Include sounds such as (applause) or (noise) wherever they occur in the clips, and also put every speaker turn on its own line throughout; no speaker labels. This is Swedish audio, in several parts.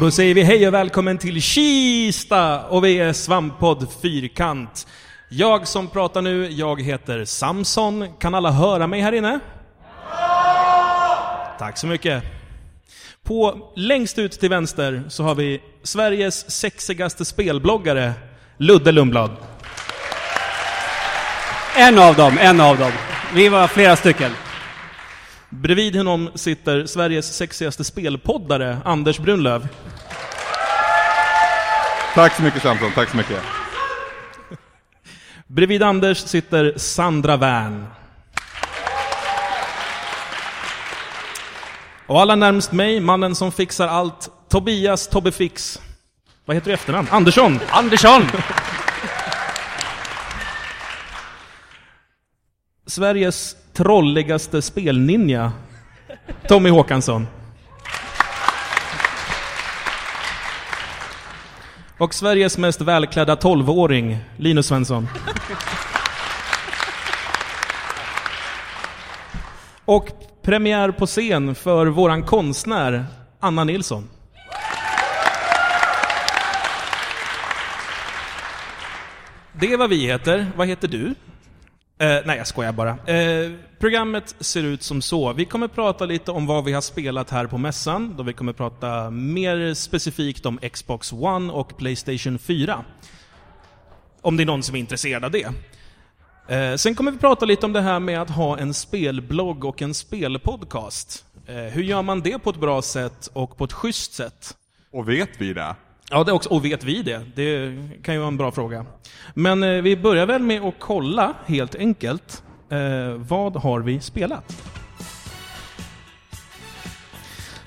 Och då säger vi hej och välkommen till Kista! Och vi är Svamppodd Fyrkant. Jag som pratar nu, jag heter Samson. Kan alla höra mig här inne? Tack så mycket. På längst ut till vänster så har vi Sveriges sexigaste spelbloggare, Ludde Lundblad.
En av dem, en av dem. Vi var flera stycken.
Bredvid honom sitter Sveriges sexigaste spelpoddare, Anders Brunlöv.
Tack så mycket Samson, tack så mycket.
Bredvid Anders sitter Sandra Wern. Och allra närmst mig, mannen som fixar allt, Tobias Tobbe Fix. Vad heter du i efternamn? Andersson!
Andersson!
Sveriges trolligaste spelninja, Tommy Håkansson. Och Sveriges mest välklädda 12-åring, Linus Svensson. Och premiär på scen för våran konstnär, Anna Nilsson. Det är vad vi heter. Vad heter du? Eh, nej, jag skojar bara. Eh, programmet ser ut som så. Vi kommer prata lite om vad vi har spelat här på mässan, då vi kommer prata mer specifikt om Xbox One och Playstation 4. Om det är någon som är intresserad av det. Eh, sen kommer vi prata lite om det här med att ha en spelblogg och en spelpodcast. Eh, hur gör man det på ett bra sätt och på ett schysst sätt?
Och vet vi det?
Ja, det också, och vet vi det? Det kan ju vara en bra fråga. Men eh, vi börjar väl med att kolla, helt enkelt. Eh, vad har vi spelat?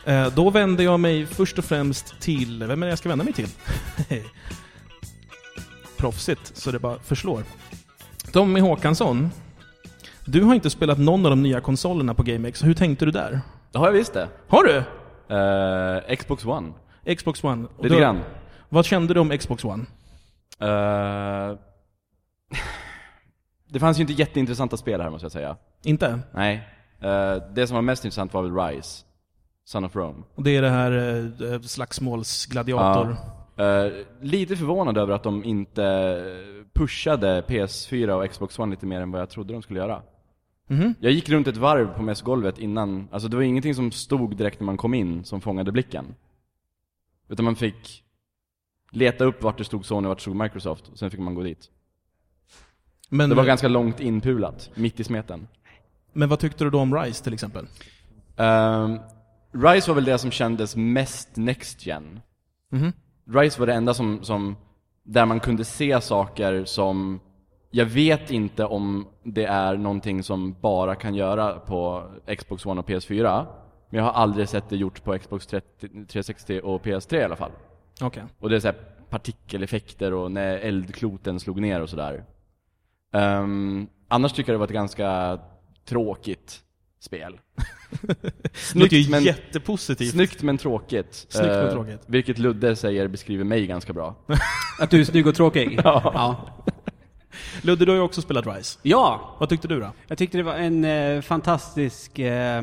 Eh, då vänder jag mig först och främst till... Vem är det jag ska vända mig till? (laughs) Proffsigt, så det bara förslår. Tommy Håkansson. Du har inte spelat någon av de nya konsolerna på GameX. Hur tänkte du där?
Det har jag visst det.
Har du?
Eh, Xbox One.
Xbox One?
Lite grann.
Vad kände du om Xbox One?
Eh, det fanns ju inte jätteintressanta spel här måste jag säga.
Inte?
Nej. Eh, det som var mest intressant var väl Rise. Son of Rome.
Och det är det här eh, slagsmålsgladiator.
Eh, lite förvånad över att de inte pushade PS4 och Xbox One lite mer än vad jag trodde de skulle göra.
Mhm.
Jag gick runt ett varv på mässgolvet innan, alltså det var ingenting som stod direkt när man kom in som fångade blicken. Utan man fick leta upp vart det stod Sony och vart det stod Microsoft, och sen fick man gå dit.
Men,
Det var ganska långt inpulat, mitt i smeten.
men vad tyckte du då om Rise till exempel?
Ehm, Rise var väl det som kändes mest next gen.
Mhm.
Rise var det enda som, som, där man kunde se saker som, jag vet inte om det är någonting som bara kan göra på Xbox One och PS4. Men jag har aldrig sett det gjort på Xbox 30, 360 och PS3 i alla fall.
Okej.
Och det är så här partikeleffekter och när eldkloten slog ner och sådär. Ehm, annars tycker jag det var ett ganska tråkigt spel. (laughs)
Ju
men-
jättepositivt.
Snyggt men tråkigt.
Snyggt men
Eh,
tråkigt.
Vilket Ludde säger beskriver mig ganska bra. (laughs)
Att du är snygg och tråkig? (laughs) ja.
Ludde, du har ju också spelat Rise.
Ja,
Vad tyckte du då?
jag tyckte det var en eh, fantastisk, eh,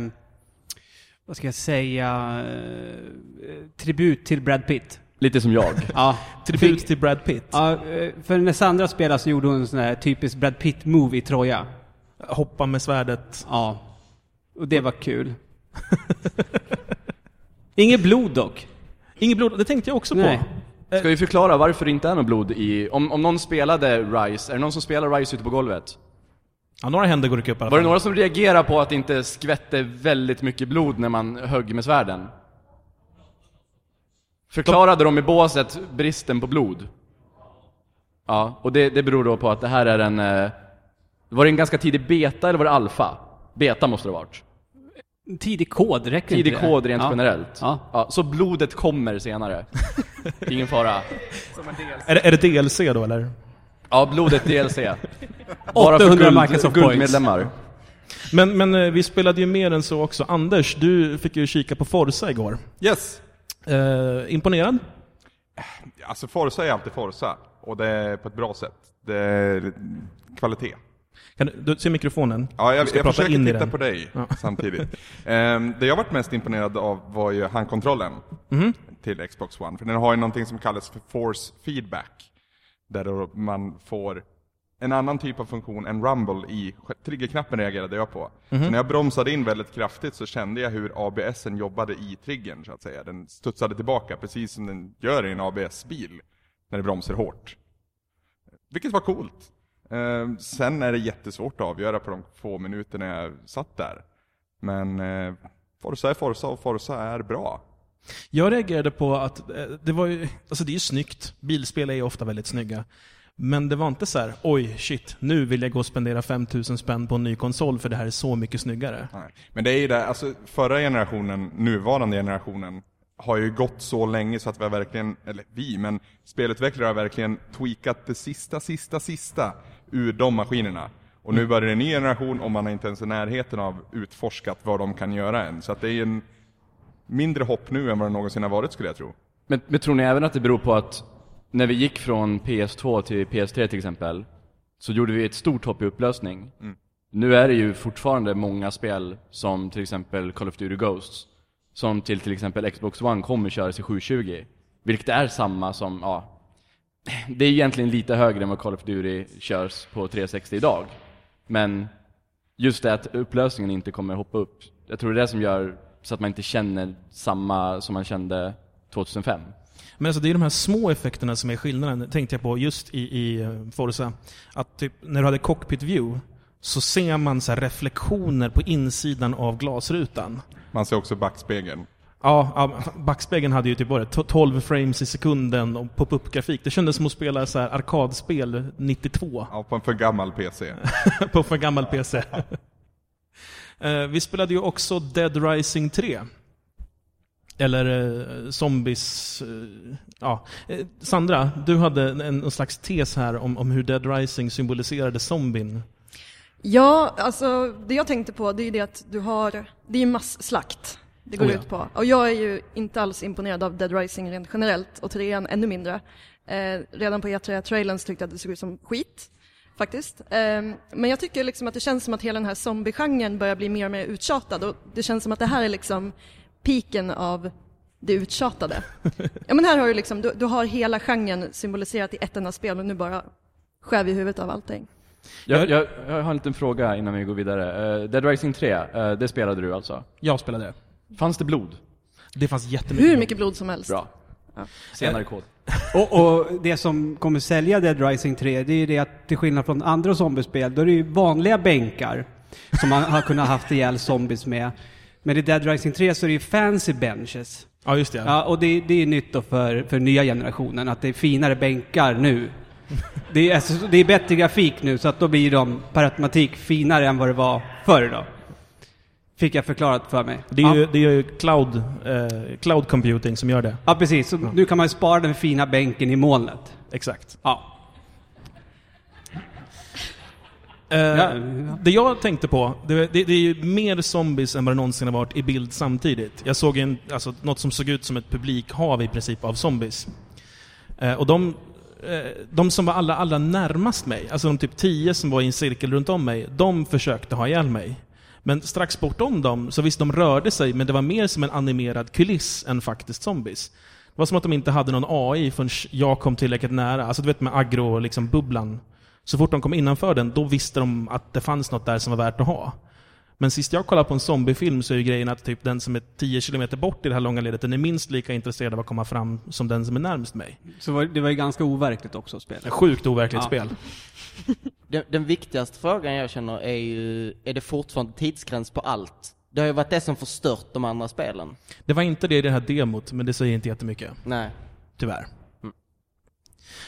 vad ska jag säga, eh, tribut till Brad Pitt.
Lite som jag. (laughs)
Ja.
Tribut
Fick-
till Brad Pitt.
Ja, eh, för när Sandra spelade så gjorde hon en sån här typisk Brad Pitt-move i Troja.
Hoppa med svärdet.
Ja. Och det var kul. (laughs) Inget blod dock.
Inget blod, det tänkte jag också
Nej.
på.
Ska vi förklara varför det inte är något blod i... Om, om någon spelade Rise, är det någon som spelar Rise ute på golvet?
Ja, några händer går det upp i alla
Var det
fall.
några som reagerade på att det inte skvätte väldigt mycket blod när man högg med svärden? Förklarade de i båset bristen på blod? Ja, och det, det beror då på att det här är en... eh, Var det en ganska tidig beta eller var det alfa? Beta måste det ha varit.
Tidig kod, räcker
Tidig
inte det?
kod rent
ja.
generellt.
Ja.
så blodet kommer senare. (laughs) Ingen fara.
Är det, är det DLC då eller?
Ja, blodet DLC.
800 (laughs) Microsoft points.
guldmedlemmar.
Men, men eh, vi spelade ju mer än så också. Anders, du fick ju kika på Forza igår.
Yes!
Eh, imponerad?
Alltså Forza är alltid Forza. Och det är på ett bra sätt. Det är kvalitet.
Kan du, du ser mikrofonen?
Ja,
Du
jag,
ska
jag
prata
försöker
in i
titta
den.
på dig
Ja. (laughs)
samtidigt. Ehm, det jag varit mest imponerad av var ju handkontrollen
Mhm.
till Xbox One. För den har ju någonting som kallas för force feedback. Där då man får en annan typ av funktion än rumble i triggerknappen reagerade jag på.
Mhm.
Så när jag bromsade in väldigt kraftigt så kände jag hur ABSen jobbade i triggern så att säga. Den studsade tillbaka precis som den gör i en ABS-bil när det bromsar hårt. Vilket var coolt. Eh, sen är det jättesvårt att avgöra på de få minuterna jag satt där. Men eh, Forza är Forza och Forza är bra.
Jag reagerade på att eh, det var ju, alltså det är ju snyggt. Bilspel är ju ofta väldigt snygga. Men det var inte så här: oj shit, nu vill jag gå och spendera 5000 spänn på en ny konsol för det här är så mycket snyggare.
Nej. Men det är ju det, alltså förra generationen, nuvarande generationen, har ju gått så länge så att vi har verkligen, eller vi, men spelutvecklare har verkligen tweakat det sista, sista, sista ur de maskinerna. Och nu börjar det en ny generation och man är inte ens i närheten av utforskat vad de kan göra än. Så att det är en mindre hopp nu än vad det någonsin har varit skulle jag tro.
Men, men tror ni även att det beror på att när vi gick från PS2 till PS3 till exempel, så gjorde vi ett stort hopp i upplösning. Nu är det ju fortfarande många spel, som till exempel Call of Duty Ghosts, som till till exempel Xbox One kommer köras i 720. Vilket är samma som, ja, det är egentligen lite högre än vad Call of Duty körs på 360 idag. Men just det att upplösningen inte kommer hoppa upp, jag tror det är det som gör så att man inte känner samma som man kände 2005.
Men alltså det är de här små effekterna som är skillnaden, tänkte jag på just i, i eh, Forza. Att typ, när du hade cockpit view, så ser man så här reflektioner på insidan av glasrutan.
Man ser också backspegeln.
Ja, backspegeln hade ju typ varit 12 frames i sekunden och pop-up-grafik. Det kändes som att spela så här arkadspel 92
Ja, på en för gammal PC. (laughs)
på för gammal PC. Eh, Vi spelade ju också Dead Rising 3. Eller eh, Zombies... eh, ja. Sandra, du hade en, en slags tes här om, om hur Dead Rising symboliserade zombien.
Ja, alltså det jag tänkte på det är ju det att du har, det är ju masslakt det går
Oh ja.
ut på. Och jag är ju inte alls imponerad av Dead Rising rent generellt och trean ännu mindre. Eh, redan på E3-trailern så tyckte jag att det såg ut som skit, faktiskt. Eh, men jag tycker liksom att det känns som att hela den här zombie-genren börjar bli mer och mer uttjatad och det känns som att det här är liksom piken av det uttjatade. (laughs) ja men här har du liksom, du, du har hela genren symboliserat i ett enda spel och nu bara skär vi huvudet av allting.
Jag, jag, jag har en liten fråga innan vi går vidare. Uh, Dead Rising 3, eh, det spelade du alltså?
Jag spelade det.
Fanns det blod?
Det fanns jättemycket.
Hur mycket blod som helst.
Bra. Senare kod.
Och, och det som kommer sälja Dead Rising 3, det är ju det att till skillnad från andra zombiespel, då är det ju vanliga bänkar som man har kunnat haft ihjäl zombies med. Men i Dead Rising 3 så är det ju fancy benches.
Ja, just det.
Ja, och det, det är nytt då för, för nya generationen, att det är finare bänkar nu. Det är, alltså, det är bättre grafik nu, så att då blir de per automatik finare än vad det var förr då. Fick jag förklarat för mig.
Det är ju,
ja.
det är ju cloud, eh, cloud computing som gör det.
ja, precis. Så nu kan man ju spara den fina bänken i molnet.
Exakt.
Ja.
Eh,
Ja.
Det jag tänkte på, det, det, det är ju mer zombies än vad det någonsin har varit i bild samtidigt. Jag såg en, alltså, något som såg ut som ett publikhav i princip av zombies. Eh, och de, eh, de som var allra, allra närmast mig, alltså de typ tio som var i en cirkel runt om mig, de försökte ha ihjäl mig. Men strax bortom dem, så visst de rörde sig, men det var mer som en animerad kuliss än faktiskt zombies. Det var som att de inte hade någon AI förrän jag kom tillräckligt nära. Alltså du vet med agro-bubblan. Liksom, bubblan. så fort de kom innanför den, då visste de att det fanns något där som var värt att ha. Men sist jag kollade på en zombiefilm så är ju grejen att typ den som är 10 km bort i det här långa ledet, den är minst lika intresserad av att komma fram som den som är närmst mig.
Så det var ju ganska overkligt också.
Ett sjukt overkligt
Ja.
spel.
Den, den viktigaste frågan jag känner är ju, är det fortfarande tidsgräns på allt? Det har ju varit det som förstört de andra spelen.
Det var inte det i det här demot, men det säger inte jättemycket.
Nej.
Tyvärr.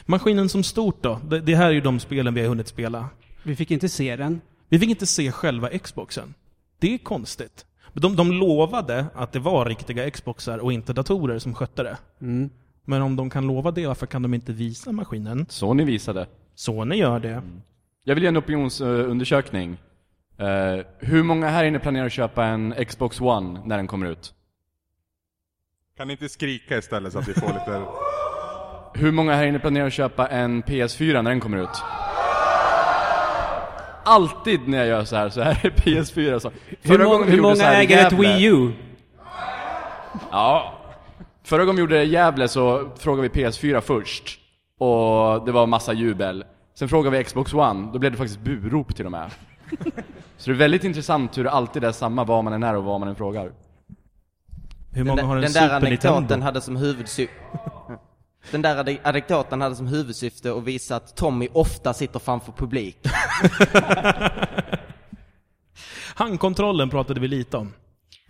Maskinen som stort då? Det, det här är ju de spelen vi har hunnit spela.
Vi fick inte se den.
Vi fick inte se själva Xboxen. Det är konstigt. De, de lovade att det var riktiga Xboxar och inte datorer som skötte det.
Mm.
Men om de kan lova det, varför kan de inte visa maskinen?
Sony visade.
Sony gör det.
Jag vill göra en opinionsundersökning. Eh, hur många här inne planerar att köpa en Xbox One när den kommer ut?
Kan ni inte skrika istället så att vi får lite...
Hur många här inne planerar att köpa en PS4 när den kommer ut? alltid när jag gör så här så är det PS4 så.
Hur,
Förra
många- hur
så
många
här
äger ett Wii U?
Ja. Förra gången vi gjorde det i Gävle så frågade vi PS4 först. Och det var massa jubel. Sen frågade vi Xbox One, då blev det faktiskt burop till och med. (laughs) Så det är väldigt intressant hur det alltid är samma var man än är och vad man än frågar.
Hur många
den,
har en
den där
Super
anekdoten
Nintendo?
hade som huvudsyfte (laughs) Den där anekdoten hade som huvudsyfte att visa att Tommy ofta sitter framför publik. (laughs)
Handkontrollen pratade vi lite om.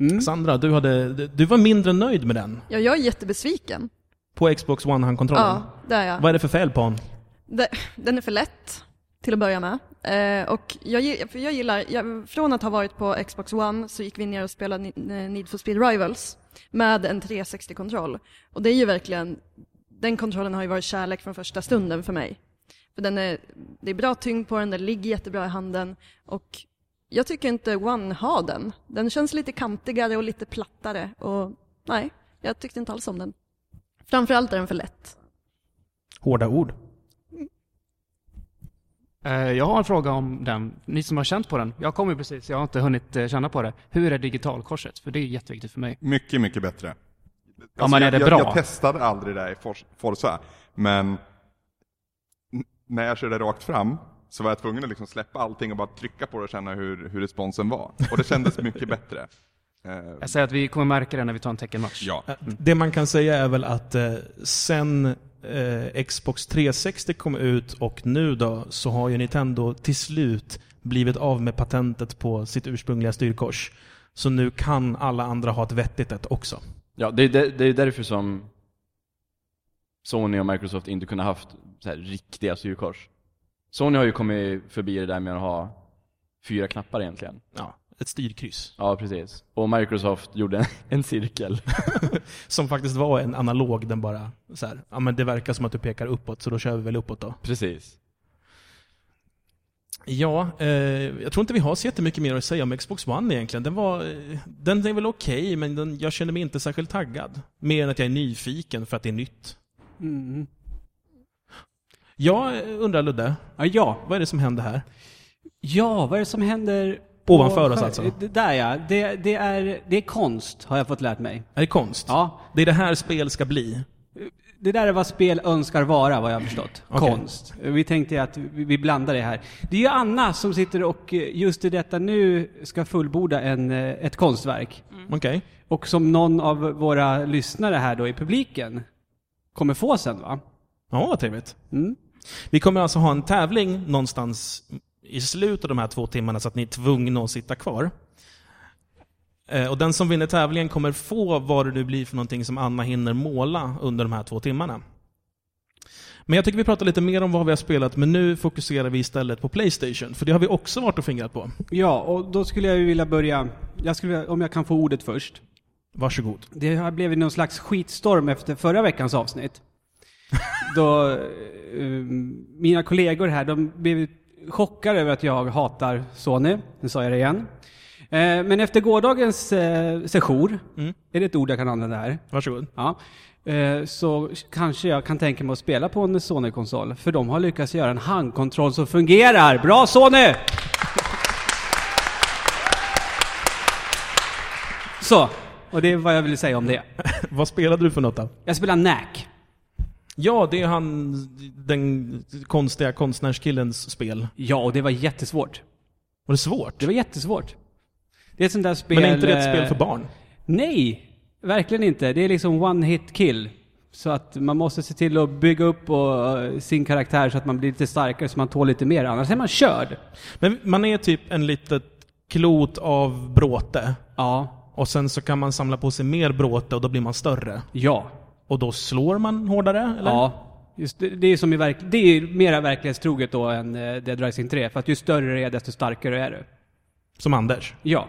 Mm.
Sandra, du, hade, du var mindre nöjd med den.
Ja, jag är jättebesviken.
På Xbox One-handkontrollen.
Ja, det är jag.
Vad är det för fel på den?
Det, den är för lätt till att börja med. Eh, och jag, jag gillar, jag, från att ha varit på Xbox One så gick vi ner och spelade eh, Need for Speed Rivals med en 360-kontroll. Och det är ju verkligen, den kontrollen har ju varit kärlek från första stunden för mig. För den är, det är bra tyngd på den, den ligger jättebra i handen och jag tycker inte One har den. Den känns lite kantigare och lite plattare och nej, jag tyckte inte alls om den. Framförallt är den för lätt.
Hårda ord.
Eh, Jag har en fråga om den. Ni som har känt på den. Jag kommer ju precis, jag har inte hunnit eh, känna på det. Hur är digitalkorset? För det är jätteviktigt för mig.
Mycket, mycket bättre. Alltså,
Ja, men är det
jag,
bra?
Jag, jag testade aldrig det i Forza, men när jag körde rakt fram så var jag tvungen att liksom släppa allting och bara trycka på det och känna hur, hur responsen var. Och det kändes mycket bättre. Eh,
Jag säger att vi kommer märka det när vi tar en teckenmatch.
ja.
Eh, Det man kan säga är väl att eh, sen eh, Xbox 360 kom ut och nu då så har ju Nintendo till slut blivit av med patentet på sitt ursprungliga styrkors. Så nu kan alla andra ha ett vettigt ett också.
Ja, det är, det, det är därför som Sony och Microsoft inte kunde haft så här riktiga styrkors. Sony har ju kommit förbi det där med att ha fyra knappar egentligen.
Ja, ett styrkryss.
Ja, precis. Och Microsoft gjorde en, (laughs) en cirkel. (laughs)
Som faktiskt var en analog, den bara så här, ja men det verkar som att du pekar uppåt så då kör vi väl uppåt då.
Precis.
Ja, eh, jag tror inte vi har så jättemycket mer att säga om Xbox One egentligen. Den, var, eh, den är väl okej, men den, jag känner mig inte särskilt taggad. Mer än att jag är nyfiken för att det är nytt.
Mm.
Jag eh, undrar Ludde,
Ja, ja.
vad är det som händer här?
Ja, vad är det som händer?
Ovanför oss alltså?
Det Där ja. Det, det, är, det är konst, har jag fått lärt mig.
Är det konst?
Ja.
Det är det här spel ska bli?
Det där är vad spel önskar vara, vad jag har förstått.
Okej.
Konst. Vi tänkte att vi blandar det här. Det är ju Anna som sitter och eh, just i detta nu ska fullborda en, eh, ett konstverk.
Okej.
Och som någon av våra lyssnare här då i publiken kommer få sen va?
Ja, vad trevligt.
Mm.
Vi kommer alltså ha en tävling någonstans i slutet av de här två timmarna så att ni är tvungna att sitta kvar. Eh, Och den som vinner tävlingen kommer få vad det nu blir för någonting som Anna hinner måla under de här två timmarna. Men jag tycker vi pratar lite mer om vad vi har spelat, men nu fokuserar vi istället på Playstation, för det har vi också varit och fingrat på.
Ja, och då skulle jag vilja börja, jag skulle, om jag kan få ordet först.
Varsågod.
Det här blev ju någon slags skitstorm efter förra veckans avsnitt. (laughs) Då eh, mina kollegor här, de blev chockade över att jag hatar Sony. Nu sa jag det igen. Eh, men efter gårdagens eh, session,
Mm.
är det ett ord jag kan använda här?
Varsågod.
Ja. Eh, så kanske jag kan tänka mig att spela på en Sony-konsol. För de har lyckats göra en handkontroll som fungerar. Bra Sony! Så, och det är vad jag vill säga om det. (laughs)
vad spelade du för något då?
Jag spelar NAC.
Ja, det är han, den konstiga konstnärskillens spel.
Ja, och det var jättesvårt.
Var det svårt?
Det var jättesvårt. Det är ett sånt där spel...
Men är inte det ett
eh,
spel för barn?
Nej, verkligen inte. Det är liksom one hit kill. Så att man måste se till att bygga upp och, eh, sin karaktär så att man blir lite starkare så man tål lite mer. Annars är man körd.
Men man är typ en litet klot av bråte.
Ja.
Och sen så kan man samla på sig mer bråte och då blir man större.
Ja.
Och då slår man hårdare, eller?
Ja. Just det, det är som i verk, det är mera verklighetstroget då än eh, Dead Rising 3. För att ju större det är, desto starkare är du.
Som Anders.
Ja.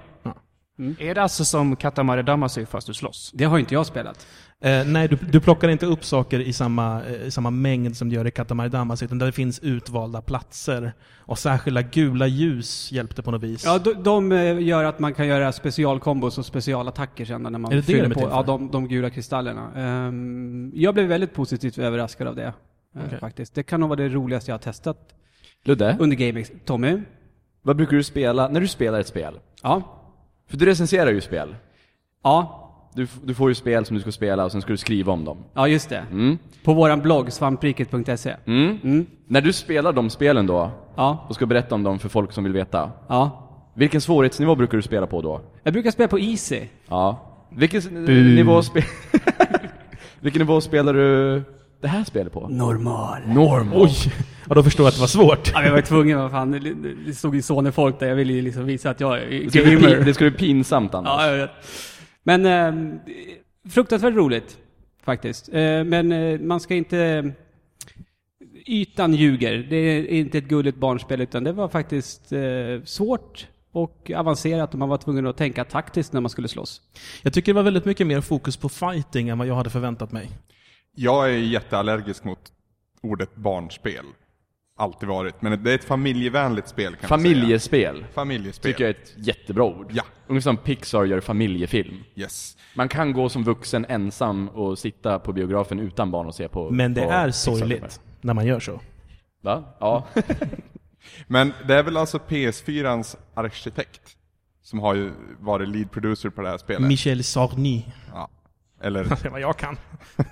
Är det alltså som Katamari Damacy fast du slåss?
Det har inte jag spelat.
Eh, nej, du, du plockar inte upp saker i samma, eh, i samma mängd som du gör i Katamari Damacy, utan där det finns utvalda platser. Och särskilda gula ljus hjälpte på något vis.
Ja, de, de eh, gör att man kan göra specialkombos och specialattacker sen när man
Är det det
fyller
de är
på ja, de, de gula kristallerna. Ehm, jag blev väldigt positivt överraskad av det. eh,
Okej.
Faktiskt. Det kan nog vara det roligaste jag har testat
Ludde,
under gaming. Tommy?
vad brukar du spela när du spelar ett spel?
Ja.
För du recenserar ju spel.
Ja.
Du, du får ju spel som du ska spela och sen ska du skriva om dem.
Ja, just det.
Mm.
På våran blogg, svampriket.se.
Mm.
Mm.
När du spelar de spelen då,
Ja.
och ska berätta om dem för folk som vill veta.
Ja.
Vilken svårighetsnivå brukar du spela på då?
Jag brukar spela på Easy.
Ja. Vilken s- nivå spe- (laughs) Vilken nivå spelar du det här spelet på?
Normal.
Normal.
Oj! Ja, då förstår jag att det var svårt.
Ja, jag var tvungen, vad fan. Det, stod ju Sony-folk där. Jag ville ju liksom visa att jag är gamer.
det ska bli pinsamt annars.
Ja, jag vet. Men eh, fruktansvärt roligt, faktiskt. Eh, men eh, man ska inte... Ytan ljuger. Det är inte ett gulligt barnspel, utan det var faktiskt eh, svårt och avancerat och man var tvungen att tänka taktiskt när man skulle slåss.
Jag tycker det var väldigt mycket mer fokus på fighting än vad jag hade förväntat mig.
Jag är jätteallergisk mot ordet barnspel. Alltid varit. Men det är ett familjevänligt spel kan man säga.
Familjespel.
Familjespel.
Tycker jag är ett jättebra ord.
Ja.
Ungefär som Pixar gör familjefilm.
Yes.
Man kan gå som vuxen ensam och sitta på biografen utan barn och se på
Men det
på
är sorgligt när man gör så.
Va? Ja. (laughs)
Men det är väl alltså PS4ans arkitekt som har ju varit lead producer på det här spelet.
Michel Sarny.
ja. Eller
Det (laughs) är vad jag kan.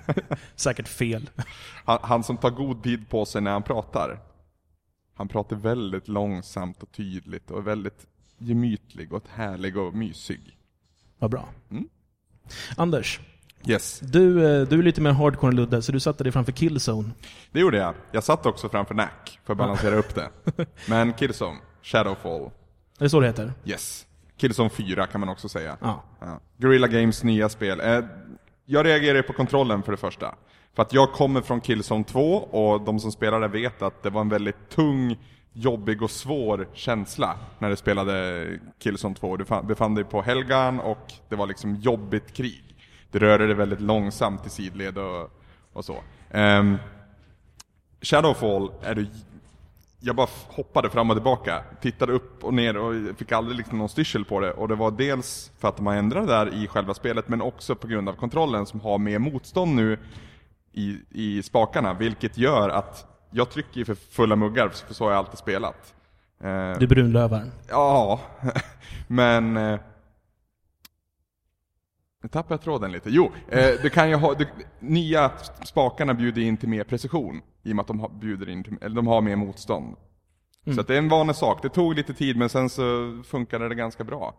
(laughs) Säkert fel.
han, han som tar god tid på sig när han pratar. Han pratar väldigt långsamt och tydligt och är väldigt gemytlig och härlig och mysig.
Vad bra.
Mm.
Anders,
Yes,
du, eh, du är lite mer hardcore än Ludde, så du satte dig framför Killzone.
det gjorde jag. Jag satt också framför NAC för att balansera upp det. (laughs) Men Killzone, Shadowfall,
Är det så det heter?
yes. Killzone 4 kan man också säga.
Ja.
Ja. Guerrilla Games nya spel. Eh, jag reagerar på kontrollen för det första. För att jag kommer från Killzone 2 och de som spelade vet att det var en väldigt tung, jobbig och svår känsla när du spelade Killzone 2. Du befann dig på Helgan och det var liksom jobbigt krig. Du rörde dig väldigt långsamt i sidled och, och så. Ehm, um, Shadowfall är du jag bara hoppade fram och tillbaka, tittade upp och ner och fick aldrig liksom någon styrsel på det. Och det var dels för att de har ändrat där i själva spelet, men också på grund av kontrollen som har mer motstånd nu i, i spakarna, vilket gör att jag trycker ju för fulla muggar, för så har jag alltid spelat. Eh,
Du brunlövar.
Ja, (laughs) men... Nu tappade jag tråden lite. Jo, eh, du kan ju ha... Du, nya spakarna bjuder in till mer precision. I och med att de har, bjuder in till, eller de har mer motstånd. Så att det är en vanlig sak. Det tog lite tid men sen så funkade det ganska bra.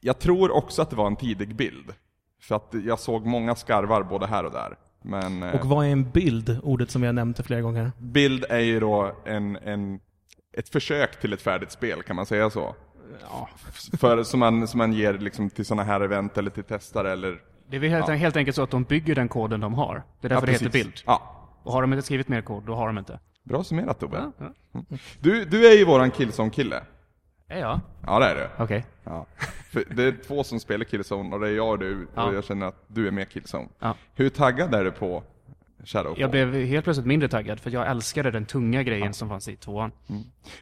Jag tror också att det var en tidig bild. För att jag såg många skarvar både här och där. Men eh,
Och vad är en bild? Ordet som har nämnt flera gånger.
bild är ju då en, en, ett försök till ett färdigt spel, kan man säga så?
Ja.
För, som, man, som man ger liksom till sådana här event eller till testare eller...
Det är väl helt,
Ja.
helt enkelt så att de bygger den koden de har. Det är därför det heter bild.
Ja,
Och har de inte skrivit mer kod, då har de inte.
bra summerat Tobbe.
Ja, ja.
Du, du är ju våran Killzone-kille.
Är jag?
Ja, det är du.
Okej.
Ja. För det är två som spelar Killzone och det är jag och du,
Ja.
och jag känner att du är med Killzone.
Ja.
Hur taggad är du på Shadowfall?
Jag blev helt plötsligt mindre taggad för jag älskade den tunga grejen som fanns i tvåan.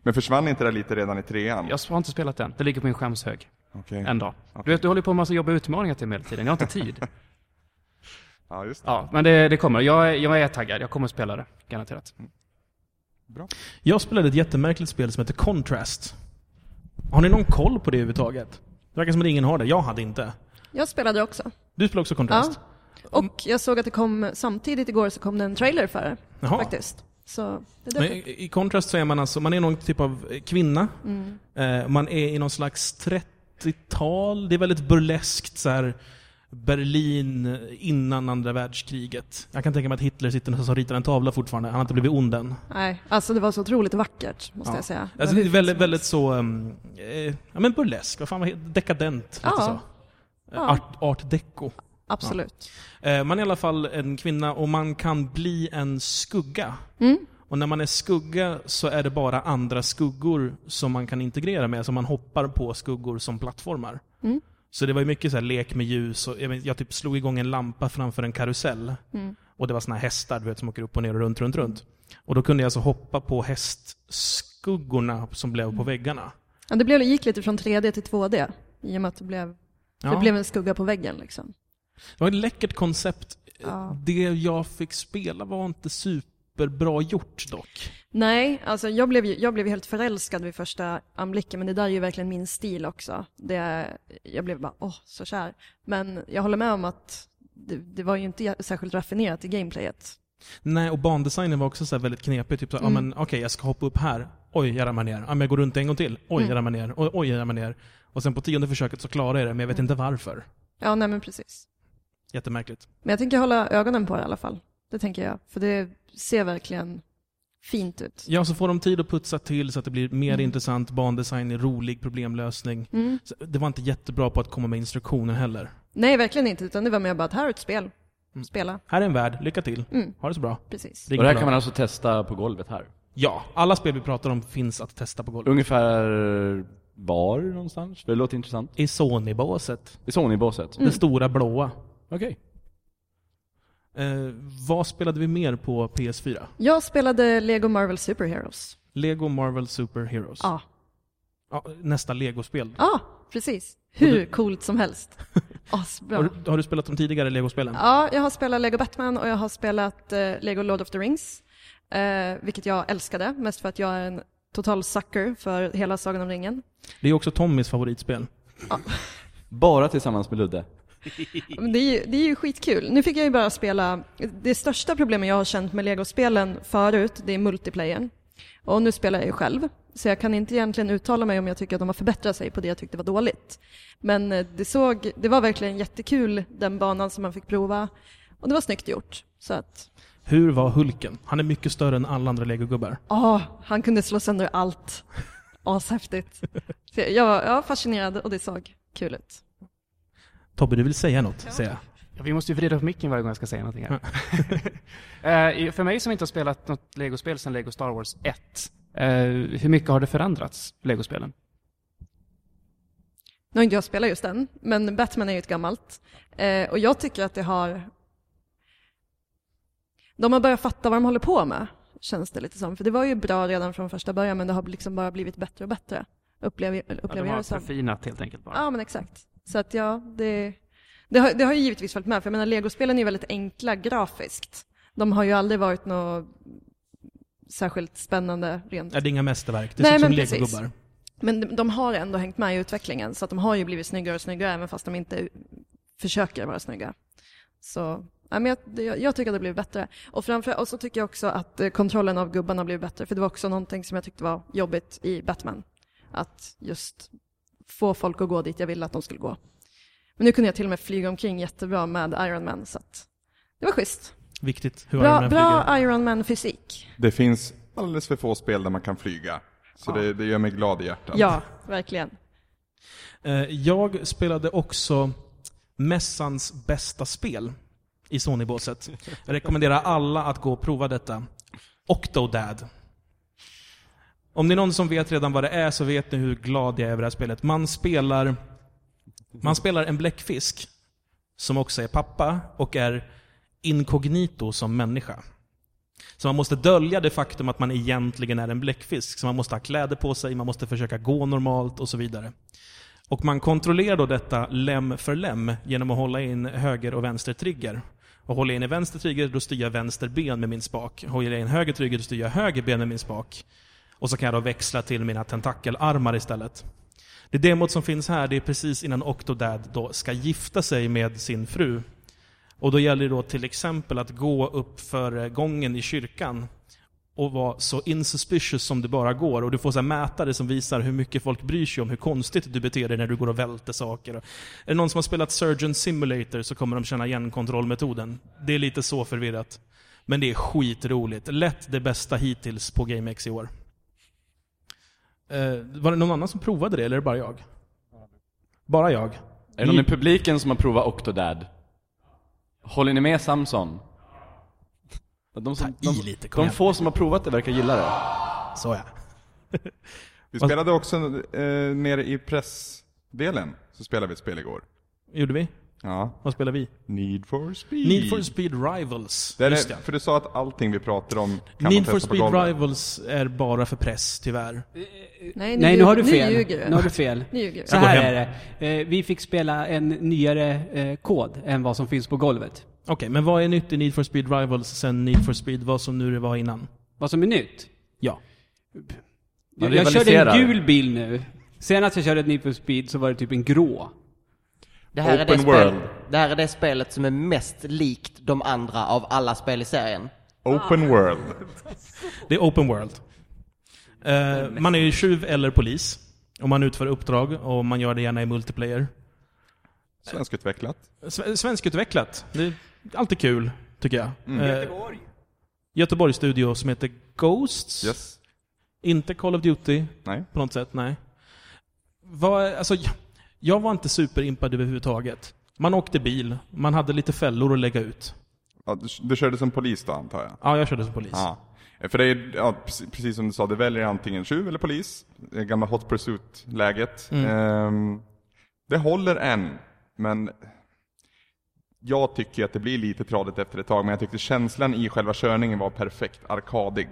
Men försvann inte det lite redan i trean?
Jag har inte spelat den. Det ligger på min skämshög.
Okej.
En dag.
Okej.
Du vet, du håller på med massa jobbiga utmaningar till mig hela tiden. Jag har inte tid. (laughs)
Ja, just det.
ja, men det, det kommer. Jag, är- jag är taggad. Jag kommer att spela det. Garanterat.
Jag spelade ett jättemärkligt spel som heter Contrast. Har ni någon koll på det överhuvudtaget? Det verkar som att ingen har det. Jag hade inte.
Jag spelade också.
Du spelar också Contrast?
Och jag såg att det kom, samtidigt igår så kom det en trailer för det. Faktiskt. Så det
Men i i Contrast så är man alltså, man är någon typ av kvinna.
Mm.
Eh, man är i någon slags 30-tal. Det är väldigt burleskt så här. Berlin innan andra världskriget. Jag kan tänka mig att Hitler sitter och ritar en tavla fortfarande. Han har inte blivit ond än.
Nej, alltså det var så otroligt vackert, måste
Ja.
jag säga.
Alltså det är väldigt, väldigt så... Um, eh, ja men burlesk, vad fan vad heter Dekadent,
Ja.
så.
Ja.
Art, art deco.
Absolut.
Eh, man är i alla fall en kvinna och man kan bli en skugga.
Mm.
Och när man är skugga så är det bara andra skuggor som man kan integrera med, så man hoppar på skuggor som plattformar.
Mm.
Så det var ju mycket så här lek med ljus och jag, jag typ slog igång en lampa framför en karusell.
Mm.
Och det var såna här hästar du vet, som åker upp och ner och runt, runt, runt. Och då kunde jag alltså hoppa på hästskuggorna som blev på väggarna.
Ja, det blev, gick lite från 3D till 2D. I och med att det blev,
Ja.
det blev en skugga på väggen liksom.
Det var ett läckert koncept.
Ja.
Det jag fick spela var inte superbra gjort dock.
Nej, alltså jag blev, ju- jag blev helt förälskad vid första anblicken, men det där är ju verkligen min stil också. Det, jag blev bara, åh, så kär. Men jag håller med om att det, det var ju inte särskilt raffinerat i gameplayet.
Nej, och bandesignen var också så väldigt knepig. Typ så,
Mm.
men okej, jag ska hoppa upp här. Oj, jag ramlar ner. Ja, men jag går runt en gång till. Oj,
Mm.
jag ramlar ner. Oj, oj, jag ramlar ner. Och sen på tionde försöket så klarar jag det, men jag vet
Mm.
inte varför.
Ja, nej men precis.
Jättemärkligt.
Men jag tänker hålla ögonen på det i alla fall. Det tänker jag, för det ser verkligen fint ut.
Ja, så får de tid att putsa till så att det blir mer
Mm.
intressant, bandesign, rolig problemlösning.
Mm.
Det var inte jättebra på att komma med instruktioner heller.
Nej, verkligen inte, utan det var mer bara att här är ett spel.
Mm.
Spela.
Här är en värld, lycka till.
Mm,
Ha det så bra.
precis.
Ring
Och det här kan man alltså testa på golvet här?
Ja, alla spel vi pratar om finns att testa på golvet.
Ungefär var någonstans? För det låter intressant.
I Sony-båset.
I Sony-båset?
Mm.
Det stora blåa.
Okej.
Eh, vad spelade vi mer på PS4?
Jag spelade Lego Marvel Superheroes.
Lego Marvel Super Heroes.
Ja,
Ja, nästa Lego-spel.
ja precis. Hur coolt som helst. (laughs)
Har
Asbra.
du, har du spelat de tidigare Lego-spelen?
Ja, jag har spelat Lego Batman och jag har spelat eh, Lego Lord of the Rings. Eh, vilket jag älskade, mest för att jag är en total sucker för hela Sagan om ringen.
Det är också Tommys favoritspel.
Bara tillsammans med Ludde? (laughs)
Det, är ju, det är ju skitkul. Nu fick jag ju bara spela, det största problemet jag har känt med Lego-spelen förut, det är multiplayern. Och nu spelar jag ju själv, så jag kan inte egentligen uttala mig om jag tycker att de har förbättrat sig på det jag tyckte var dåligt. Men eh, det, såg, det var verkligen jättekul, den banan som man fick prova. Och det var snyggt gjort. Så att,
Hur var Hulken? Han är mycket större än alla andra Lego-gubbar.
ja, han kunde slå sönder allt. (laughs) Ashäftigt. Jag var jag var fascinerad och det såg kul ut.
Tobbe, du vill säga något, säger jag.
Ja, vi måste ju vrida på micken varje gång jag ska säga någonting här. (laughs) Eh, för mig som inte har spelat något Lego-spel sedan Lego Star Wars 1, eh, hur mycket har det förändrats, Lego-spelen?
Nu har inte jag spelat just den, men Batman är ju ett gammalt. Eh, och jag tycker att det har... De har börjat fatta vad de håller på med, känns det lite som. För det var ju bra redan från första början, men det har liksom bara blivit bättre och bättre. Upplever,
Ja, de
upplever jag
har
det som.
förfinat helt enkelt bara.
Ja, men exakt. Så att ja, det, det, har, det har ju givetvis följt med. För jag menar, legospelen är ju väldigt enkla grafiskt. De har ju aldrig varit något särskilt spännande rent
Ja, det är inga mästerverk. Det ser ut som. Lego-gubbar.
Men de- har ändå hängt med i utvecklingen, så att de har ju blivit snyggare och snyggare även fast de inte försöker vara snygga. Så ja, men jag, jag, tycker att det blivit bättre. Och, framför, och så tycker jag också att eh, kontrollen av gubbarna blivit bättre, för det var också någonting som jag tyckte var jobbigt i Batman. Att just få folk att gå dit jag ville att de skulle gå. Men nu kunde jag till och med flyga omkring jättebra med Iron Man, så att det var schysst.
Viktigt hur Iron
Bra,
Man
bra
flyger.
Iron Man-fysik.
Det finns alldeles för få spel där man kan flyga. Så det, det gör mig glad i hjärtat.
Ja, verkligen.
Eh, Jag spelade också mässans bästa spel i Sony-båset. Jag rekommenderar alla att gå och prova detta. Octodad. Om det är någon som vet redan vad det är så vet ni hur glad jag är över det här spelet. Man spelar, man spelar en bläckfisk som också är pappa och är inkognito som människa. Så man måste dölja det faktum att man egentligen är en bläckfisk. Så man måste ha kläder på sig, man måste försöka gå normalt och så vidare. Och man kontrollerar då detta lem för lem genom att hålla in höger och vänster trigger. Och håller jag in i vänster trigger, då styr jag vänster ben med min spak. Håller jag in höger trigger, då styr jag höger ben med min spak. Och så kan jag då växla till mina tentakelarmar istället. Det demot som finns här, det är precis innan Octodad då ska gifta sig med sin fru. Och då gäller det då till exempel att gå upp för gången i kyrkan och vara så insuspicious som det bara går. Och du får så här mätare som visar hur mycket folk bryr sig om hur konstigt du beter dig när du går och välter saker. Är det någon som har spelat Surgeon Simulator så kommer de känna igen kontrollmetoden. Det är lite så förvirrat. Men det är skitroligt. Lätt det bästa hittills på GameX i år. Eh, var det någon annan som provade det, eller är det bara jag? Bara jag?
Är det någon i publiken som har provat Octodad? Håller ni med Samson? De, som, de,
lite,
de få som har provat det verkar gilla det.
Så ja.
Vi spelade också eh, nere i pressdelen, så spelade vi ett spel igår.
Gjorde vi?
Ja.
Vad spelar vi?
Need for speed.
Need for Speed Rivals.
Det är,
Just det.
för du sa att allting vi pratar om kan
Need
man
for
testa på
Speed
golvet.
Rivals är bara för press, tyvärr.
Nej,
Nej,
ljuger-
nu har du (laughs) fel.
ljuger
Nu har
du.
fel.
Nu ljuger du.
Så
Jag går
här
hem.
är det. Eh, Vi fick spela en nyare eh, kod än vad som finns på golvet.
Okej, men vad är nytt i Need for Speed Rivals sen Need for Speed var som nu det var innan?
Vad som är nytt?
Ja.
Jag, körde
rivaliserar.
en gul bil nu. Senast jag körde ett Need for Speed så var det typ en grå.
Det här, är
Open
det, spel,
world.
det här är det spelet som är mest likt de andra av alla spel i serien.
Open world. (laughs)
Det är open world. Eh, man är ju tjuv eller polis. Och man utför uppdrag och man gör det gärna i multiplayer.
Svenskutvecklat.
Sve- Svenskutvecklat. Det är alltid kul, tycker jag.
Mm.
Eh, Göteborgs studio som heter Ghosts.
Yes.
Inte Call of Duty
Nej.
på något sätt, nej. Vad, alltså, jag var inte superimpad överhuvudtaget. Man åkte bil, man hade lite fällor att lägga ut.
Ja, du, du körde som polis då antar jag?
Ja, jag körde som polis.
Ja. För det är, ja, precis- som du sa, du väljer antingen tjuv eller polis. Det gamla hot pursuit-läget.
Mm.
Ehm, det håller än, men jag tycker att det blir lite tradigt efter ett tag. Men jag tyckte känslan i själva körningen var perfekt, arkadig.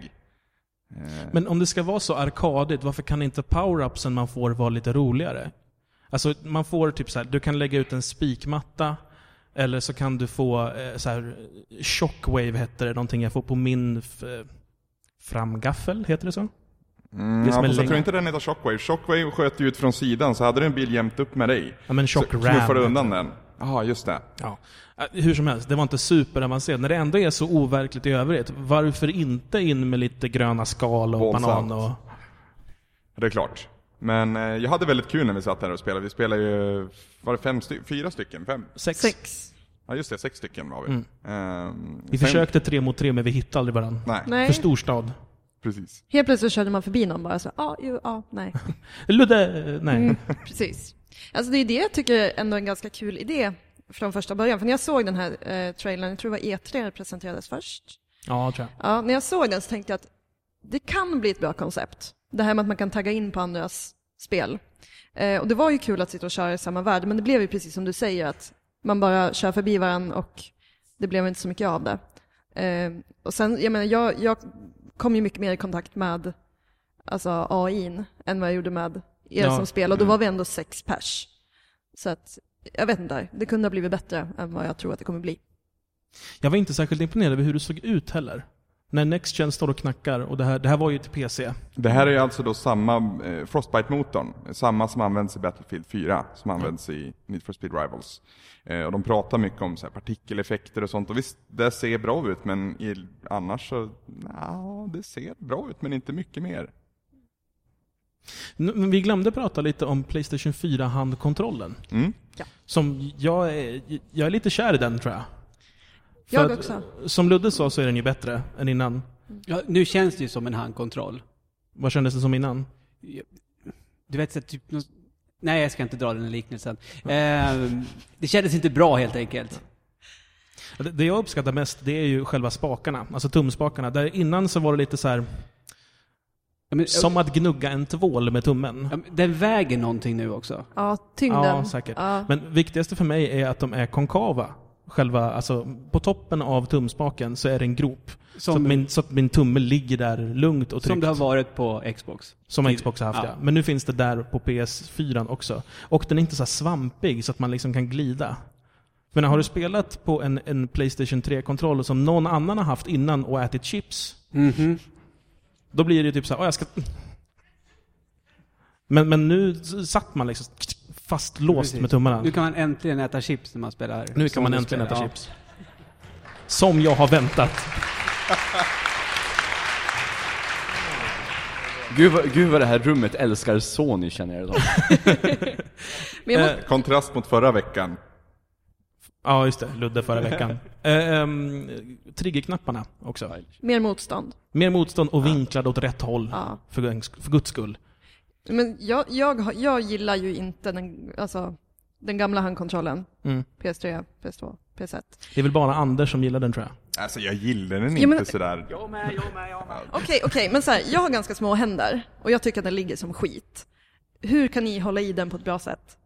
Ehm,
Men om det ska vara så arkadigt, varför kan inte power-upsen man får vara lite roligare? Alltså, man får typ så här, du kan lägga ut en spikmatta, eller så kan du få eh, så här, shockwave hette det, någonting jag får på min eh, framgaffel, heter det så?
Mm,
Det
ja, fast jag tror inte den heter Shockwave. Shockwave sköt ut från sidan, så hade du en bil jämt upp med dig.
Ja men
Så
shock ram.
knuffade du undan den. Jaha, just det.
Ja. Hur som helst, det var inte superavancerat. När det ändå är så overkligt i övrigt, varför inte in med lite gröna skal och
Våldsamt.
banan och...
Det är klart. Men eh, jag hade väldigt kul när vi satt här och spelade. Vi spelade ju, var det fem stycken? Fyra stycken? Fem?
Sex.
Sex.
Ja just det, sex stycken var vi.
Mm.
Ehm,
Vi
sen-
försökte tre mot tre, men vi hittade aldrig varandra.
Nej,
Nej.
För storstad.
precis.
Helt plötsligt körde man förbi någon bara så, ja, jo, ja, nej. (laughs)
Ludde! eh, Nej.
Mm, precis. Alltså det är det jag tycker ändå är en ganska kul idé från första början. För när jag såg den här eh, trailern, jag tror det var E3 presenterades först.
Ja, tror jag.
Ja, när jag såg den så tänkte jag att det kan bli ett bra koncept. Det här med att man kan tagga in på andras spel. Eh, och det var ju kul att sitta och köra i samma värld, men det blev ju precis som du säger att man bara kör förbi varandra och det blev inte så mycket av det. Eh, och sen, jag menar, jag, jag kom ju mycket mer i kontakt med alltså AI än vad jag gjorde med er
Ja.
som spel och då var vi ändå sex pers. Så att, jag vet inte, det kunde ha blivit bättre än vad jag tror att det kommer bli.
Jag var inte särskilt imponerad över hur det såg ut heller. När Next Gen står och knackar, och det här, det här var ju till PC.
Det här är ju alltså då samma eh, Frostbite-motorn, samma som används i Battlefield 4, som används i Need for Speed Rivals. Eh, och de pratar mycket om så här, partikeleffekter och sånt, och visst, det ser bra ut, men i, annars så, ja, det ser bra ut, men inte mycket mer.
Men Vi glömde prata lite om Playstation 4-handkontrollen.
Mm.
Som jag är, jag är lite kär i den tror jag.
Jag
att,
också.
Som Ludde sa så är den ju bättre än innan.
Ja, nu känns det ju som en handkontroll.
Vad kändes det som innan?
Du vet, så typ... Nej, jag ska inte dra den här liknelsen. Ehm, det kändes inte bra helt enkelt.
Det, jag uppskattar mest, det är ju själva spakarna. Alltså tumspakarna. Där innan så var det lite så här
Ja, men,
som att gnugga en tvål med tummen.
ja, den väger någonting nu också.
Ja, tyngden.
Ja, säkert.
Ja.
Men viktigaste för mig är att de är konkava. Själva, alltså på toppen av tumspaken så är det en grop. Så, att min, så att min tumme ligger där lugnt och tryggt.
som det har varit på Xbox.
Som Xbox har haft
Ja.
ja. Men nu finns det där på PS4 också. Och den är inte så svampig så att man liksom kan glida. Men har du spelat på en, en Playstation 3-kontroll som någon annan har haft innan och ätit chips,
Mhm.
då blir det typ så här, "Åh, jag ska... Men, men nu satt man liksom fastlåst
Precis.
med tummarna.
Nu kan man äntligen äta chips när man spelar.
Nu kan man äntligen äta
Ja.
chips. Som jag har väntat. (laughs)
Gud vad, gud vad det här rummet älskar Sony känner jag (laughs)
jag måste,
Eh,
Kontrast mot förra veckan.
ja, just det. Ludde förra veckan. (laughs) Eh, ehm, triggerknapparna också.
mer motstånd.
Mer motstånd och vinklade åt rätt håll.
Ja.
För, för guds skull.
Men jag, jag, jag gillar ju inte den, alltså, den gamla handkontrollen.
Mm.
PS3, PS2, PS1.
Det är väl bara Anders som gillar den tror jag.
Alltså jag gillar den
Ja,
inte
men-
sådär.
Okej, okej, men så här, jag har ganska små händer och jag tycker att den ligger som skit. Hur kan ni hålla i den på ett bra sätt?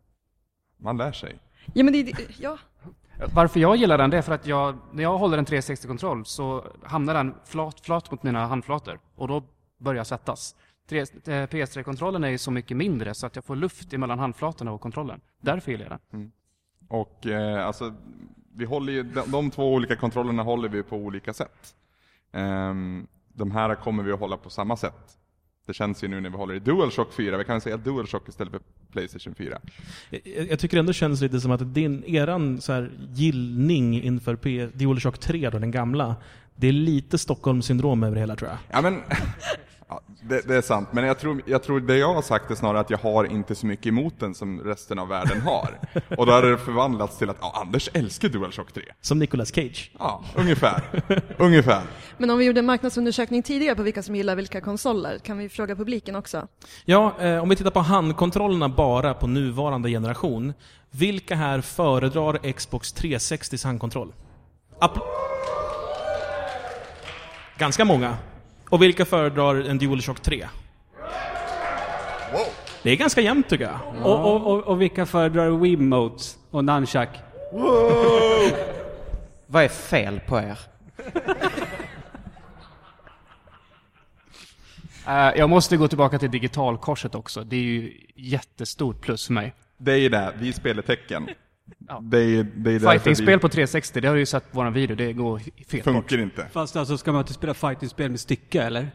Man lär sig.
Ja, men det, det ja.
Varför jag gillar den, det är för att jag, när jag håller en 360-kontroll så hamnar den flat, flat mot mina handflator. Och då börjar jag svettas. Tre- eh, PS3-kontrollen är ju så mycket mindre så att jag får luft emellan handflatorna och kontrollen. Därför gillar jag den.
Och eh, alltså, vi håller ju, de, de två olika kontrollerna håller vi på olika sätt. Ehm, de här kommer vi att hålla på samma sätt. Det känns ju nu när vi håller i DualShock 4, vi kan säga DualShock istället för Playstation 4.
Jag, jag tycker ändå det känns lite som att din, eran så här, gillning inför P, DualShock 3, då, den gamla, det är lite Stockholmssyndrom över det hela tror jag.
Ja men, (laughs) ja, det, det är sant, men jag tror, jag tror det jag har sagt är snarare att jag har inte så mycket emot den som resten av världen har. (laughs) Och då har det förvandlats till att, ja, Anders älskar DualShock 3.
Som Nicolas Cage.
Ja, ungefär. ungefär. (laughs)
Men om vi gjorde en marknadsundersökning tidigare på vilka som gillar vilka konsoler, kan vi fråga publiken också?
Ja, eh, om vi tittar på handkontrollerna bara på nuvarande generation. Vilka här föredrar Xbox 360s handkontroll? App- Ganska många. Och vilka föredrar en DualShock 3? Det är ganska jämnt tycker jag.
Och, och, och, och vilka föredrar Wiimotes och Nunchuck?
Vad är fel på er? (laughs)
Eh, jag måste gå tillbaka till digitalkorset också. Det är ju jättestort plus för mig.
Det är ju det, vi spelar tecken.
Ja.
Det är, det är
Fightingspel
vi
på 360, det har ju sett på våran video, det går fel bort.
funkar inte.
Fast alltså, ska man inte spela fighting-spel med stycke eller?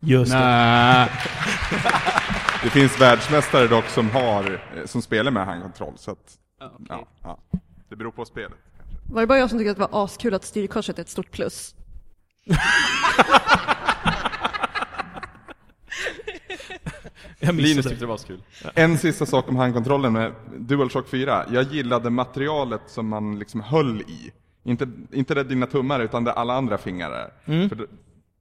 Just det.
Nej.
Det finns världsmästare dock som har, eh, som spelar med handkontroll, så att, ja, ja. Det beror på spelet.
Var det bara jag som tyckte att det var askul att styrkorset är ett stort plus? (laughs)
Jag
Linus tyckte det var så kul.
En sista sak om handkontrollen med DualShock 4. Jag gillade materialet som man liksom höll i. Inte, inte där dina tummar utan där alla andra fingrar är.
Mm.
För du,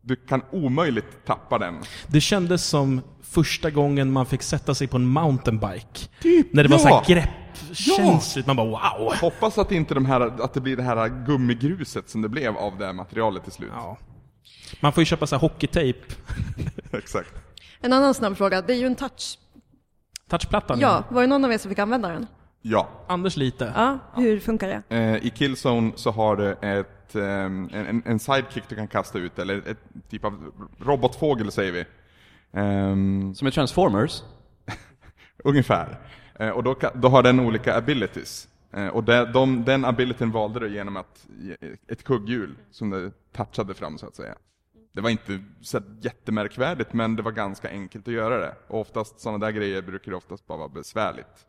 du kan omöjligt tappa den.
Det kändes som första gången man fick sätta sig på en mountainbike. När det var
ja.
så här greppkänsligt. Man bara wow!
Hoppas att, inte de här, att det blir det här gummigruset som det blev av det här materialet till slut.
Ja. Man får ju köpa så här hockeytejp. (laughs)
Exakt.
En annan snabb fråga, det är ju en touch.
Touchplattan.
Ja, var det någon av er som fick använda den?
Ja.
Anders lite.
Ja, hur funkar det?
Eh, I Killzone så har du ett, ehm, en, en- sidekick du kan kasta ut, eller ett typ av robotfågel säger vi. Ehm,
Som är Transformers. (laughs)
Ungefär. Eh, och då, då har den olika abilities. Eh, och det, de, den abilityn valde du genom att ett kugghjul som du touchade fram så att säga. Det var inte så jättemärkvärdigt men det var ganska enkelt att göra det. Och oftast sådana där grejer brukar det oftast bara vara besvärligt.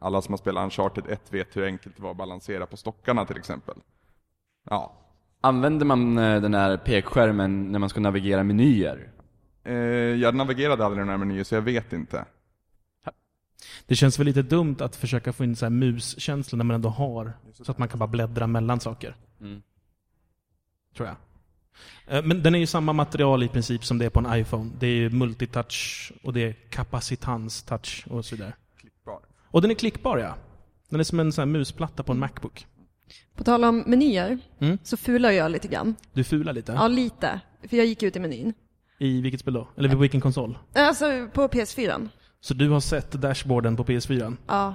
Alla som har spelat Uncharted 1 vet hur enkelt det var att balansera på stockarna till exempel. Ja.
Använder man eh, den här pekskärmen när man ska navigera menyer?
Eh, jag navigerade aldrig den här menyn så jag vet inte.
Det känns väl lite dumt att försöka få in så här muskänsla när man ändå har, så att man kan bara bläddra mellan saker.
Mm.
Tror jag. Eh, Men den är ju samma material i princip som det är på en iPhone. Det är ju multitouch och det är kapacitanstouch och så vidare.
Klickbar.
Och den är klickbar ja. Den är som en sån här musplatta på en Macbook.
På tal om menyer,
Mm.
så fular jag lite grann.
Du fular lite.
Ja, lite. För jag gick ut i menyn.
I vilket spel då? Eller på vilken konsol?
Alltså på PS4.
Så du har sett dashboarden på PS4?
Ja.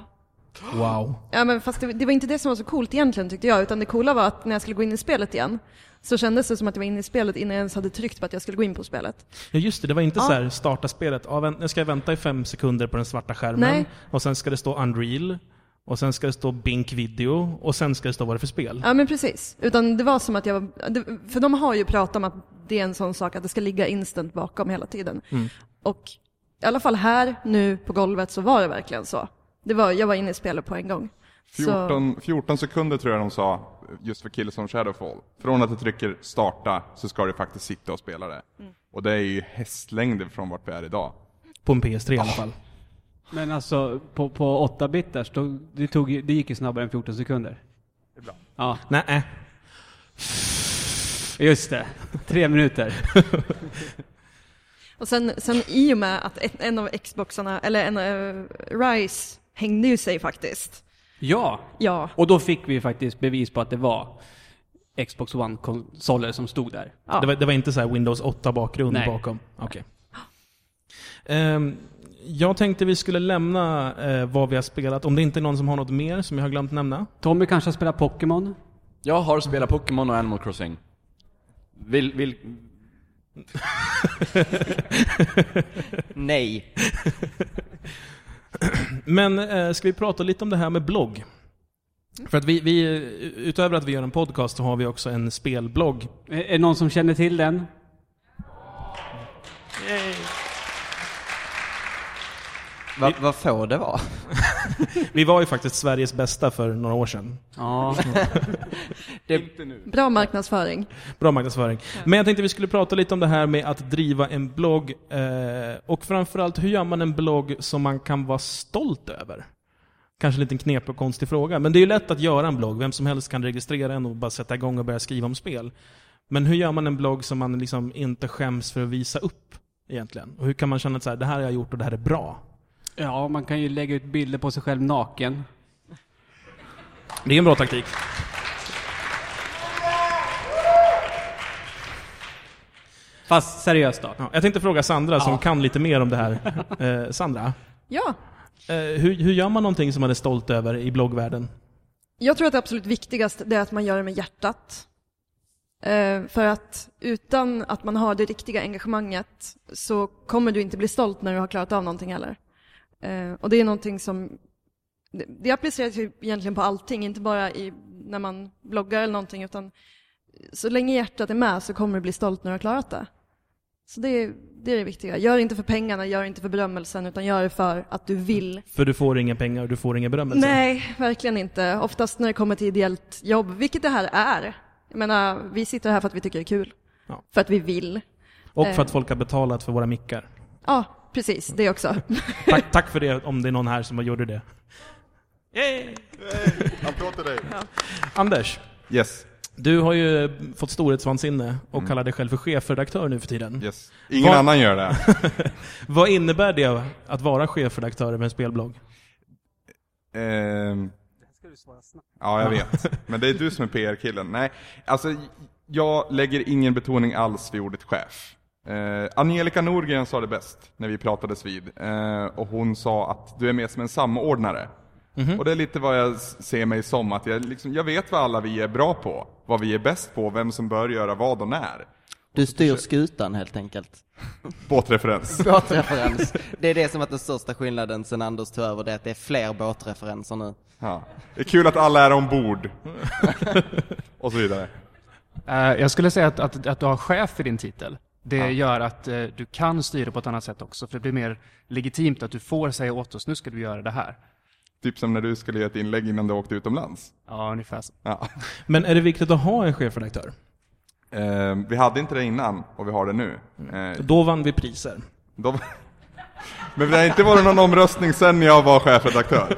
Wow.
Ja men fast det, det var inte det som var så coolt egentligen tyckte jag, utan det coola var att när jag skulle gå in i spelet igen, så kändes det som att jag var inne i spelet innan jag ens hade tryckt på att jag skulle gå in på spelet.
Ja just det, det var inte
Ja.
så här starta spelet. Ja, nu ska jag vänta i fem sekunder på den svarta skärmen.
Nej.
Och sen ska det stå Unreal. Och sen ska det stå Bink Video. Och sen ska det stå vad det är för spel.
Ja men precis. Utan det var som att jag var, för de har ju pratat om att det är en sån sak att det ska ligga instant bakom hela tiden.
Mm.
Och i alla fall här, nu på golvet, så var det verkligen så. Det var, jag var inne i spelet på en gång. Så,
14, 14 sekunder tror jag de sa, just för Killzone Shadowfall. Från att du trycker starta så ska du faktiskt sitta och spela det. Och det är ju hästlängder från vart vi är idag.
På en PS3 i alla fall.
Men alltså, på, på 8-bitars, då, det, tog, det gick ju snabbare än 14 sekunder.
Ibland.
Ja,
Nej,
just det. Tre minuter. (laughs)
och sen, sen i och med att en, en av Xboxarna, eller en uh, Rise, hängde ju sig faktiskt.
Ja,
Ja,
och då fick vi faktiskt bevis på att det var Xbox One-konsoler som stod där.
ja.
Det, var, det var inte så här Windows 8-bakgrund
Nej.
bakom? Okej. Ehm, jag tänkte vi skulle lämna eh, vad vi har spelat. Om det inte är någon som har något mer som jag har glömt nämna.
Tommy kanske har spelat Pokémon?
Jag har spelat Pokémon och Animal Crossing. Vill, vill, (laughs)
Nej. (clears throat)
Men eh, ska vi prata lite om det här med blogg? För att vi, vi, utöver att vi gör en podcast så har vi också en spelblogg.
Är det någon som känner till den?
Va, vad får det vara? (laughs)
Vi var ju faktiskt Sveriges bästa för några år sedan.
Ja. (laughs)
Bra marknadsföring.
Bra marknadsföring. Men jag tänkte vi skulle prata lite om det här med att driva en blogg. Eh, och framförallt, hur gör man en blogg som man kan vara stolt över? Kanske en liten knepig och konstig fråga. Men det är ju lätt att göra en blogg. Vem som helst kan registrera en och bara sätta igång och börja skriva om spel. Men hur gör man en blogg som man liksom inte skäms för att visa upp? Egentligen. Och hur kan man känna att så här, det här har jag gjort och det här är bra?
Ja, man kan ju lägga ut bilder på sig själv naken.
Det är en bra taktik.
Fast seriöst då.
Ja, jag tänkte fråga Sandra som
Ja.
kan lite mer om det här. (laughs) Eh, Sandra,
Ja,
eh, hur, hur gör man någonting som man är stolt över i bloggvärlden?
jag tror att det absolut viktigaste är att man gör det med hjärtat. Eh, för att utan att man har det riktiga engagemanget så kommer du inte bli stolt när du har klarat av någonting heller. Eh, och det är någonting som, det, det appliceras ju egentligen på allting, inte bara i, när man bloggar eller någonting, utan så länge hjärtat är med så kommer du bli stolt när du har klarat det. Så det är, det är det viktiga. Gör inte för pengarna, gör inte för berömmelsen, utan gör det för att du vill
För du får inga pengar och du får ingen berömmelse.
Nej, verkligen inte. Oftast när det kommer till ideellt jobb, vilket det här är. Jag menar, vi sitter här för att vi tycker det är kul.
Ja.
För att vi vill.
Och för
Eh.
att folk har betalat för våra mickar.
Ja, precis. Det också. (laughs)
Tack, tack för det, om det är någon här som gjorde det.
Applåd till dig.
Anders,
Yes,
du har ju fått storhetsvansinne och kallar dig själv för chefredaktör nu för tiden.
yes. Ingen
Vad-
annan gör det. (laughs)
Vad innebär det att vara chefredaktör över en spelblogg?
Ehm, ja, jag vet. Men det är du som är PR-killen. Nej, alltså jag lägger ingen betoning alls vid ordet chef. Eh, Angelica Norgren sa det bäst när vi pratades vid. Eh, och hon sa att du är mer som en samordnare. Och det är lite vad jag ser mig som. Att jag, liksom, jag vet vad alla vi är bra på. Vad vi är bäst på, vem som bör göra vad och när.
Du styr skutan helt enkelt. (laughs)
Båtreferens. (laughs)
Båtreferens. Det är det som varit den största skillnaden sen Anders tog över, det är att det är fler båtreferenser nu.
Ja. Det är kul att alla är ombord. (laughs) och så vidare.
Eh, jag skulle säga att, att, att du har chef i din titel. Det gör att eh, du kan styra på ett annat sätt också, för det blir mer legitimt att du får säga åt oss, nu ska du göra det här.
Typ som när du skulle göra ett inlägg innan du åkte utomlands.
Ja, ungefär så.
Ja. (laughs)
Men är det viktigt att ha en chefredaktör?
Eh, vi hade inte det innan och vi har det nu. Eh,
Då vann vi priser.
då... (laughs) Men det har inte varit någon omröstning sen jag var chefredaktör.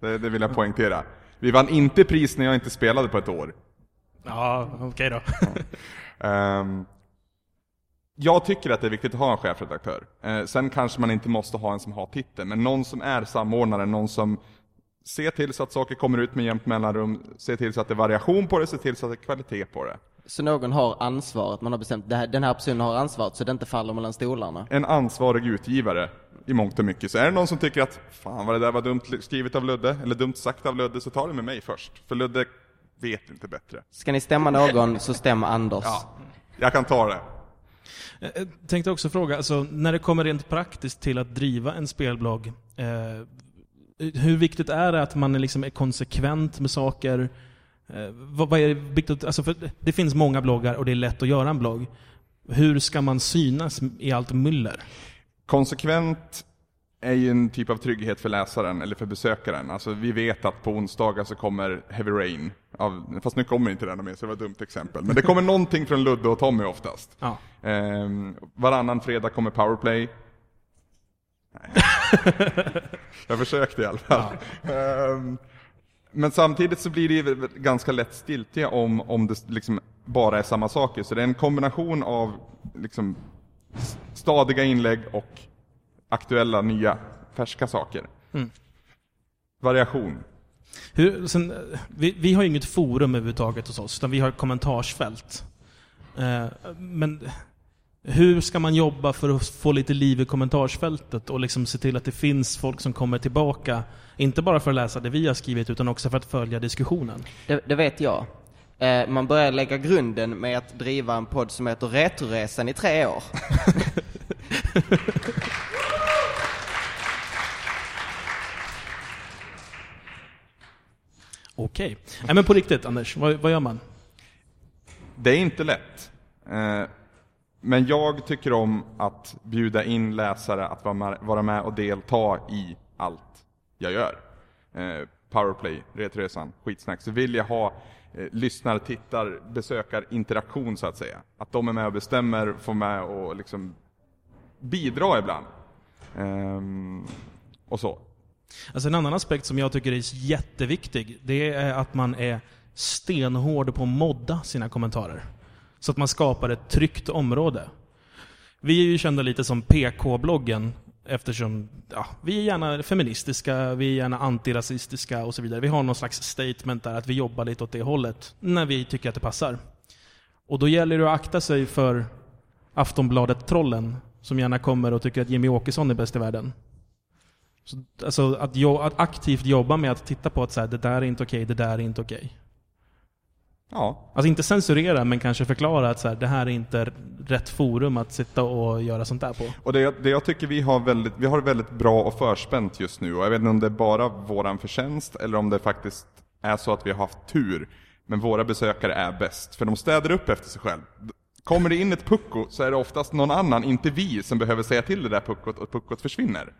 Det, det vill jag poängtera. Vi vann inte pris när jag inte spelade på ett år.
Ja, okej då.
Ehm, jag tycker att det är viktigt att ha en chefredaktör. Eh, sen kanske man inte måste ha en som har titeln, men någon som är samordnare, någon som ser till så att saker kommer ut med jämnt mellanrum, ser till så att det är variation på det, ser till så att det är kvalitet på det.
Så någon har ansvaret, man har bestämt, här, den här personen har ansvaret så det inte faller mellan stolarna.
En ansvarig utgivare i mångt och mycket. Så är det någon som tycker att fan vad det där var dumt skrivet av Ludde, eller dumt sagt av Ludde, så ta det med mig först. För Ludde vet inte bättre.
Ska ni stämma någon så stäm Anders.
Jag kan ta det.
Jag Eh, tänkte också fråga, alltså, när det kommer rent praktiskt till att driva en spelblogg, eh, hur viktigt är det att man är, liksom är konsekvent med saker? Eh, vad, vad är viktigt? Alltså, för det finns många bloggar och det är lätt att göra en blogg. Hur ska man synas i allt myller?
Konsekvent är ju en typ av trygghet för läsaren, eller för besökaren. Alltså vi vet att på onsdagar så kommer Heavy Rain, av, fast nu kommer inte den med så det var ett dumt exempel. Men det kommer någonting från Ludde och Tommy oftast.
Ja.
Ehm, varannan fredag kommer Powerplay. Nej. (laughs) Jag försökte i alla fall. Ehm, men samtidigt så blir det ju ganska lätt stiltje om, om det liksom bara är samma saker. Så det är en kombination av liksom stadiga inlägg och aktuella, nya, färska saker.
Mm.
Variation.
Hur, sen, vi, vi har ju inget forum överhuvudtaget hos oss, utan vi har ett kommentarsfält. Eh, men hur ska man jobba för att få lite liv i kommentarsfältet och liksom se till att det finns folk som kommer tillbaka, inte bara för att läsa det vi har skrivit, utan också för att följa diskussionen?
Det, det vet jag. Eh, man börjar lägga grunden med att driva en podd som heter Retroresan i tre år. (laughs) (laughs)
Okej. Nej men på riktigt Anders, vad, vad gör man?
Det är inte lätt. Eh, Men jag tycker om att bjuda in läsare att vara med, vara med och delta i allt jag gör. Eh, Powerplay, Retresan, Skitsnack. Så vill jag ha eh, lyssnar, tittar, besökar interaktion så att säga. Att de är med och bestämmer, får med och liksom bidra ibland. Ehm, och så.
Alltså en annan aspekt som jag tycker är jätteviktig, det är att man är stenhård på att modda sina kommentarer. Så att man skapar ett tryggt område. Vi är ju kända lite som PK-bloggen eftersom ja, vi är gärna feministiska, vi är gärna antirasistiska och så vidare. Vi har någon slags statement där att vi jobbar lite åt det hållet när vi tycker att det passar. Och då gäller det att akta sig för Aftonbladet-trollen som gärna kommer och tycker att Jimmy Åkesson är bäst i världen. Så, alltså att, jo, att aktivt jobba med att titta på att så här, det där är inte okej, det där är inte okej.
Ja,
Alltså inte censurera, men kanske förklara att så här, det här är inte rätt forum att sitta och göra sånt där på.
Och det, jag- det jag tycker vi har väldigt, vi har väldigt bra och förspänt just nu och jag vet inte om det är bara våran förtjänst eller om det faktiskt är så att vi har haft tur. Men våra besökare är bäst, för de städar upp efter sig själv. Kommer det in ett pucko så är det oftast någon annan, inte vi, som behöver säga till det där puckot och puckot försvinner.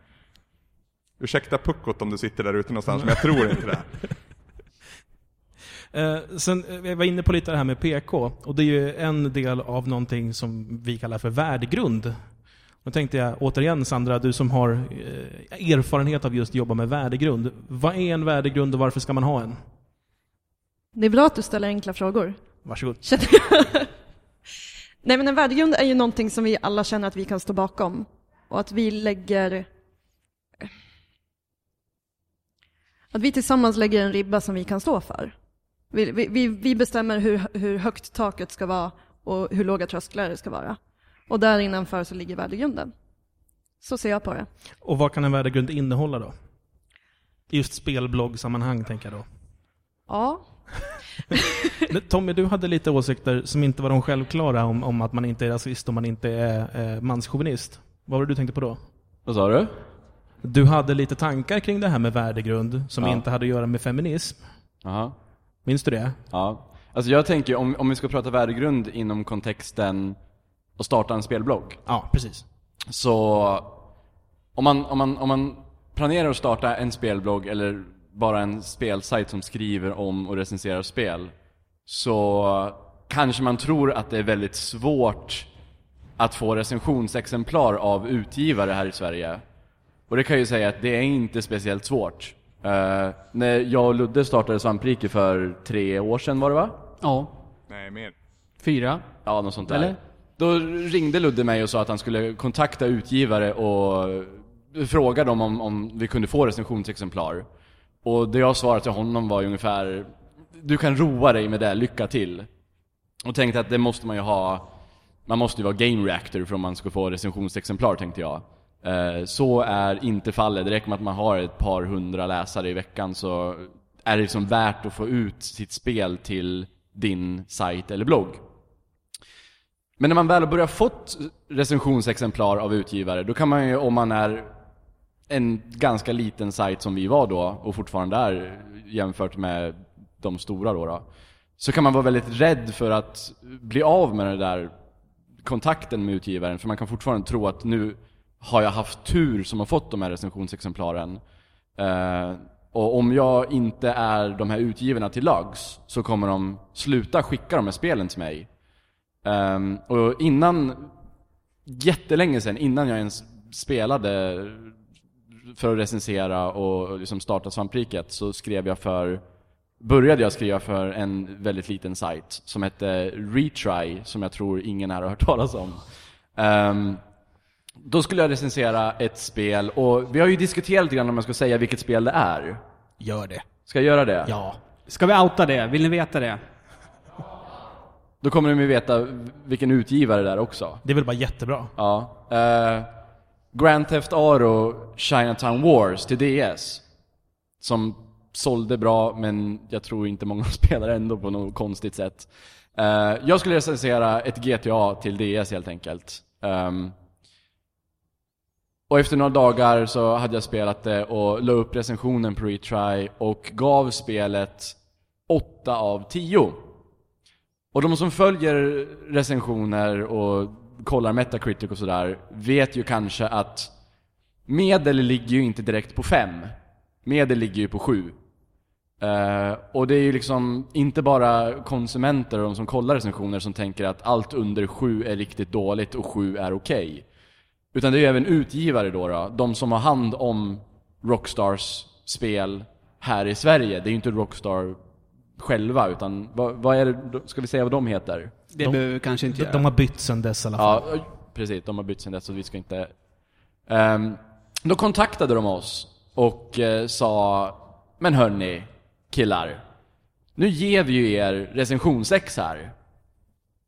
Ursäkta puckot om du sitter där ute någonstans, men jag tror inte det. (laughs)
Eh, sen, eh, jag var inne på lite det här med PK, och det är ju en del av någonting som vi kallar för värdegrund. Då tänkte jag återigen Sandra, du som har eh, erfarenhet av just jobba med värdegrund. Vad är en värdegrund och varför ska man ha en?
Det är bra att du ställer enkla frågor.
Varsågod. (laughs)
Nej men en värdegrund är ju någonting som vi alla känner att vi kan stå bakom. Och att vi lägger... Att vi tillsammans lägger en ribba som vi kan stå för. Vi, vi- vi, bestämmer hur, hur högt taket ska vara och hur låga trösklar det ska vara. Och där innanför så ligger värdegrunden. Så ser jag på det.
Och vad kan en värdegrund innehålla då? I Just spelbloggsammanhang tänker jag då.
Ja, (laughs)
Tommy, du hade lite åsikter som inte var de självklara om, om att man inte är rasist och man inte är eh, manschauvinist. Vad var det du tänkte på då?
Vad sa du?
Du hade lite tankar kring det här med värdegrund som
Ja.
inte hade att göra med feminism.
Jaha.
Minns du det?
Ja. Alltså jag tänker, om, om vi ska prata värdegrund inom kontexten att starta en spelblogg.
Ja, precis.
Så om man, om, man, om man planerar att starta en spelblogg eller bara en spelsajt som skriver om och recenserar spel så kanske man tror att det är väldigt svårt att få recensionsexemplar av utgivare här i Sverige. Och det kan jag ju säga att det är inte speciellt svårt. Eh, när jag och Ludde startade Svamprike för tre år sedan var det va?
Ja.
Nej, mer.
Fyra.
Ja, något sånt där.
Eller?
Då ringde Ludde mig och sa att han skulle kontakta utgivare och fråga dem om, om vi kunde få recensionsexemplar. Och det jag svarade till honom var ungefär Du kan roa dig med det, lycka till. Och tänkte att det måste man ju ha Man måste ju vara game reactor för om man ska få recensionsexemplar tänkte jag. Eh, så är inte fallet. Det räcker med att man har ett par hundra läsare i veckan så är det liksom värt att få ut sitt spel till din sajt eller blogg. Men när man väl har börjat fått recensionsexemplar av utgivare, då kan man ju, om man är en ganska liten sajt som vi var då, och fortfarande är jämfört med de stora då, då så kan man vara väldigt rädd för att bli av med den där kontakten med utgivaren, för man kan fortfarande tro att nu har jag haft tur som har fått de här recensionsexemplaren. Eh, och om jag inte är de här utgivarna till lags så kommer de sluta skicka de här spelen till mig. Eh, och innan, jättelänge sedan, innan jag ens spelade för att recensera och liksom starta svampriket så skrev jag för, började jag skriva för en väldigt liten sajt som hette Retry, som jag tror ingen här har hört talas om. Ehm, då skulle jag recensera ett spel och vi har ju diskuterat lite grann om jag ska säga vilket spel det är.
Gör det.
Ska jag göra det?
Ja.
Ska vi outa det? Vill ni veta det?
Då kommer de ju veta vilken utgivare det är också.
Det är väl bara jättebra.
Ja. Eh, Grand Theft Auto Chinatown Wars till DS. Som sålde bra, men jag tror inte många (laughs) spelar ändå på något konstigt sätt. Eh, jag skulle recensera ett GTA till DS helt enkelt. Ehm, och efter några dagar så hade jag spelat det och la upp recensionen på Retry och gav spelet 8 av 10. Och de som följer recensioner och kollar Metacritic och sådär vet ju kanske att medel ligger ju inte direkt på 5. Medel ligger ju på 7. Uh, eh, och det är ju liksom inte bara konsumenter och de som kollar recensioner som tänker att allt under 7 är riktigt dåligt och 7 är okej. Utan det är ju även utgivare då, då, de som har hand om Rockstars spel här i Sverige. Det är ju inte Rockstar själva, utan vad, vad är det, ska vi säga vad de heter?
Det
De-
behöver vi kanske inte
De,
göra.
de har bytt sen dess i alla fall.
Ja, precis. De har bytt sen dess, så vi ska inte... Ehm, då kontaktade de oss och eh, sa Men hörni, killar. Nu ger vi ju er recensionsex här.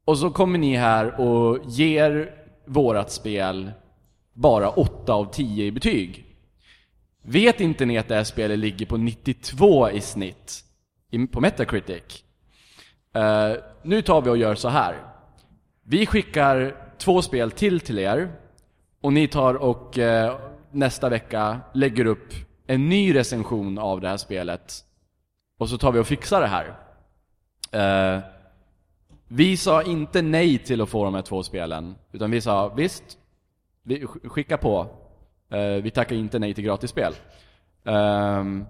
Och så kommer ni här och ger vårat spel bara 8 av 10 i betyg. Vet inte ni att det här spelet ligger på 92 i snitt på Metacritic? Uh, nu tar vi och gör så här. Vi skickar två spel till till er och ni tar och uh, nästa vecka lägger upp en ny recension av det här spelet. Och så tar vi och fixar det här. Uh, vi sa inte nej till att få de här två spelen, utan vi sa visst, vi skicka på. Eh, vi tackar inte nej till gratisspel. Ehm,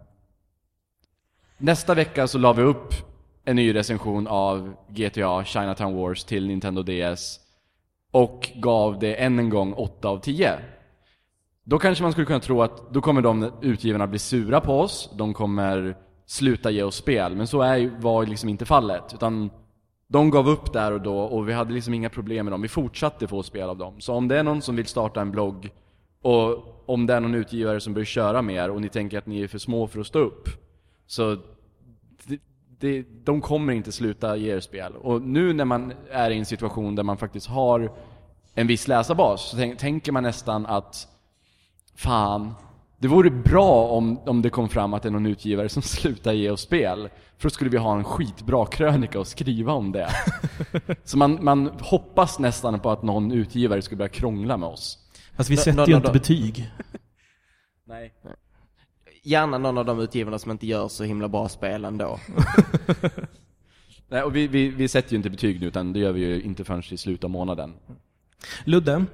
nästa vecka så la vi upp en ny recension av GTA Chinatown Wars till Nintendo DS och gav det än en gång 8 av 10. Då kanske man skulle kunna tro att då kommer de utgivarna bli sura på oss, de kommer sluta ge oss spel, men så är, var ju liksom inte fallet. Utan de gav upp där och då och vi hade liksom inga problem med dem. Vi fortsatte få spel av dem. Så om det är någon som vill starta en blogg och om det är någon utgivare som börjar köra mer och ni tänker att ni är för små för att stå upp. Så det, det, de kommer inte sluta ge er spel. Och nu när man är i en situation där man faktiskt har en viss läsarbas så tänk, tänker man nästan att Fan, det vore bra om, om det kom fram att det är någon utgivare som (laughs) slutar ge oss spel. För då skulle vi ha en skitbra krönika att skriva om det. (laughs) Så man, man hoppas nästan på att någon utgivare skulle börja krångla med oss.
Fast vi
Nå-
sätter
nå-
ju
nå-
inte
nå-
betyg. (laughs)
Nej.
Gärna någon av de utgivarna som inte gör så himla bra spel ändå.
Nej, och vi, vi, vi sätter ju inte betyg nu, utan det gör vi ju inte förrän i slutet av månaden.
Ludde,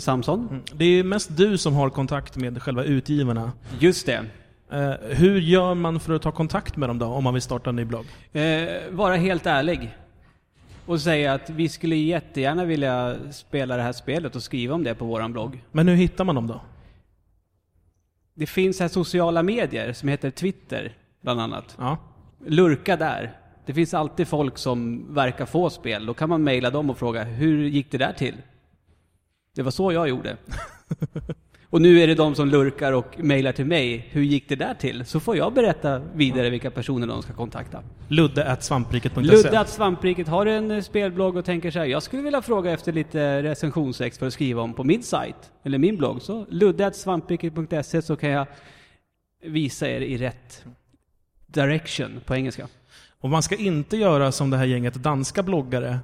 Samson?
det är mest du som har kontakt med själva utgivarna.
Just det.
Eh, hur gör man för att ta kontakt med dem då, om man vill starta en ny blogg?
Eh, vara helt ärlig. Och säga att vi skulle jättegärna vilja spela det här spelet och skriva om det på våran blogg.
Men hur hittar man dem då?
Det finns här sociala medier som heter Twitter, bland annat.
Ja.
Lurka där. Det finns alltid folk som verkar få spel. Då kan man mejla dem och fråga, hur gick det där till? Det var så jag gjorde. (laughs) och nu är det de som lurkar och mejlar till mig, hur gick det där till? Så får jag berätta vidare vilka personer de ska kontakta.
Ludde at svampriket.se
Ludde Svampriket har en eh, spelblogg och tänker så här, jag skulle vilja fråga efter lite recensionsex för att skriva om på min sajt, eller min blogg. Så ludde att svampriket.se så kan jag visa er i rätt direction på engelska.
Och man ska inte göra som det här gänget danska bloggare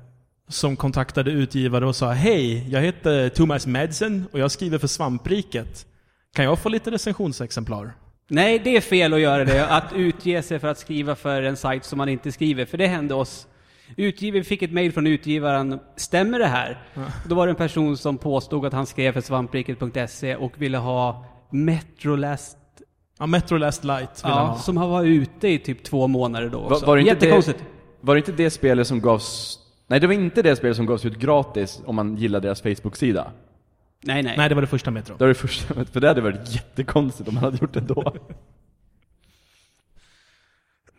som kontaktade utgivare och sa Hej, jag heter Thomas Madsen och jag skriver för Svampriket. Kan jag få lite recensionsexemplar?
Nej, det är fel att göra det. Att utge sig för att skriva för en sajt som man inte skriver, för det hände oss. Utgivaren fick ett mejl från utgivaren. Stämmer det här? Då var det en person som påstod att han skrev för svampriket.se och ville ha Metrolast
Ja, Metro Last Light vill han
Ja,
ha.
som har varit ute i typ två månader då
Var,
också.
var, det inte
Jättekonstigt.
det, var det inte det spelet som gavs... Nej, det var inte det spelet som gavs ut gratis om man gillade deras Facebook-sida.
Nej, nej.
Nej, det var det första Metro.
Det var det första, (laughs) för det hade varit jättekonstigt om man hade gjort det då.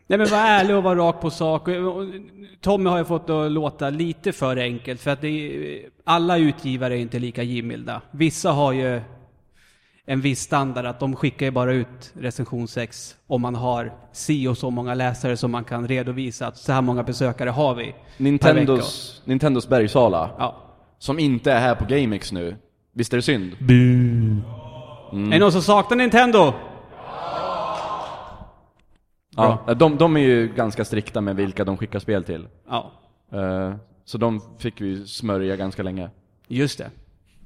Nej men var ärlig och var rak på sak. Och- och Tommy har ju fått det att låta lite för enkelt för att det är, alla utgivare är inte lika givmilda. Vissa har ju en viss standard att de skickar ju bara ut recensionsex om man har si och så många läsare som man kan redovisa att så här många besökare har vi.
Nintendos, Nintendos bergsala,
Ja.
som inte är här på GameX nu. Visst är det synd?
Bu.
Är det någon som saknar Nintendo?
Ja, de, de är ju ganska strikta med vilka de skickar spel till.
Ja,
Eh, Så de fick vi smörja ganska länge.
just det.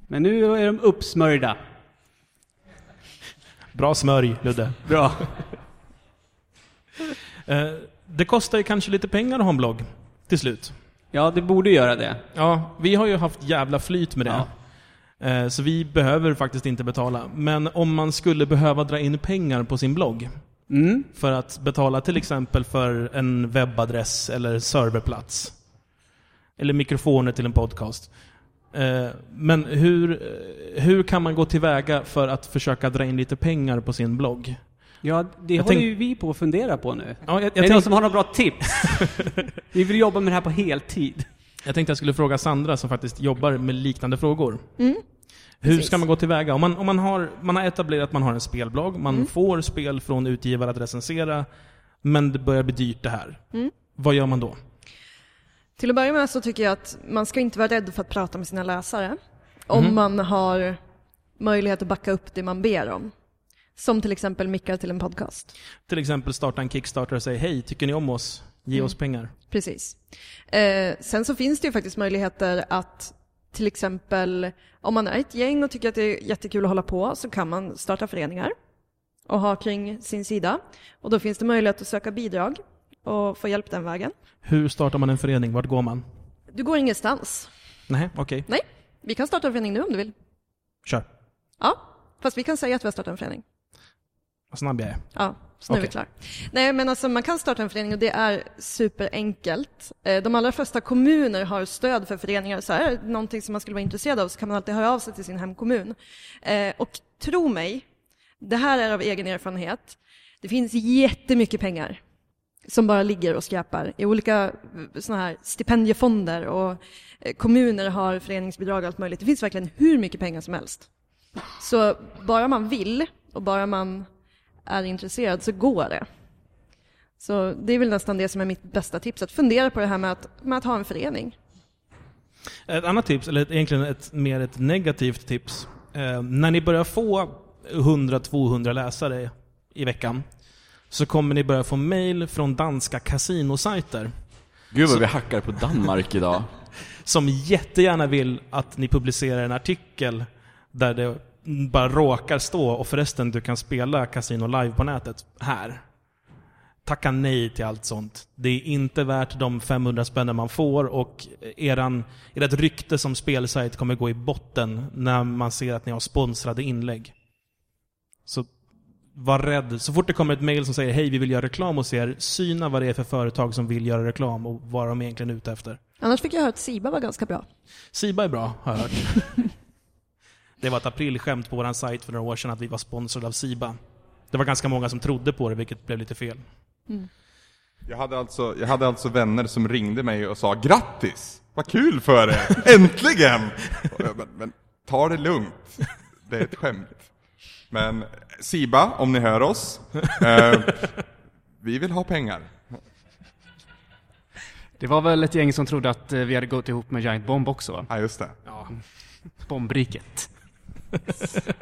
Men nu är de uppsmörjda.
Bra smörj, Ludde.
Bra. (laughs)
Eh, det kostar ju kanske lite pengar att ha en blogg till slut.
Ja, det borde göra det.
Ja, vi har ju haft jävla flyt med det. Eh, Så vi behöver faktiskt inte betala. Men om man skulle behöva dra in pengar på sin blogg
Mm.
för att betala till exempel för en webbadress eller serverplats. Eller mikrofoner till en podcast. Eh, Men hur, eh, hur kan man gå tillväga för att försöka dra in lite pengar på sin blogg?
Ja, det
Jag
håller
tänk-
ju vi på att fundera på nu.
Ja, jag, jag,
är det någon som har några bra tips? (laughs) vi vill jobba med det här på heltid.
jag tänkte jag skulle fråga Sandra som faktiskt jobbar med liknande frågor.
Mm.
Hur
Precis.
ska man gå tillväga? Om man, om man, har, man har etablerat att man har en spelblogg, man
Mm.
får spel från utgivare att recensera, men det börjar bli dyrt det här.
Mm.
Vad gör man då?
Till att börja med så tycker jag att man ska inte vara rädd för att prata med sina läsare. Om
Mhm.
man har möjlighet att backa upp det man ber om. Som till exempel mickar till en podcast.
Till exempel starta en Kickstarter och säga hej, tycker ni om oss? Ge
Mm.
oss pengar.
Precis. Eh, sen så finns det ju faktiskt möjligheter att till exempel om man är ett gäng och tycker att det är jättekul att hålla på så kan man starta föreningar och ha kring sin sida. Och då finns det möjlighet att söka bidrag och få hjälp den vägen.
Hur startar man en förening? Vart går man?
Du går ingenstans.
Nej, okej.
Nej, vi kan starta en förening nu om du vill.
Kör.
Ja, fast vi kan säga att vi har startat en förening.
Vad snabb jag är.
Ja, så nu är vi
Okej.
klar. Nej, men alltså man kan starta en förening och det är superenkelt. Eh, De allra flesta kommuner har stöd för föreningar. Så här, någonting som man skulle vara intresserad av så kan man alltid höra av sig till sin hemkommun. Eh, Och tro mig, det här är av egen erfarenhet. Det finns jättemycket pengar som bara ligger och skräpar i olika eh, såna här stipendiefonder och eh, kommuner har föreningsbidrag och allt möjligt. Det finns verkligen hur mycket pengar som helst. Så bara man vill och bara man är intresserad så går det. Så det är väl nästan det som är mitt bästa tips, att fundera på det här med att, med att ha en förening.
Ett annat tips, eller egentligen ett, mer ett negativt tips. Eh, när ni börjar få 100-200 läsare i veckan så kommer ni börja få mail från danska kasinosajter
Gud vad vi hackar på Danmark idag. (laughs)
som jättegärna vill att ni publicerar en artikel där det bara råkar stå och förresten du kan spela Casino live på nätet här. Tacka nej till allt sånt. Det är inte värt de 500 spännen man får och eran, ert rykte som spelsajt kommer gå i botten när man ser att ni har sponsrade inlägg. Så var rädd. Så fort det kommer ett mail som säger hej vi vill göra reklam hos er, syna vad det är för företag som vill göra reklam och vad de egentligen är ute efter.
Annars fick jag höra att Siba var ganska bra.
Siba är bra, har jag hört. (laughs) det var ett aprilskämt på vår sajt för några år sedan att vi var sponsrade av Siba. Det var ganska många som trodde på det, vilket blev lite fel.
Jag hade, alltså, jag hade alltså vänner som ringde mig och sa grattis! Vad kul för er! Äntligen! Och jag, men, men ta det lugnt. Det är ett skämt. Men Siba, om ni hör oss. (laughs) Eh, vi vill ha pengar.
Det var väl ett gäng som trodde att eh, vi hade gått ihop med Giant Bomb också va?
Ja, just det.
Bombriket. (laughs)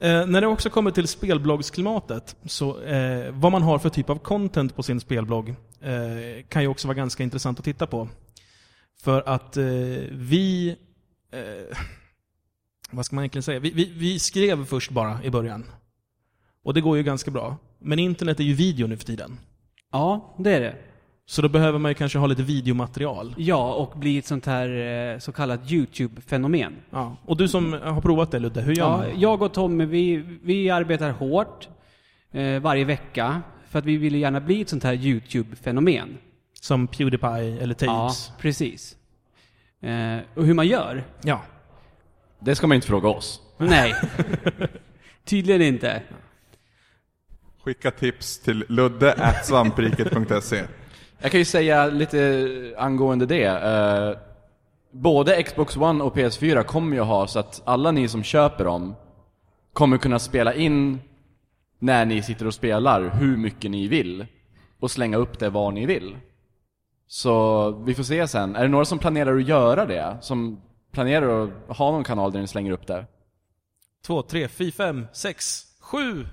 Eh, när det också kommer till spelbloggsklimatet, så eh, vad man har för typ av content på sin spelblogg eh, kan ju också vara ganska intressant att titta på. För att eh, vi... Vad ska man egentligen säga? Vi, vi, vi skrev först bara i början. Och det går ju ganska bra. Men internet är ju video nu för tiden.
Ja, det är det.
Så då behöver man ju kanske ha lite videomaterial.
Ja, och bli ett sånt här eh, så kallat YouTube-fenomen.
Ja. Och du som har provat det Ludde, hur gör
Ja,
man?
jag och Tommy, vi, vi arbetar hårt eh, varje vecka för att vi vill gärna bli ett sånt här YouTube-fenomen.
Som Pewdiepie eller
Ja,
Tapes?
precis. Eh, och hur man gör?
Ja.
Det ska man inte fråga oss.
Nej. Tydligen inte.
Skicka tips till ludde.svampriket.se
Jag kan ju säga lite angående det. Eh, både Xbox One och PS4 kommer ju ha så att alla ni som köper dem kommer kunna spela in när ni sitter och spelar hur mycket ni vill och slänga upp det var ni vill. Så vi får se sen. Är det några som planerar att göra det? Som planerar att ha någon kanal där ni slänger upp det?
Två, tre, fyra, fem, sex, sju,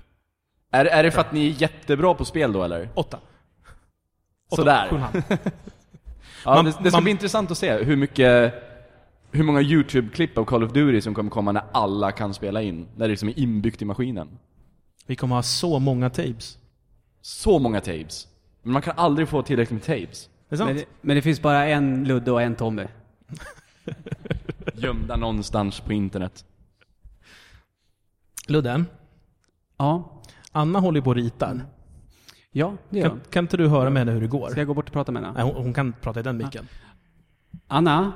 Är, är det för att ni är jättebra på spel då eller?
åtta.
Sådär.
En halv. (laughs)
Ja,
Man-
det, det ska
man-
bli intressant att se hur mycket hur många YouTube-klipp av Call of Duty som kommer komma när alla kan spela in, när det liksom är inbyggt i maskinen.
Vi kommer ha så många tapes.
så många tapes. Men man kan aldrig få tillräckligt med tapes.
Det?
Men det, men det finns bara en Ludde och en Tommy. (laughs)
Gömda någonstans på internet.
Ludde,
Ja,
Anna håller ju på och ritar.
ja det gör
Kan, kan inte du höra med henne hur det går?
Ska jag gå bort och prata med henne?
Nej, hon, hon kan prata i den micken.
Anna?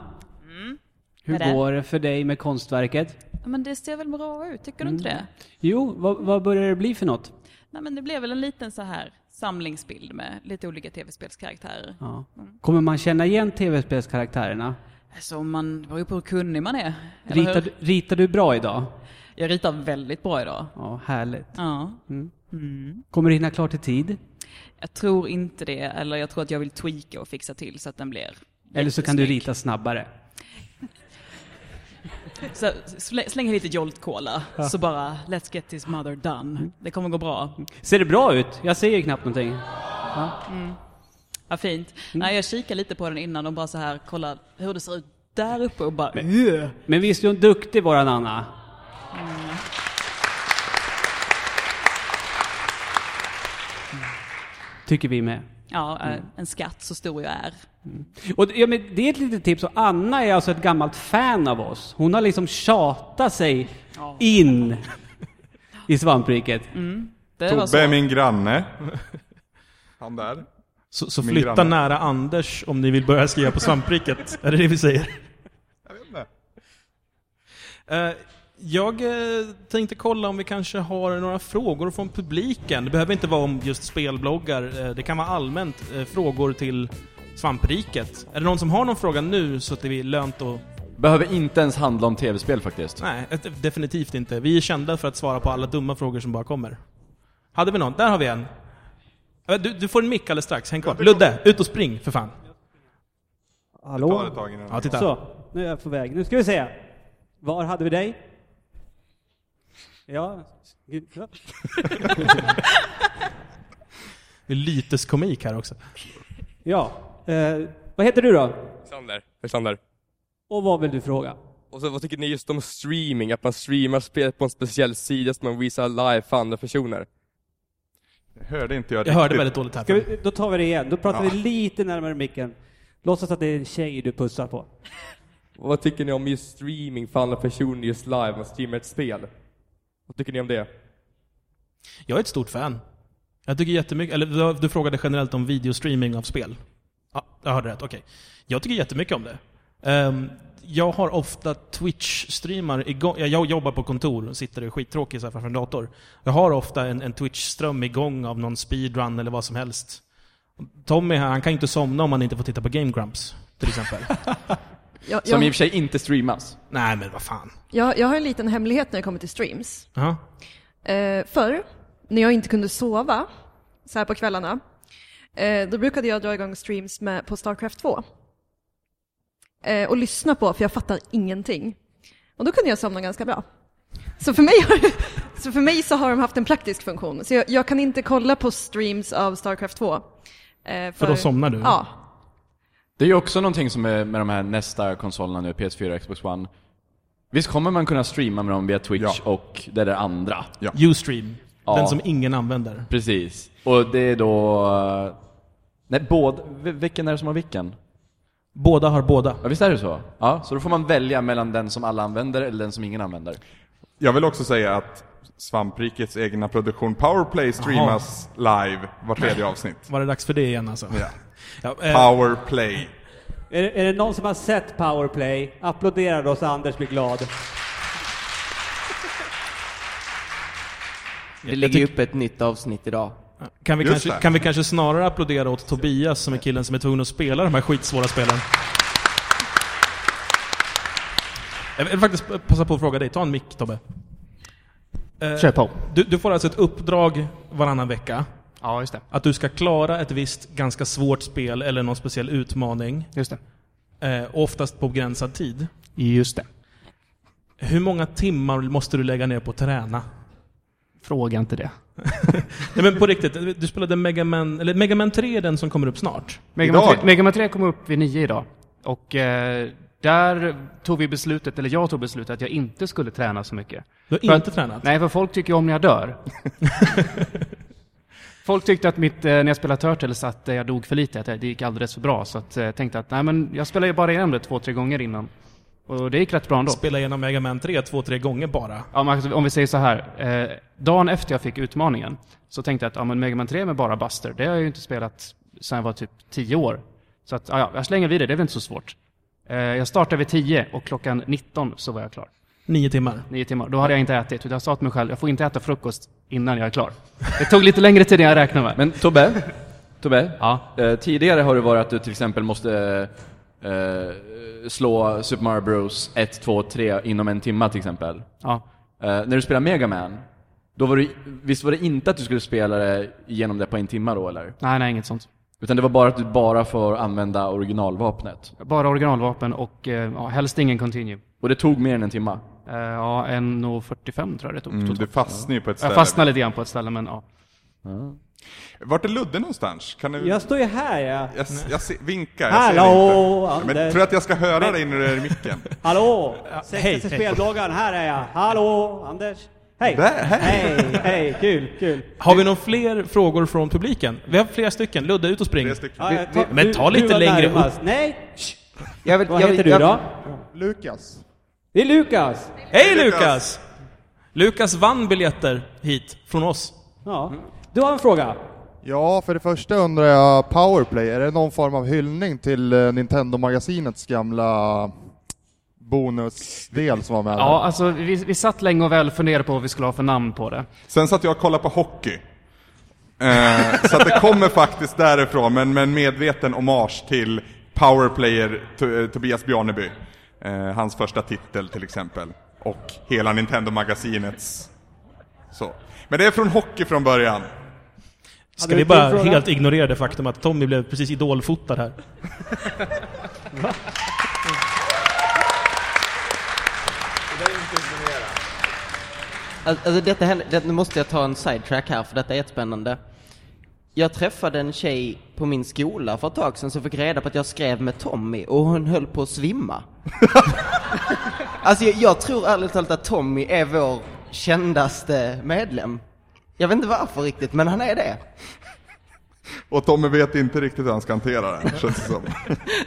Hur
Vad är det?
går det för dig med konstverket?
Ja, men det ser väl bra ut, tycker du inte det?
Jo, vad, vad börjar det bli för något?
Nej, men det blev väl en liten så här samlingsbild med lite olika tv-spelskaraktärer.
Ja. Kommer man känna igen tv-spelskaraktärerna?
Alltså om man, beror på hur kunnig man är.
Ritar, du- ritar du bra idag?
Jag ritar väldigt bra idag.
Ja, härligt.
Ja.
Kommer du hinna klart i tid?
Jag tror inte det, eller jag tror att jag vill tweaka och fixa till så att den blir
Eller så kan du rita snabbare.
Så slä- släng lite Jolt Cola, så bara let's get this mother done. Det kommer gå bra.
Ser det bra ut? Jag ser ju knappt någonting.
Ja, fint. Nej, jag kikade lite på den innan och bara så här kolla hur det ser ut där uppe och bara
Men visst är hon duktig, våran Anna? Tycker vi med.
Ja, eh, en skatt så stor jag är.
Och det- ja, men det är ett litet tips. Och Anna är alltså ett gammalt fan av oss. Hon har liksom tjatat sig in i svampriket.
Det var
Tobbe
så.
är min granne. Han där.
Så, så flytta
granne.
nära Anders om ni vill börja skriva på svampriket. (laughs) är det det vi säger?
Jag vet inte.
Eh, Jag eh, tänkte kolla om vi kanske har några frågor från publiken. Det behöver inte vara om just spelbloggar. Eh, Det kan vara allmänt frågor till svampriket. Är det någon som har någon fråga nu så att det är lönt att...
Behöver inte ens handla om tv-spel faktiskt.
Nej, definitivt inte. Vi är kända för att svara på alla dumma frågor som bara kommer. Hade vi någon? Där har vi en. Du, du får en mick alldeles strax, häng kvar. Ludde, ut och spring för fan.
Hallå?
ett tag innan.
Ja, titta.
Så, nu är jag på väg. Nu ska vi se. Var hade vi dig? Ja. (laughs)
Det är lyteskomik här också.
Ja. Eh, vad heter du då?
Alexander. Alexander.
Och vad vill du fråga?
Och så vad tycker ni just om streaming? Att man streamar spelet på en speciell sida som man visar live för andra personer?
Hörde inte jag
Jag hörde
riktigt.
väldigt dåligt här.
Vi, då tar vi det igen. Då pratar vi lite närmare micken. Låtsas att det är en tjej du pussar på.
Och vad tycker ni om just streaming för andra personer just live? Man streamar ett spel. Vad tycker ni om det?
Jag är ett stort fan. Jag tycker jättemycket, eller du, du frågade generellt om videostreaming av spel. Ja, jag hörde rätt, okej. Jag tycker jättemycket om det. Ehm, jag har ofta Twitch-streamar igång. Ja, Jag jobbar på kontor och sitter skittråkig framför en dator. Jag har ofta en, en Twitch-ström igång av någon speedrun eller vad som helst. Tommy här, han kan inte somna om han inte får titta på Game Grumps, till exempel. (laughs)
Jag,
Som i och för sig inte streamas.
Nej men vad fan.
jag, jag har en liten hemlighet när det kommer till streams.
Jaha.
Eh, förr, när jag inte kunde sova, så här på kvällarna, eh, då brukade jag dra igång streams med, på Starcraft 2. Eh, och lyssna på, för jag fattar ingenting. Och då kunde jag somna ganska bra. Så för mig, har, (laughs) så, för mig så har de haft en praktisk funktion. Så jag, jag kan inte kolla på streams av Starcraft 2. Eh, för,
För då somnar du?
Ja.
Det är ju också någonting som är med de här nästa konsolerna nu, PS4 och Xbox One. Visst kommer man kunna streama med dem via Twitch
Ja.
och det där andra?
Ustream.
Ja.
Den som ingen använder.
Precis. Och det är då... eh, Nej, båda... vi- Vilken är det som har vilken?
Båda har båda.
Ja, visst är det så? Ja, så då får man välja mellan den som alla använder eller den som ingen använder.
Jag vill också säga att Svamprikets egna produktion Powerplay streamas live var tredje avsnitt.
Var det dags för det igen alltså?
Ja.
Ja, eh,
Powerplay.
Är, det- är det någon som har sett Powerplay? Applådera då så Anders blir glad.
Det ligger ju upp ett nytt avsnitt idag.
Kan vi, kanske, kan vi kanske snarare applådera åt Tobias som är killen som är tvungen att spela de här skitsvåra spelen? Jag vill faktiskt passa på att fråga dig, ta en mick Tobbe. Eh,
Kör på.
Du, du får alltså ett uppdrag varannan vecka.
Ja, just det.
Att du ska klara ett visst ganska svårt spel eller någon speciell utmaning.
Just det.
Eh, oftast på begränsad tid.
Just det.
Hur många timmar måste du lägga ner på att träna?
Fråga inte det. (laughs)
Nej men på riktigt, du spelade Mega Man, eller Mega Man 3 är den som kommer upp snart.
Mega Man
Idag?
3, Mega Man 3 kom upp vid nio idag. Och eh, där tog vi beslutet, eller jag tog beslutet att jag inte skulle träna så mycket.
Du har
För
inte
att-
tränat?
Nej, för folk tycker om när jag dör. (laughs) folk tyckte att mitt, eh, när jag spelade Turtles att eh, jag dog för lite, att det gick alldeles för bra. Så att, eh, jag tänkte att nej men jag spelade ju bara igenom det två, tre gånger innan. Och det gick rätt bra ändå.
Spela igenom Mega Man 3 två, tre gånger bara.
Ja, men alltså, om vi säger så här. Eh, dagen efter jag fick utmaningen så tänkte jag att ja, men Mega Man 3 med bara Buster, det har jag ju inte spelat sedan jag var typ 10 år. Så att, ja, ja, jag slänger vidare, det är väl inte så svårt. Eh, jag startade vid 10 och klockan 19 så var jag klar.
Nio timmar.
Nio timmar. Då hade jag inte ätit. utan Jag sa till mig själv, jag får inte äta frukost innan jag är klar. Det tog lite längre tid än jag räknade med.
Men Tobbe, Tobbe
Ja.
eh, tidigare har det varit att du till exempel måste eh, slå Super Mario Bros 1, 2, 3 inom en timma till exempel.
Ja.
Eh, när du spelar Mega Man, då var det, visst var det inte att du skulle spela det igenom det på en timma då eller?
Nej, nej, inget sånt.
Utan det var bara att du bara får använda originalvapnet.
Bara originalvapen och eh, ja, helst ingen continue.
Och det tog mer än en timma.
Eh, ja, 1.45 tror jag det tog.
Mm, du fastnar ju på ett ställe.
Jag fastnade lite grann på ett ställe, men ja.
Vart är Ludde någonstans? Kan du...
Jag står ju här ja.
Jag, jag ser, vinkar, jag
Hallå,
ser inte. Men
Anders.
tror du att jag ska höra dig när du är i micken? (laughs)
Hallå!
hej,
spelbloggen, här är jag. Hallå, Anders. Hej!
Där, hej.
Hej, hej, kul, kul.
Har vi några fler frågor från publiken? Vi har flera stycken. Ludde, ut och spring.
Ja, jag tar-
Men
du-
ta
du
lite
var
längre
närmast. Nej!
Jag vill,
Vad
jag,
heter du
jag,
då?
Lukas.
Det är Lukas.
Hej
Lukas.
Lukas! Lukas vann biljetter hit från oss.
Ja. Du har en fråga?
Ja, för det första undrar jag Powerplay, är det någon form av hyllning till eh, Nintendo-magasinets gamla bonusdel som var med
Ja, alltså vi, vi satt länge och väl funderade på vad vi skulle ha för namn på det.
Sen satt jag och kollade på hockey. Eh, så att det kommer faktiskt därifrån, men med en medveten hommage till powerplayer to, eh, Tobias Bjarneby. Eh, hans första titel till exempel. Och hela Nintendo-magasinets. Så. Men det är från hockey från början.
Ska vi bara
fråga?
helt ignorera det faktum att Tommy blev precis idolfotad här? (laughs)
Alltså detta hände, det, nu måste jag ta en sidetrack här för detta är jättespännande. Jag träffade en tjej på min skola för ett tag sedan som fick reda på att jag skrev med Tommy och hon höll på att svimma. (laughs) alltså jag, jag tror ärligt talat att Tommy är vår kändaste medlem. Jag vet inte varför riktigt, men han är det.
Och Tommy vet inte riktigt hur han ska hantera det, (laughs) känns det som.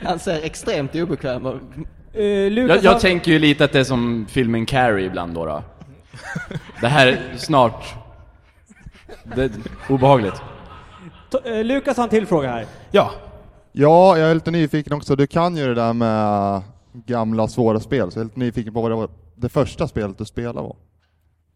Han ser extremt obekväm och
Uh, Lukas
Jag, jag tänker ju lite att det är som filmen Carrie ibland då. då. Det här är snart... Det är obehagligt.
To- eh, Lukas har en till fråga här.
Ja,
Ja, jag är lite nyfiken också. Du kan ju det där med gamla svåra spel, så jag är lite nyfiken på vad det var det första spelet du spelade var.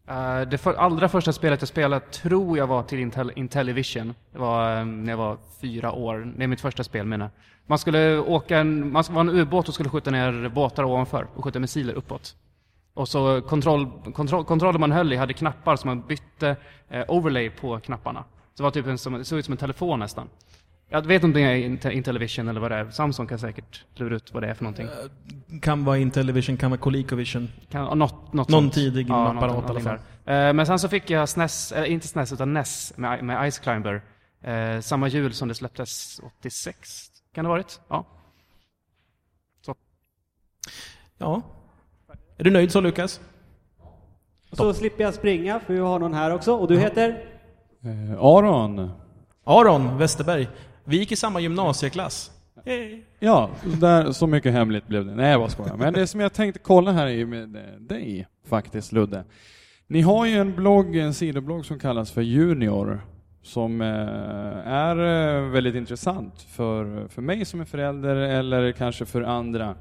Eh, det för, allra första spelet jag spelade tror jag var till Intel, Intellivision. Det var um, när jag var fyra år. Det är mitt första spel menar. Man skulle åka en, man var en ubåt och skulle skjuta ner båtar ovanför och skjuta missiler uppåt. Och så kontroll, kontroll, kontrollen man höll i hade knappar som man bytte eh, overlay på knapparna. Så det var typ en, som, det såg ut som en telefon nästan. Jag vet inte om det är Inte- Intellivision eller vad det är. Samsung kan säkert klura ut vad det är för någonting.
kan vara Intellivision, kan vara ColecoVision.
Kan, något, något
Någon
sånt.
tidig
Ja,
apparat
något-
i alla fall.
där. Eh, Men sen så fick jag SNES, eller inte SNES utan NES med, med Ice Climber. Eh, samma jul som det släpptes 86, kan det ha varit? Ja.
Ja. Är du nöjd så Lukas?
Så slipper jag springa, för vi har någon här också. Och du heter?
Eh, Aron.
Aron Westerberg. Vi gick i samma gymnasieklass.
Ja, där, så mycket hemligt blev det. Nej, jag bara skojar. Men det som jag tänkte kolla här är med dig, faktiskt, Ludde. Ni har ju en blogg, en sidoblogg som kallas för Junior, som eh, är eh, väldigt intressant för, för mig som är förälder, eller kanske för andra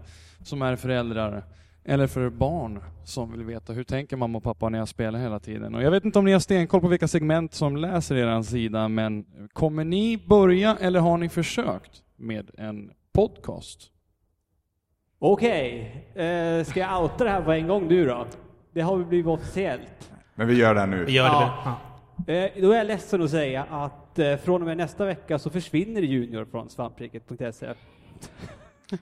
som är föräldrar, eller för barn som vill veta hur tänker mamma och pappa när jag spelar hela tiden. Och jag vet inte om ni har stenkoll på vilka segment som läser er sida, men kommer ni börja, eller har ni försökt med en podcast?
Okej. Eh, ska jag outa det här på en gång du då? Det har blivit officiellt.
Men vi gör det här nu.
Vi gör det?
Ja. Eh, då är jag ledsen att säga att eh, från och med nästa vecka så försvinner Junior från svampriket.se. (laughs) eh,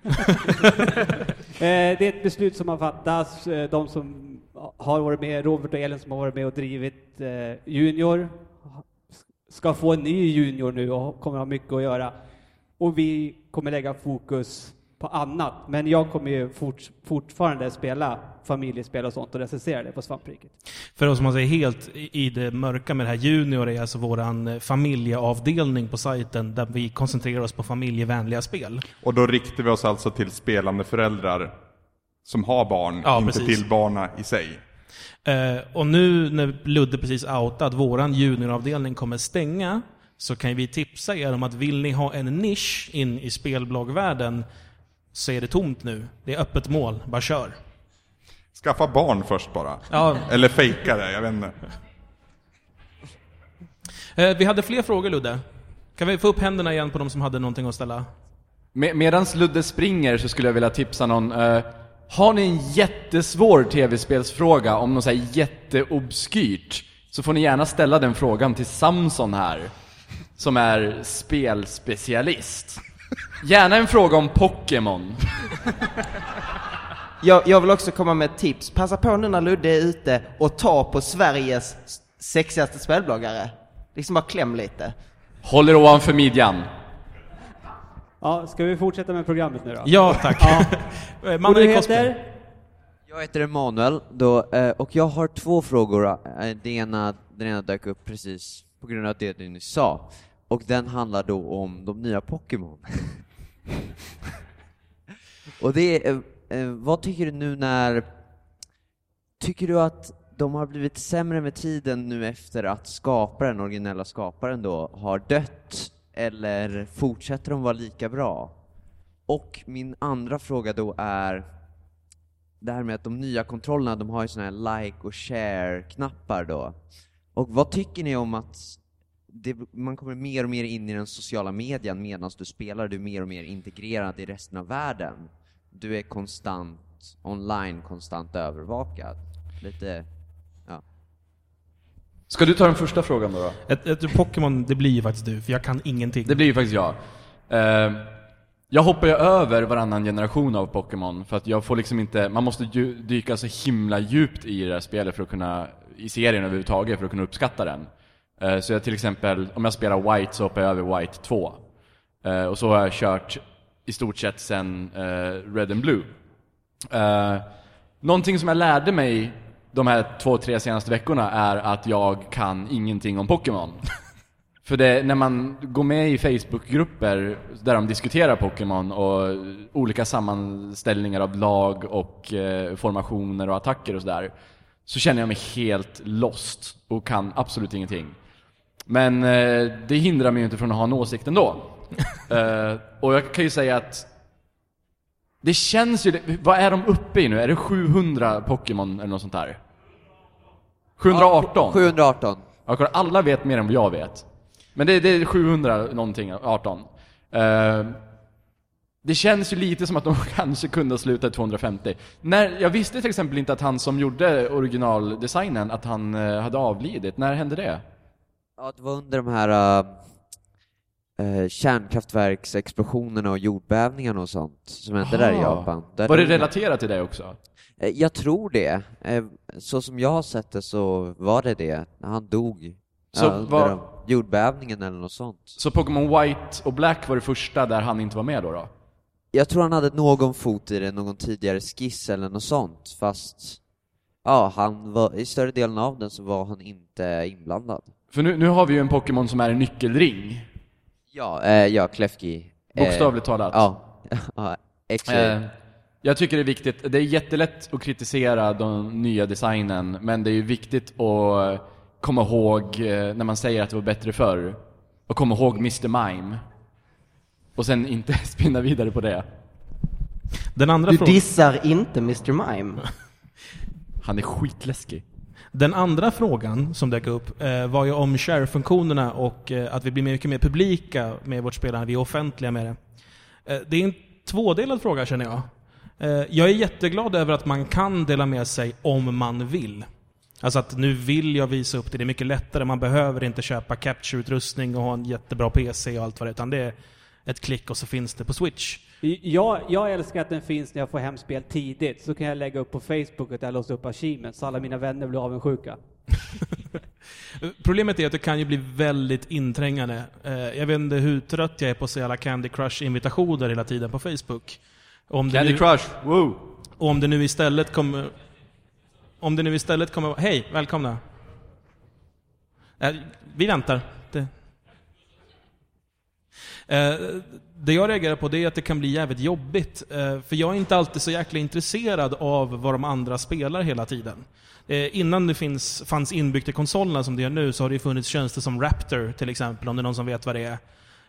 det är ett beslut som har fattats. Eh, de som har varit med, Robert och Elin som har varit med och drivit eh, Junior, ska få en ny Junior nu och kommer ha mycket att göra. Och vi kommer lägga fokus på annat. Men jag kommer ju fort, fortfarande spela familjespel och sånt och recensera det på Svampriket.
För oss som är helt i det mörka med det här, Junior är alltså våran eh, familjeavdelning på sajten där vi koncentrerar oss på familjevänliga spel.
Och då riktar vi oss alltså till spelande föräldrar som har barn,
Ja,
inte
precis.
till barna i sig.
Eh, och nu när Ludde precis outat att våran junioravdelning kommer stänga, så kan vi tipsa er om att vill ni ha en nisch in i spelbloggvärlden, så är det tomt nu. Det är öppet mål, bara kör.
Skaffa barn först bara.
Ja.
Eller fejka det, jag vet inte.
Eh, vi hade fler frågor Ludde. Kan vi få upp händerna igen på de som hade någonting att ställa?
Med, medans Ludde springer så skulle jag vilja tipsa någon. eh, har ni en jättesvår tv-spelsfråga om något så här jätteobskyrt, så får ni gärna ställa den frågan till Samson här, som är spelspecialist. Gärna en fråga om Pokémon.
Jag, jag vill också komma med ett tips. Passa på nu när Ludde är ute och ta på Sveriges sexigaste spelbloggare. Liksom bara kläm lite.
Håll er ovanför midjan.
Ja, ska vi fortsätta med programmet nu då?
Ja, tack.
Ja. (laughs)
Eh,
och du heter?
Jag heter Emanuel då, eh, och jag har två frågor. Eh, Det ena, den ena dök upp precis på grund av det du nyss sa. Och den handlar då om de nya Pokémon. (laughs) och det är, eh, eh, vad tycker du nu när... Tycker du att de har blivit sämre med tiden nu efter att skaparen, originella skaparen då, har dött? Eller fortsätter de vara lika bra? Och min andra fråga då är det här med att de nya kontrollerna, de har ju såna här like och share-knappar då. Och vad tycker ni om att det, man kommer mer och mer in i den sociala medien medan du spelar, du är mer och mer integrerad i resten av världen. Du är konstant online, konstant övervakad. Lite, ja.
Ska du ta den första frågan då? då?
Ett, ett Pokémon, det blir ju faktiskt du, för jag kan ingenting.
Det blir ju faktiskt jag. Eh, jag hoppar ju över varannan generation av Pokémon för att jag får liksom inte, man måste ju dyka så himla djupt i det här spelet för att kunna, i serien överhuvudtaget, för att kunna uppskatta den. Eh, så jag till exempel, om jag spelar White så hoppar jag över White 2. Eh, och så har jag kört i stort sett sen eh, Red and Blue. Någonting som jag lärde mig de här två, tre senaste veckorna är att jag kan ingenting om Pokémon. (laughs) För det, när man går med i Facebookgrupper där de diskuterar Pokémon och olika sammanställningar av lag och eh, formationer och attacker och sådär, så känner jag mig helt lost och kan absolut ingenting. Men eh, det hindrar mig ju inte från att ha en åsikt ändå. (laughs) eh, och jag kan ju säga att det känns ju, vad är de uppe i nu? Är det 700 Pokémon eller något sånt där? 718?
718.
Ja, kolla, alla vet mer än vad jag vet. Men det, det är 700 någonting, 18. Eh, det känns ju lite som att de (laughs) kanske kunde ha slutat 250. När, jag visste till exempel inte att han som gjorde originaldesignen, att han eh, hade avlidit. När hände det?
Ja, det var under de här uh, kärnkraftverksexplosionerna och jordbävningarna och sånt som hände där i
Aha.
Japan. Där
Var det relaterat till det också?
Eh, Jag tror det. Eh, Så som jag har sett det så var det det. Han dog.
Så
ja, de- jordbävningen eller något sånt.
Så Pokémon White och Black var det första där han inte var med då? då?
Jag tror han hade någon fot i det, någon tidigare skiss eller något sånt, fast ja, han var, i större delen av den så var han inte inblandad.
För nu, nu har vi ju en Pokémon som är en nyckelring.
Ja, eh, ja, Klefki. Eh,
Bokstavligt talat.
Ja. (laughs) ja actually.
Eh, jag tycker det är viktigt, det är jättelätt att kritisera den nya designen, men det är ju viktigt att komma ihåg eh, när man säger att det var bättre förr, och komma ihåg Mr. Mime. Och sen inte (laughs) spinna vidare på det.
Den andra
Du
frågan-
dissar inte Mr. Mime. (laughs)
Han är skitläskig.
Den andra frågan som dök upp eh, var ju om share-funktionerna och eh, att vi blir mycket mer publika med vårt spelande, vi är offentliga med det. Eh, det är en tvådelad fråga känner jag. Eh, jag är jätteglad över att man kan dela med sig om man vill. Alltså att nu vill jag visa upp det, det är mycket lättare, man behöver inte köpa capture-utrustning och ha en jättebra PC och allt vad det är, utan det är ett klick och så finns det på Switch.
Jag, jag älskar att den finns när jag får hem spel tidigt, så kan jag lägga upp på Facebook att jag låst upp achievements, så alla mina vänner blir avundsjuka. (laughs)
Problemet är att det kan ju bli väldigt inträngande. Eh, Jag vet inte hur trött jag är på att se alla Candy Crush-invitationer hela tiden på Facebook. Om det
Candy
nu,
Crush, woo!
och om det nu istället kommer... Om det nu istället kommer... Hej, välkomna. Eh, vi väntar. Det. Det jag reagerar på det är att det kan bli jävligt jobbigt. Eh, för jag är inte alltid så jäkla intresserad av vad de andra spelar hela tiden. Eh, innan det finns, fanns inbyggt i konsolerna som det gör nu så har det ju funnits tjänster som Raptor till exempel, om det är någon som vet vad det är.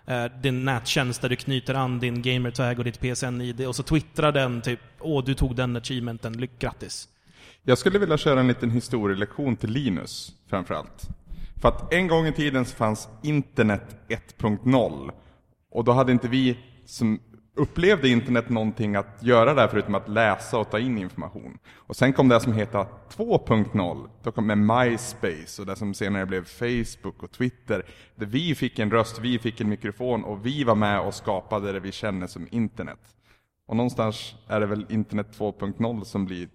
Eh, din nättjänst där du knyter an din gamertag och ditt PSN-ID och så twittrar den typ Åh, du tog den achievementen, lyck grattis.
Jag skulle vilja köra en liten historielektion till Linus, framförallt. För att en gång i tiden så fanns internet 1.0. Och då hade inte vi som upplevde internet någonting att göra där förutom att läsa och ta in information. Och sen kom det som heter 2.0. Då kom med MySpace och det som senare blev Facebook och Twitter. Där vi fick en röst, vi fick en mikrofon och vi var med och skapade det vi känner som internet. Och någonstans är det väl internet 2.0 som blir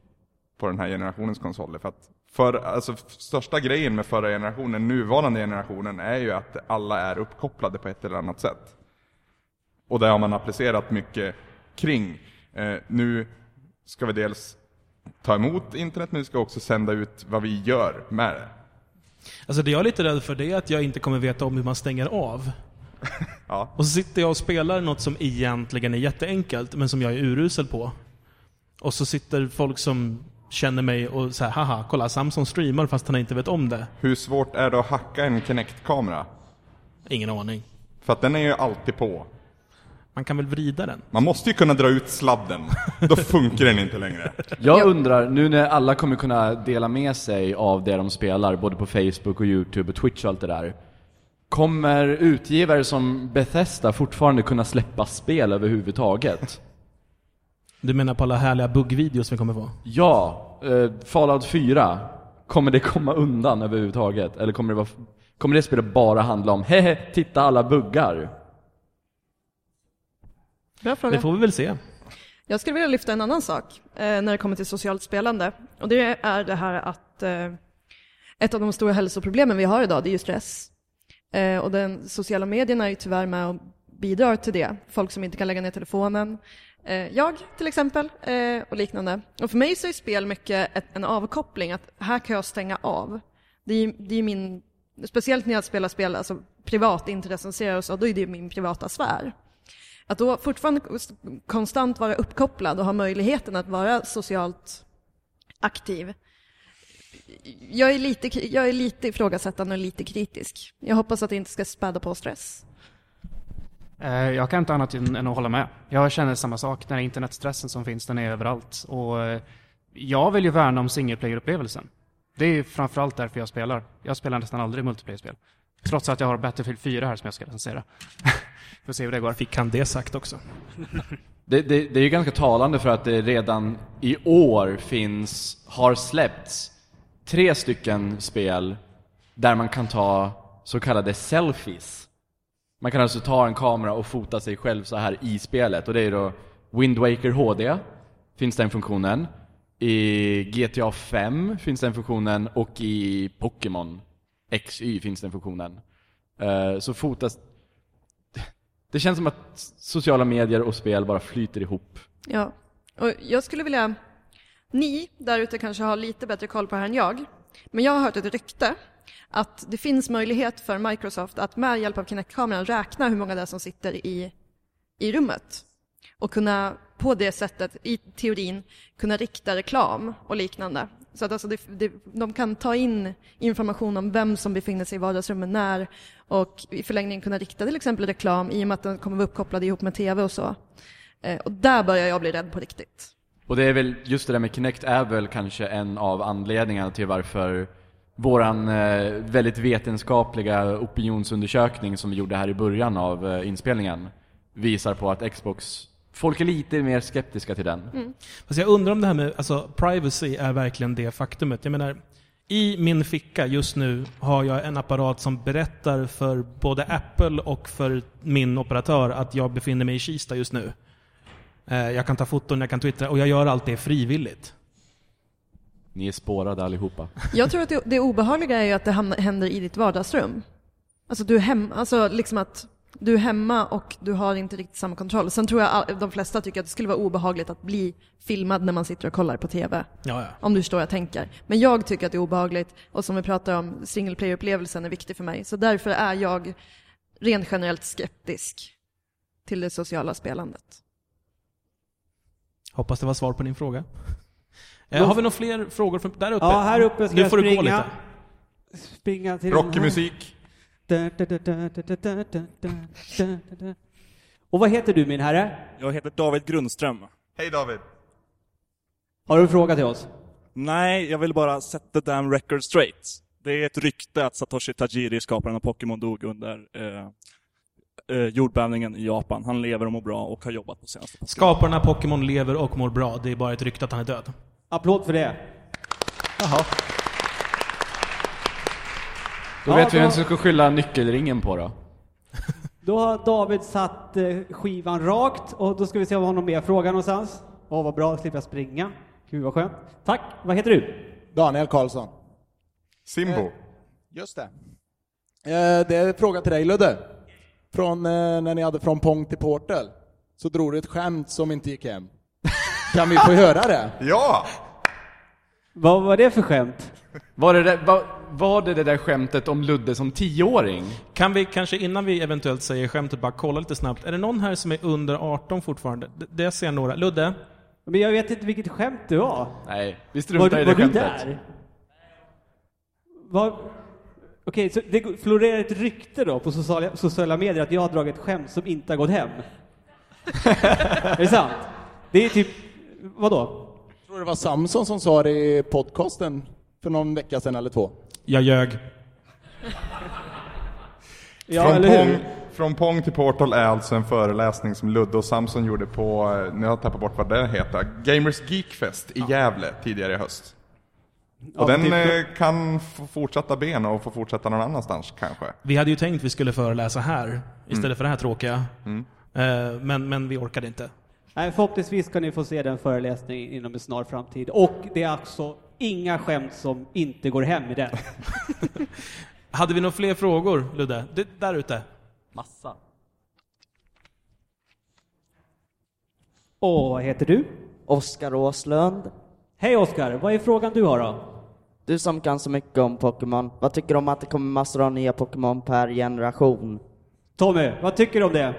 på den här generationens konsoler. För att för, alltså, största grejen med förra generationen, nuvarande generationen, är ju att alla är uppkopplade på ett eller annat sätt. Och det har man applicerat mycket kring. Eh, nu ska vi dels ta emot internet, men vi ska också sända ut vad vi gör med det.
Alltså det jag är lite rädd för det är att jag inte kommer veta om hur man stänger av. (laughs)
Ja.
Och så sitter jag och spelar något som egentligen är jätteenkelt, men som jag är urusel på. Och så sitter folk som känner mig och säger haha, kolla Samson streamar fast han inte vet om det.
Hur svårt är det att hacka en Kinect-kamera?
Ingen aning.
För att den är ju alltid på.
Man kan väl vrida den?
Man måste ju kunna dra ut sladden. Då funkar den inte längre.
Jag undrar, nu när alla kommer kunna dela med sig av det de spelar, både på Facebook och Youtube och Twitch och allt det där. Kommer utgivare som Bethesda fortfarande kunna släppa spel överhuvudtaget?
Du menar på alla härliga buggvideos vi kommer få?
Ja, eh, Fallout 4. Kommer det komma undan överhuvudtaget? Eller kommer det, vara, kommer det spelet bara handla om hehe, titta alla buggar?
Bra fråga.
Det får vi väl se.
Jag skulle vilja lyfta en annan sak eh, när det kommer till socialt spelande. Och det är det här att eh, ett av de stora hälsoproblemen vi har idag, det är ju stress. Eh, och den sociala medierna är ju tyvärr med och bidrar till det. Folk som inte kan lägga ner telefonen. Eh, jag till exempel, eh, och liknande. Och för mig så är spel mycket ett, en avkoppling, att här kan jag stänga av. Det är ju det är min, speciellt när jag spelar spel, alltså privat, inte recenserar och så, då är det min privata sfär. Att då fortfarande konstant vara uppkopplad och ha möjligheten att vara socialt aktiv. Jag är lite, jag är lite ifrågasättande och lite kritisk. Jag hoppas att det inte ska späda på stress.
Eh, jag kan inte annat än att hålla med. Jag känner samma sak. Den här internetstressen som finns, den är överallt. Och eh, jag vill ju värna om single player-upplevelsen. Det är framförallt därför jag spelar. Jag spelar nästan aldrig multiplayer-spel. Trots att jag har Battlefield 4 här som jag ska recensera. (laughs) Får se hur det går.
Fick han det sagt också?
Det, det, det är ju ganska talande för att det redan i år finns, har släppts tre stycken spel där man kan ta så kallade selfies. Man kan alltså ta en kamera och fota sig själv så här i spelet och det är då Wind Waker HD finns den funktionen. I GTA 5 finns den funktionen och i Pokémon XY finns den funktionen. Eh, så fotas... Det känns som att sociala medier och spel bara flyter ihop.
Ja, och jag skulle vilja... Ni där ute kanske har lite bättre koll på det här än jag. Men jag har hört ett rykte att det finns möjlighet för Microsoft att med hjälp av Kinect-kameran räkna hur många det är som sitter i, i rummet. Och kunna på det sättet, i teorin, kunna rikta reklam och liknande. Så att alltså det, det, de kan ta in information om vem som befinner sig i vardagsrummet när och i förlängningen kunna rikta till exempel reklam i och med att den kommer vara uppkopplad ihop med TV och så. Eh, Och där börjar jag bli rädd på riktigt.
Och det är väl, just det där med Kinect är väl kanske en av anledningarna till varför våran eh, väldigt vetenskapliga opinionsundersökning som vi gjorde här i början av eh, inspelningen visar på att Xbox, folk är lite mer skeptiska till den.
Fast jag undrar om det här med alltså, privacy är verkligen det faktumet. Jag menar, i min ficka just nu har jag en apparat som berättar för både Apple och för min operatör att jag befinner mig i Kista just nu. Eh, Jag kan ta foton, jag kan twittra och jag gör allt det frivilligt.
Ni är spårade allihopa.
Jag tror att det, det obehagliga är ju att det händer i ditt vardagsrum. Alltså du är hem, alltså liksom att du är hemma och du har inte riktigt samma kontroll. Sen tror jag de flesta tycker att det skulle vara obehagligt att bli filmad när man sitter och kollar på TV.
Ja, ja.
Om du förstår vad jag tänker. Men jag tycker att det är obehagligt och som vi pratar om, single player-upplevelsen är viktig för mig. Så därför är jag rent generellt skeptisk till det sociala spelandet.
Hoppas det var svar på din fråga. Eh, har vi några fler frågor från där uppe?
Ja, här uppe ska
nu
jag
får du gå
springa.
lite.
Springa till
Rockig
Och vad heter du min herre?
Jag heter David Grundström.
Hej David.
Har du en fråga till oss?
Nej, jag vill bara set the damn record straight. Det är ett rykte att Satoshi Tajiri, skaparen av Pokémon, dog under eh, eh, jordbävningen i Japan. Han lever och mår bra och har jobbat på senaste Pokémon.
Skaparna av Pokémon lever och mår bra. Det är bara ett rykte att han är död.
Applåd för det.
Jaha.
Då
Ja,
vet vi
då-
vem som ska skylla nyckelringen på då. (laughs)
Då har David satt eh, skivan rakt och då ska vi se om han har mer fråga någonstans. Åh, vad bra, slipper jag springa. Gud vad skönt. Tack. Vad heter du?
Daniel Karlsson.
Simbo.
Eh, Just det. Eh, det är frågan till dig Ludde. Från eh, när ni hade Från Pong till Portal, så drog du ett skämt som inte gick hem. (laughs) Kan vi få höra det?
Ja!
Vad var det för skämt?
Var det, var, var det det där skämtet om Ludde som tioåring?
Kan vi kanske innan vi eventuellt säger skämtet bara kolla lite snabbt. Är det någon här som är under 18 fortfarande? Det, det ser jag några. Ludde?
Men jag vet inte vilket skämt det var.
Nej, vi
Var,
struntar
du-
i det
var du
skämtet.
där? Var... Okej, så det florerar ett rykte då på sociala, sociala medier att jag har dragit ett skämt som inte har gått hem? (laughs) är det sant? Det är typ, vadå?
Jag tror det var Samson som sa det i podcasten för någon vecka sedan eller två.
Jag ljög. (laughs)
Ja,
från,
eller
Pong,
hur?
från Pong till Portal är alltså en föreläsning som Ludde och Samson gjorde på, eh, nu har jag tappat bort vad det heter, Gamers Geekfest i Gävle tidigare i höst.
Ja,
Och den
typ-
eh, kan få fortsätta bena och få fortsätta någon annanstans kanske.
Vi hade ju tänkt vi skulle föreläsa här istället
Mm.
för det här tråkiga.
Mm.
Eh, Men, men vi orkade inte.
Nej, förhoppningsvis kan ni få se den föreläsningen inom en snar framtid. Och det är alltså inga skämt som inte går hem i den. (laughs)
Hade vi några fler frågor, Ludde? Det, där ute.
Massa.
Och vad heter du?
Oskar Åslund.
Hej Oskar, vad är frågan du har då?
Du som kan så mycket om Pokémon, vad tycker du om att det kommer massor av nya Pokémon per generation?
Tommy, vad tycker du om det?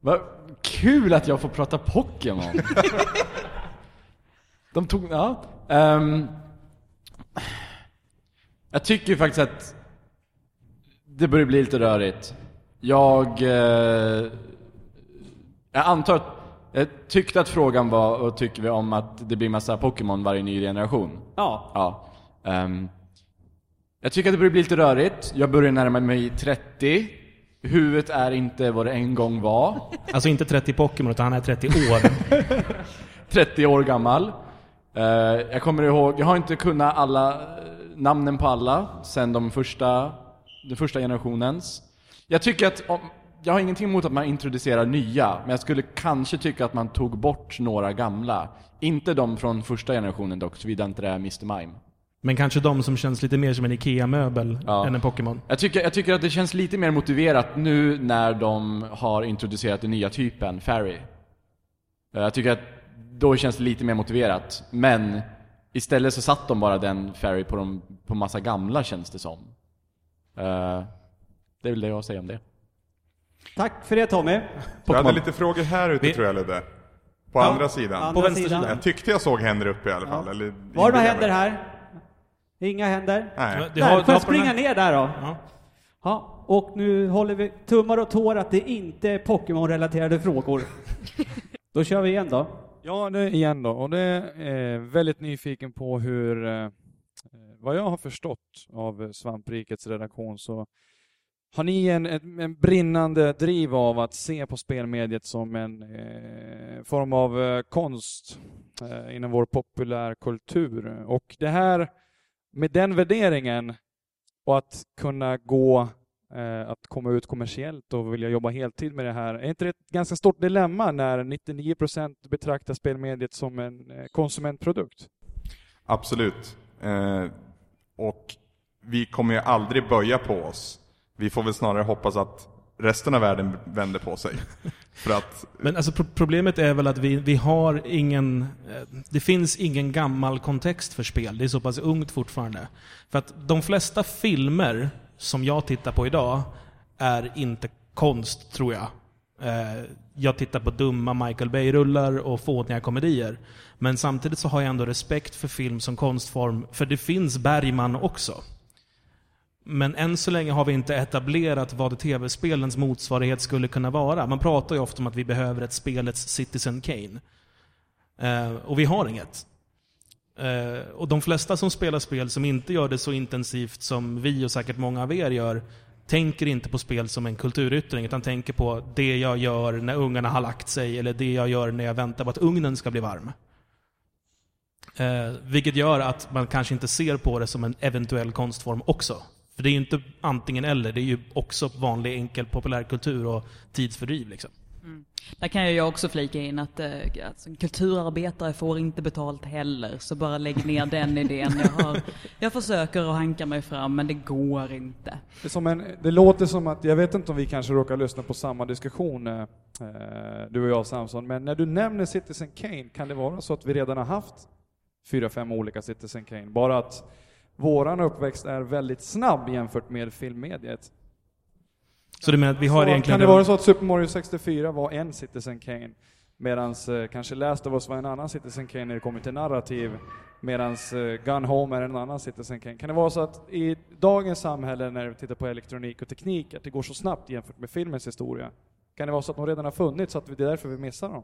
Vad kul att jag får prata Pokémon. (laughs) De tog, ja. Ehm, jag tycker ju faktiskt att det börjar bli lite rörigt. Jag, eh, jag antar att, jag tyckte att frågan var, vad tycker vi om att det blir massa Pokémon varje ny generation?
Ja.
Ja. Ehm, jag tycker att det börjar bli lite rörigt. Jag börjar närma mig 30. Huvudet är inte vad det en gång var.
Alltså inte 30 Pokémon, utan han är 30 år. (laughs)
30 år gammal. Eh, jag kommer ihåg, jag har inte kunnat alla eh, namnen på alla sen de första, den första generationens. Jag tycker att, jag har ingenting emot att man introducerar nya, men jag skulle kanske tycka att man tog bort några gamla. Inte de från första generationen dock, såvida inte det är Mr. Mime.
Men kanske de som känns lite mer som en IKEA-möbel
Ja.
än en Pokémon.
Jag tycker, jag tycker att det känns lite mer motiverat nu när de har introducerat den nya typen, Fairy. Eh, Jag tycker att då känns det lite mer motiverat. Men istället så satt de bara den Fairy på, de, på massa gamla känns det som. Eh, det är väl det jag säga om det.
Tack för det Tommy.
Jag hade lite frågor här ute
Vi-
tror jag Ludde. På
Ja,
andra sidan.
andra På vänster sidan. sidan.
Jag tyckte jag såg händer uppe i alla fall. Eller,
Var det några händer här? Inga händer?
Nej.
Har-
får jag springa ner där då?
Ja.
Ja, och nu håller vi tummar och tår att det inte är Pokémon-relaterade frågor. (laughs) då kör vi igen då.
Ja, det igen då. Och det är eh, väldigt nyfiken på hur, eh, eh, vad jag har förstått av eh, Svamprikets redaktion så har ni en, en, en brinnande driv av att se på spelmediet som en eh, form av eh, konst eh, inom vår populärkultur. Och det här, med den värderingen och att kunna gå att komma ut kommersiellt och vilja jobba heltid med det här. Är inte det ett ganska stort dilemma när 99% betraktar spelmediet som en eh, konsumentprodukt?
Absolut. Eh, och vi kommer ju aldrig böja på oss. Vi får väl snarare hoppas att resten av världen vänder på sig. (laughs) För att
Men alltså pro- problemet är väl att vi, vi har ingen... eh, Det finns ingen gammal kontext för spel. Det är så pass ungt fortfarande. För att de flesta filmer som jag tittar på idag är inte konst, tror jag. Eh, jag tittar på dumma Michael Bay-rullar och fåniga komedier. Men samtidigt så har jag ändå respekt för film som konstform, för det finns Bergman också. Men än så länge har vi inte etablerat vad tv-spelens motsvarighet skulle kunna vara. Man pratar ju ofta om att vi behöver ett spelets Citizen Kane. Eh, och vi har inget. Eh, och de flesta som spelar spel som inte gör det så intensivt som vi och säkert många av er gör, tänker inte på spel som en kulturyttring, utan tänker på det jag gör när ungarna har lagt sig, eller det jag gör när jag väntar på att ugnen ska bli varm. Eh, vilket gör att man kanske inte ser på det som en eventuell konstform också. För det är ju inte antingen eller, det är ju också vanlig enkel populärkultur och tidsfördriv liksom.
Där kan ju jag också flika in att eh, alltså, kulturarbetare får inte betalt heller, så bara lägg ner den (laughs) idén. Jag, har, jag försöker att hanka mig fram, men det går inte.
Det, en, det låter som att, jag vet inte om vi kanske råkar lyssna på samma diskussion, eh, du och jag Samson, men när du nämner Citizen Kane, kan det vara så att vi redan har haft fyra, fem olika Citizen Kane? Bara att våran uppväxt är väldigt snabb jämfört med filmmediet.
Så du menar att vi har
så
egentligen...
Kan det vara så att Super Mario 64 var en Citizen Kane, medan eh, kanske Last of Us var en annan Citizen Kane när det kommer till narrativ, medan eh, Gun Home är en annan Citizen Kane? Kan det vara så att i dagens samhälle, när vi tittar på elektronik och teknik, att det går så snabbt jämfört med filmens historia? Kan det vara så att de redan har funnits, så att det är därför vi missar dem?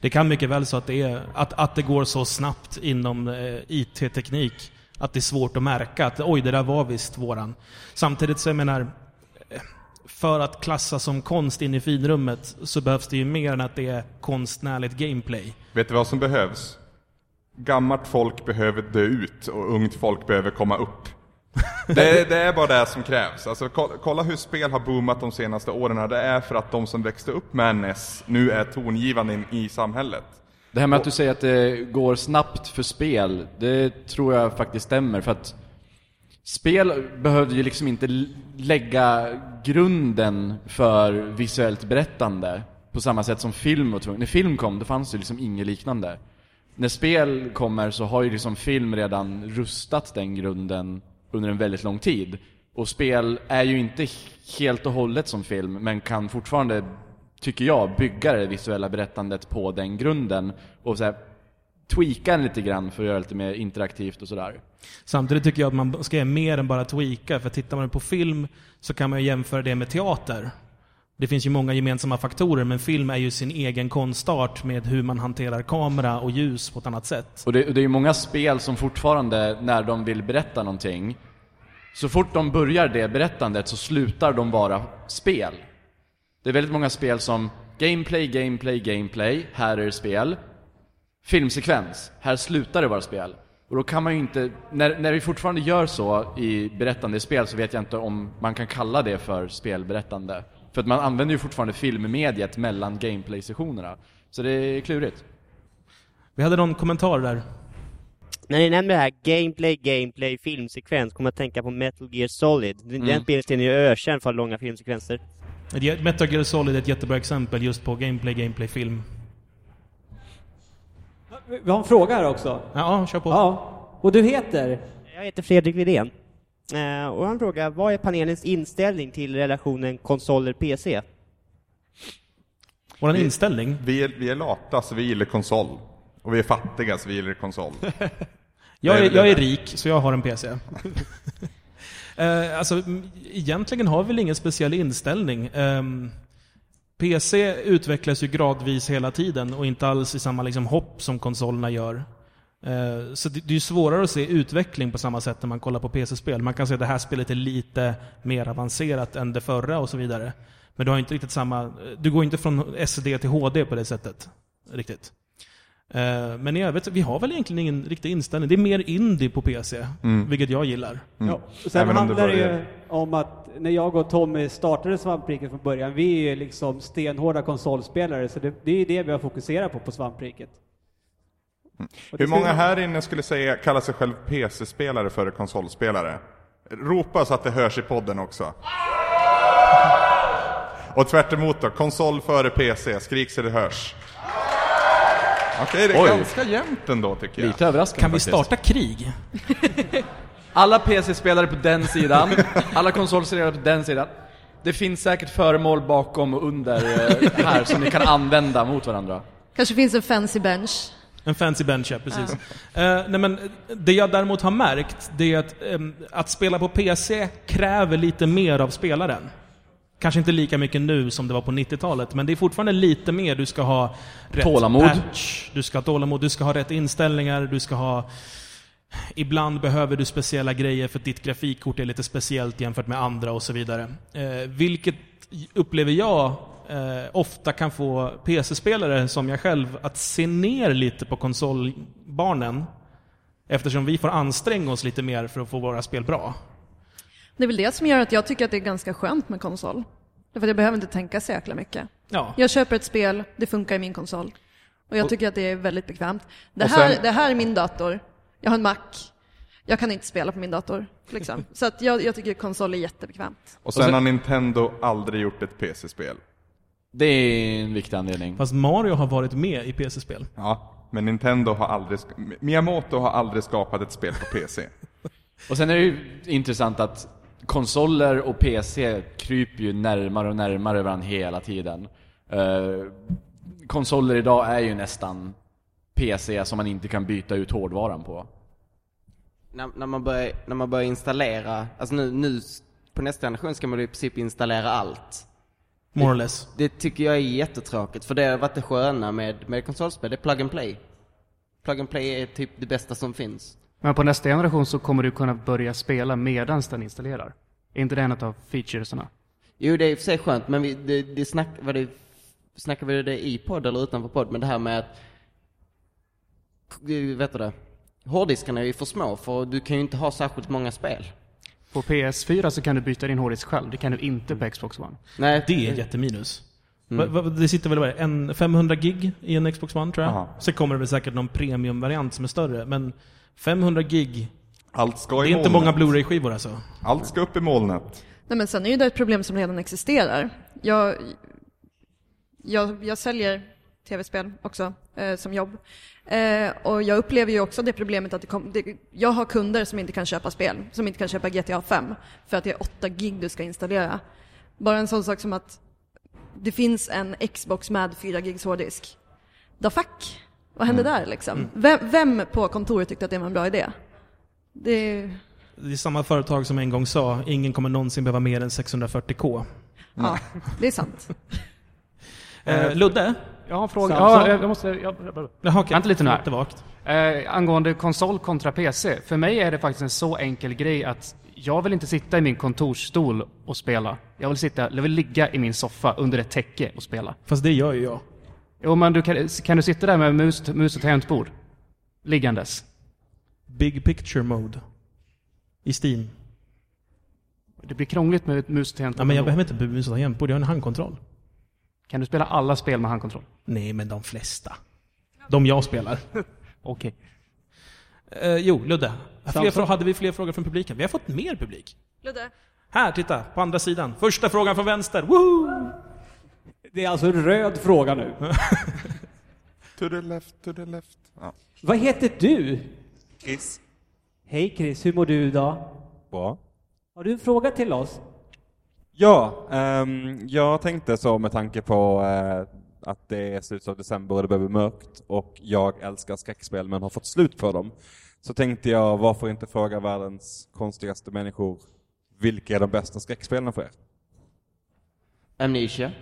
Det kan mycket väl så att det, är, att, att det går så snabbt inom eh, IT-teknik att det är svårt att märka att oj, det där var visst våran. Samtidigt så jag menar, eh, för att klassa som konst in i finrummet så behövs det ju mer än att det är konstnärligt gameplay.
Vet du vad som behövs? Gammalt folk behöver dö ut och ungt folk behöver komma upp. (laughs) Det, det är bara det som krävs. Alltså, ko- kolla hur spel har boomat de senaste åren. Det är för att de som växte upp med NES nu är tongivande i samhället.
Det här med att du säger att det går snabbt för spel, det tror jag faktiskt stämmer. För att spel behövde ju liksom inte lägga grunden för visuellt berättande på samma sätt som film var tvungen. När film kom, då fanns det liksom inget liknande. När spel kommer så har ju liksom film redan rustat den grunden under en väldigt lång tid. Och spel är ju inte helt och hållet som film, men kan fortfarande, tycker jag, bygga det visuella berättandet på den grunden. Och så här, tweaka den lite grann för att göra det lite mer interaktivt och sådär.
Samtidigt tycker jag att man ska göra mer än bara tweaka, för tittar man på film så kan man ju jämföra det med teater. Det finns ju många gemensamma faktorer, men film är ju sin egen konstart med hur man hanterar kamera och ljus på ett annat sätt.
Och det, och det är ju många spel som fortfarande, när de vill berätta någonting, så fort de börjar det berättandet så slutar de vara spel. Det är väldigt många spel som gameplay, gameplay, gameplay, här är det spel. Filmsekvens, här slutar det vara spel. Och då kan man ju inte, när, när vi fortfarande gör så i berättande spel så vet jag inte om man kan kalla det för spelberättande. För att man använder ju fortfarande filmmediet mellan gameplay-sessionerna. Så det är klurigt.
Vi hade någon kommentar där.
När ni nämner det här gameplay, gameplay, filmsekvens kommer jag att tänka på Metal Gear Solid. Den
Mm.
är ju ökänd för långa filmsekvenser.
Metal Gear Solid är ett jättebra exempel just på gameplay, gameplay, film.
Vi har en fråga här också.
Ja, kör på.
Ja. Och du heter?
Jag heter Fredrik Widén. Eh, och han frågar, vad är panelens inställning till relationen konsoler-PC?
Vår inställning?
Vi är, vi är lata, så vi gillar konsol. Och vi är fattiga, så vi gillar konsol. (laughs)
Jag är, jag är rik, så jag har en PC. (laughs) eh, alltså, egentligen har vi väl ingen speciell inställning. Ehm, PC utvecklas ju gradvis hela tiden och inte alls i samma liksom, hopp som konsolerna gör. Eh, så det, det är ju svårare att se utveckling på samma sätt när man kollar på PC-spel. Man kan se att det här spelet är lite mer avancerat än det förra och så vidare. Men du har inte riktigt samma... Du går inte från SD till HD på det sättet. Riktigt. Eh, Men i övrigt, vi har väl egentligen ingen riktig inställning. Det är mer indie på PC,
Mm.
vilket jag gillar.
Ja, och sen handlar det ju om att när jag och Tommy startade Svampriket från början, vi är ju liksom stenhårda konsolspelare, så det, det är ju det vi har fokuserat på på Svampriket. Det
Hur många här inne skulle säga, kalla sig själv PC-spelare före konsolspelare? Ropa så att det hörs i podden också. (laughs) Och tvärt emot då, konsol före PC, skrik så det hörs. Okej, det är
Oj.
ganska jämnt ändå tycker jag.
Lite överraskande
Kan vi
faktiskt.
starta krig? (laughs)
Alla PC-spelare på den sidan, alla konsolspelare på den sidan. Det finns säkert föremål bakom och under eh, här som ni kan använda mot varandra.
Kanske finns en fancy bench.
En fancy bench, ja, precis. Eh, nej, men det jag däremot har märkt, det är att, ehm, att spela på PC kräver lite mer av spelaren. Kanske inte lika mycket nu som det var på 90-talet, men det är fortfarande lite mer. Du ska ha rätt
Tålamod.
patch, du ska ha tålamod, du ska ha rätt inställningar, du ska ha... Ibland behöver du speciella grejer för att ditt grafikkort är lite speciellt jämfört med andra och så vidare. Eh, vilket upplever jag eh, ofta kan få PC-spelare som jag själv att se ner lite på konsolbarnen. Eftersom vi får anstränga oss lite mer för att få våra spel bra.
Det är väl det som gör att jag tycker att det är ganska skönt med konsol. Därför att jag behöver inte tänka så jäkla mycket.
Ja.
Jag köper ett spel, det funkar i min konsol. Och jag
Och-
tycker att det är väldigt bekvämt. Det
Och
här,
sen-
det här är min dator. Jag har en Mac. Jag kan inte spela på min dator. Liksom. (laughs) Så att jag, jag tycker konsol är jättebekvämt.
Och sen har Nintendo aldrig gjort ett PC-spel.
Det är en viktig anledning.
Fast Mario har varit med i PC-spel.
Ja, men Nintendo har aldrig... Miyamoto har aldrig skapat ett spel på PC. (laughs)
Och sen är det ju intressant att konsoler och PC kryper ju närmare och närmare varandra hela tiden. Eh, konsoler idag är ju nästan PC som man inte kan byta ut hårdvaran på.
När, när, man börjar, när man börjar installera, alltså nu, nu på nästa generation ska man i princip installera allt.
More or less.
Det, det tycker jag är jättetråkigt, för det har varit det sköna med, med konsolspel, det är plug and play. Plug and play är typ det bästa som finns.
Men på nästa generation så kommer du kunna börja spela medan den installerar. Är inte det en av featuresarna?
Jo, det är i och för sig skönt, men vi, det, det snack, vad det, snackar vi det i podd eller utanför podd, men det här med att, vet du det, hårddiskarna är ju för små, för du kan ju inte ha särskilt många spel.
På PS4 så kan du byta din hårddisk själv, det kan du inte på Xbox One.
Nej.
Det är jätteminus.
Mm.
Det sitter väl vad en 500 gig i en Xbox One tror jag.
Aha.
Sen kommer det väl säkert någon premiumvariant som är större, men 500 gig,
Allt ska
det
i
är inte
molnet.
många Blu-ray-skivor alltså.
Allt ska upp i molnet.
Nej, men sen är ju det ett problem som redan existerar. Jag, jag, jag säljer tv-spel också eh, som jobb. Eh, och jag upplever ju också det problemet att det, kom, det jag har kunder som inte kan köpa spel, som inte kan köpa GTA 5 för att det är 8 gig du ska installera. Bara en sån sak som att det finns en Xbox med 4 gigs hårddisk. The fuck? Vad hände där liksom? Vem, vem på kontoret tyckte att det var en bra idé? Det,
Det är samma företag som en gång sa, ingen kommer någonsin behöva mer än 640K.
ja, det är sant. (laughs)
Eh, Ludde?
Jag har en fråga. Ja, jag, måste... Jag, jag,
Jaha, okej.
Vänta lite nu här. Eh, angående konsol kontra PC. För mig är det faktiskt en så enkel grej att jag vill inte sitta i min kontorsstol och spela. Jag vill sitta, jag vill ligga i min soffa under ett täcke och spela.
Fast det gör ju jag.
Jo, men du kan, kan du sitta där med mus, mus och tangentbord? Liggandes?
Big picture mode. I Steam.
Det blir krångligt med ett mus och tangentbord.
Ja, men jag behöver inte mus och tangentbord, jag har en handkontroll.
Kan du spela alla spel med handkontroll?
Nej, men de flesta. De jag spelar. (laughs)
Okej.
Eh, jo, Ludde. Fler hade vi fler frågor från publiken? Vi har fått mer publik.
Ludde?
Här, titta! På andra sidan. Första frågan från vänster. Woo!
Det är alltså en röd fråga nu. (laughs)
To the left, to the left. Ja.
Vad heter du?
Chris.
Hej Chris, hur mår du idag?
Bra.
Har du en fråga till oss?
Ja, ehm, jag tänkte så med tanke på eh, att det är slutet av december och det börjar bli mörkt och jag älskar skräckspel men har fått slut för dem. Så tänkte jag, varför inte fråga världens konstigaste människor, vilka är de bästa skräckspelen för er?
Amnesia.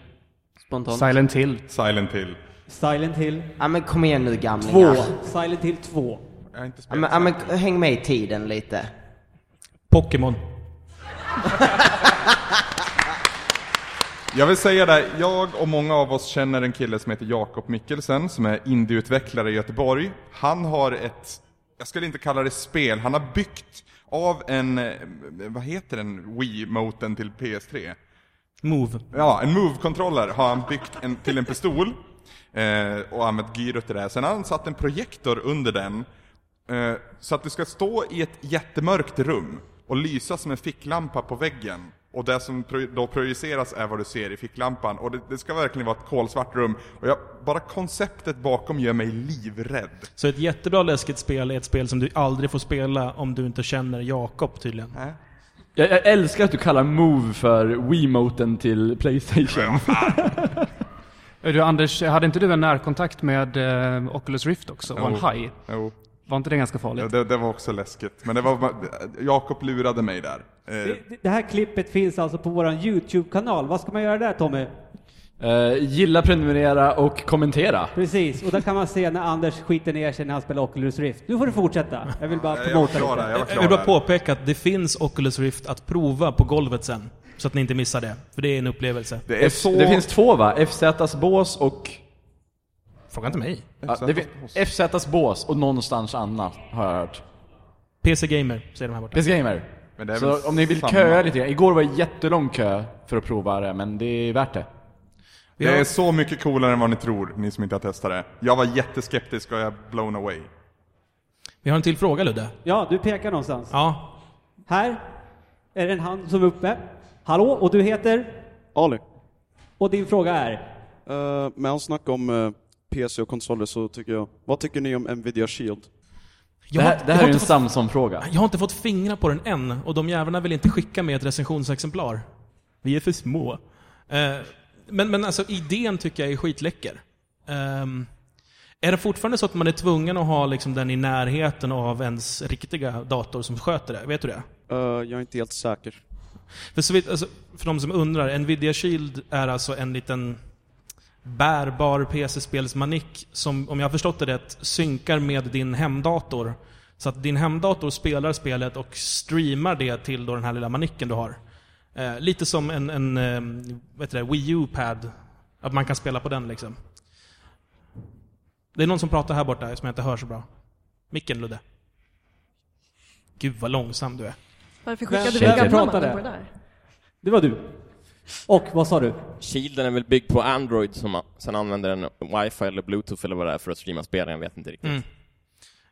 Spontant.
Silent Hill.
Silent Hill.
Silent Hill.
Ja men kom igen nu gamlingar.
Två. Silent Hill 2.
Jag har inte
Ja
spelat
men, ja, men häng med i tiden lite.
Pokémon. (laughs)
Jag vill säga det, jag och många av oss känner en kille som heter Jakob Mikkelsen som är indieutvecklare i Göteborg. Han har ett, jag skulle inte kalla det spel, han har byggt av en, eh, vad heter den, Wii-moten till PS3?
Move.
Ja, en Move-controller har han byggt en, till en pistol eh, och använt gyrot till det. Sen har han satt en projektor under den eh, så att du ska stå i ett jättemörkt rum och lysa som en ficklampa på väggen Och det som då projiceras är vad du ser i ficklampan. Och det, det ska verkligen vara ett kolsvart rum. Och jag, bara konceptet bakom gör mig livrädd.
Så ett jättebra läskigt spel är ett spel som du aldrig får spela om du inte känner Jakob tydligen.
Jag, jag älskar att du kallar Move för Wiimoten till Playstation. (laughs)
Du Anders, hade inte du en närkontakt med eh, Oculus Rift också? Och en haj?
Jo.
Var inte det ganska farligt?
Ja, det, det var också läskigt. Men det var, Jakob lurade mig där. Eh,
Det, det här klippet finns alltså på våran YouTube-kanal. Vad ska man göra där Tommy?
Eh, gilla, prenumerera och kommentera.
Precis, och där kan man se när Anders skiter ner sig när han spelar Oculus Rift. Nu får du fortsätta. Jag vill bara
Jag
promota
klar där, jag
lite.
Jag vill bara påpeka att det finns Oculus Rift att prova på golvet sen. Så att ni inte missar det. För det är en upplevelse.
Det är
F- det finns två va? FZs bås och...
Fråga inte mig.
Ja, det fin- FZs bås och någonstans annat har jag hört.
PC Gamer, säger de här borta.
PC Gamer.
Men det är väl
Så om ni vill
samma.
köa lite grann. Igår var det jättelång kö för att prova det, men det är värt det.
Det är så mycket coolare än vad ni tror, ni som inte har testat det. Jag var jätteskeptisk och jag är blown away.
Vi har en till fråga Ludde.
Ja, du pekar någonstans.
Ja.
Här är det en hand som är uppe. Hallå, och du heter?
Ali.
Och din fråga är?
Uh, med all snack om eh, PC och konsoler så tycker jag, vad tycker ni om Nvidia Shield?
Jag har-
det här, det här är en Samsung-fråga.
Jag har inte fått fingra på den än, och de jävlarna vill inte skicka med ett recensionsexemplar. Vi är för små. Eh, men, men alltså idén tycker jag är skitläcker. Ehm, är det fortfarande så att man är tvungen att ha liksom den i närheten av ens riktiga dator som sköter det? Vet du det?
Eh, jag är inte helt säker.
För, så vitt, alltså, för de som undrar, Nvidia Shield är alltså en liten bärbar PC-spelsmanick som, om jag har förstått det rätt, synkar med din hemdator. Så att din hemdator spelar spelet och streamar det till då den här lilla manicken du har. Eh, lite som en, en eh, vad heter det, Wii U-pad. Att man kan spela på den liksom. Det är någon som pratar här borta som jag inte hör så bra. Micken Ludde. Gud vad långsam du är.
Varför
Vem-
skickade
vem
gamla
pratade?
på det där?
Det var du. Och vad sa du?
Shielden är väl byggd på Android som man sen använder den wifi eller bluetooth eller vad det är för att streama spel, jag vet inte riktigt.
Mm.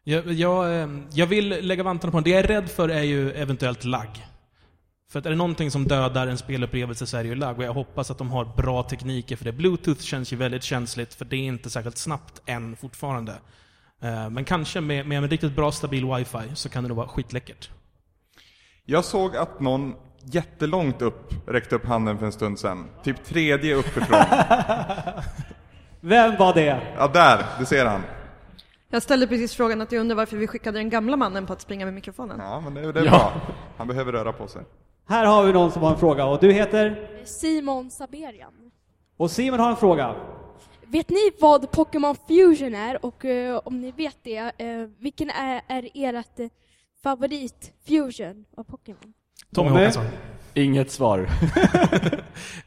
Jag, jag, eh, jag vill lägga vantarna på den. Det jag är rädd för är ju eventuellt lagg. För att är det någonting som dödar en spelupplevelse så är det ju lagg. Och jag hoppas att de har bra tekniker för det. Bluetooth känns ju väldigt känsligt, för det är inte särskilt snabbt än fortfarande. Eh, Men kanske med, med en riktigt bra stabil wifi så kan det nog vara skitläckert.
Jag såg att någon jättelångt upp räckte upp handen för en stund sedan. Typ tredje uppifrån. (laughs)
Vem var det?
ja, där! Du ser han.
Jag ställde precis frågan att jag undrar varför vi skickade den gamla mannen på att springa med mikrofonen.
Ja, men det, det är bra. Han behöver röra på sig.
Här har vi någon som har en fråga och du heter?
Simon Saberian.
Och Simon har en fråga.
Vet ni vad Pokémon Fusion är? Och eh, om ni vet det, eh, vilken är, är ert eh, favorit Fusion av Pokémon?
Tommy Håkansson.
Inget svar. (laughs)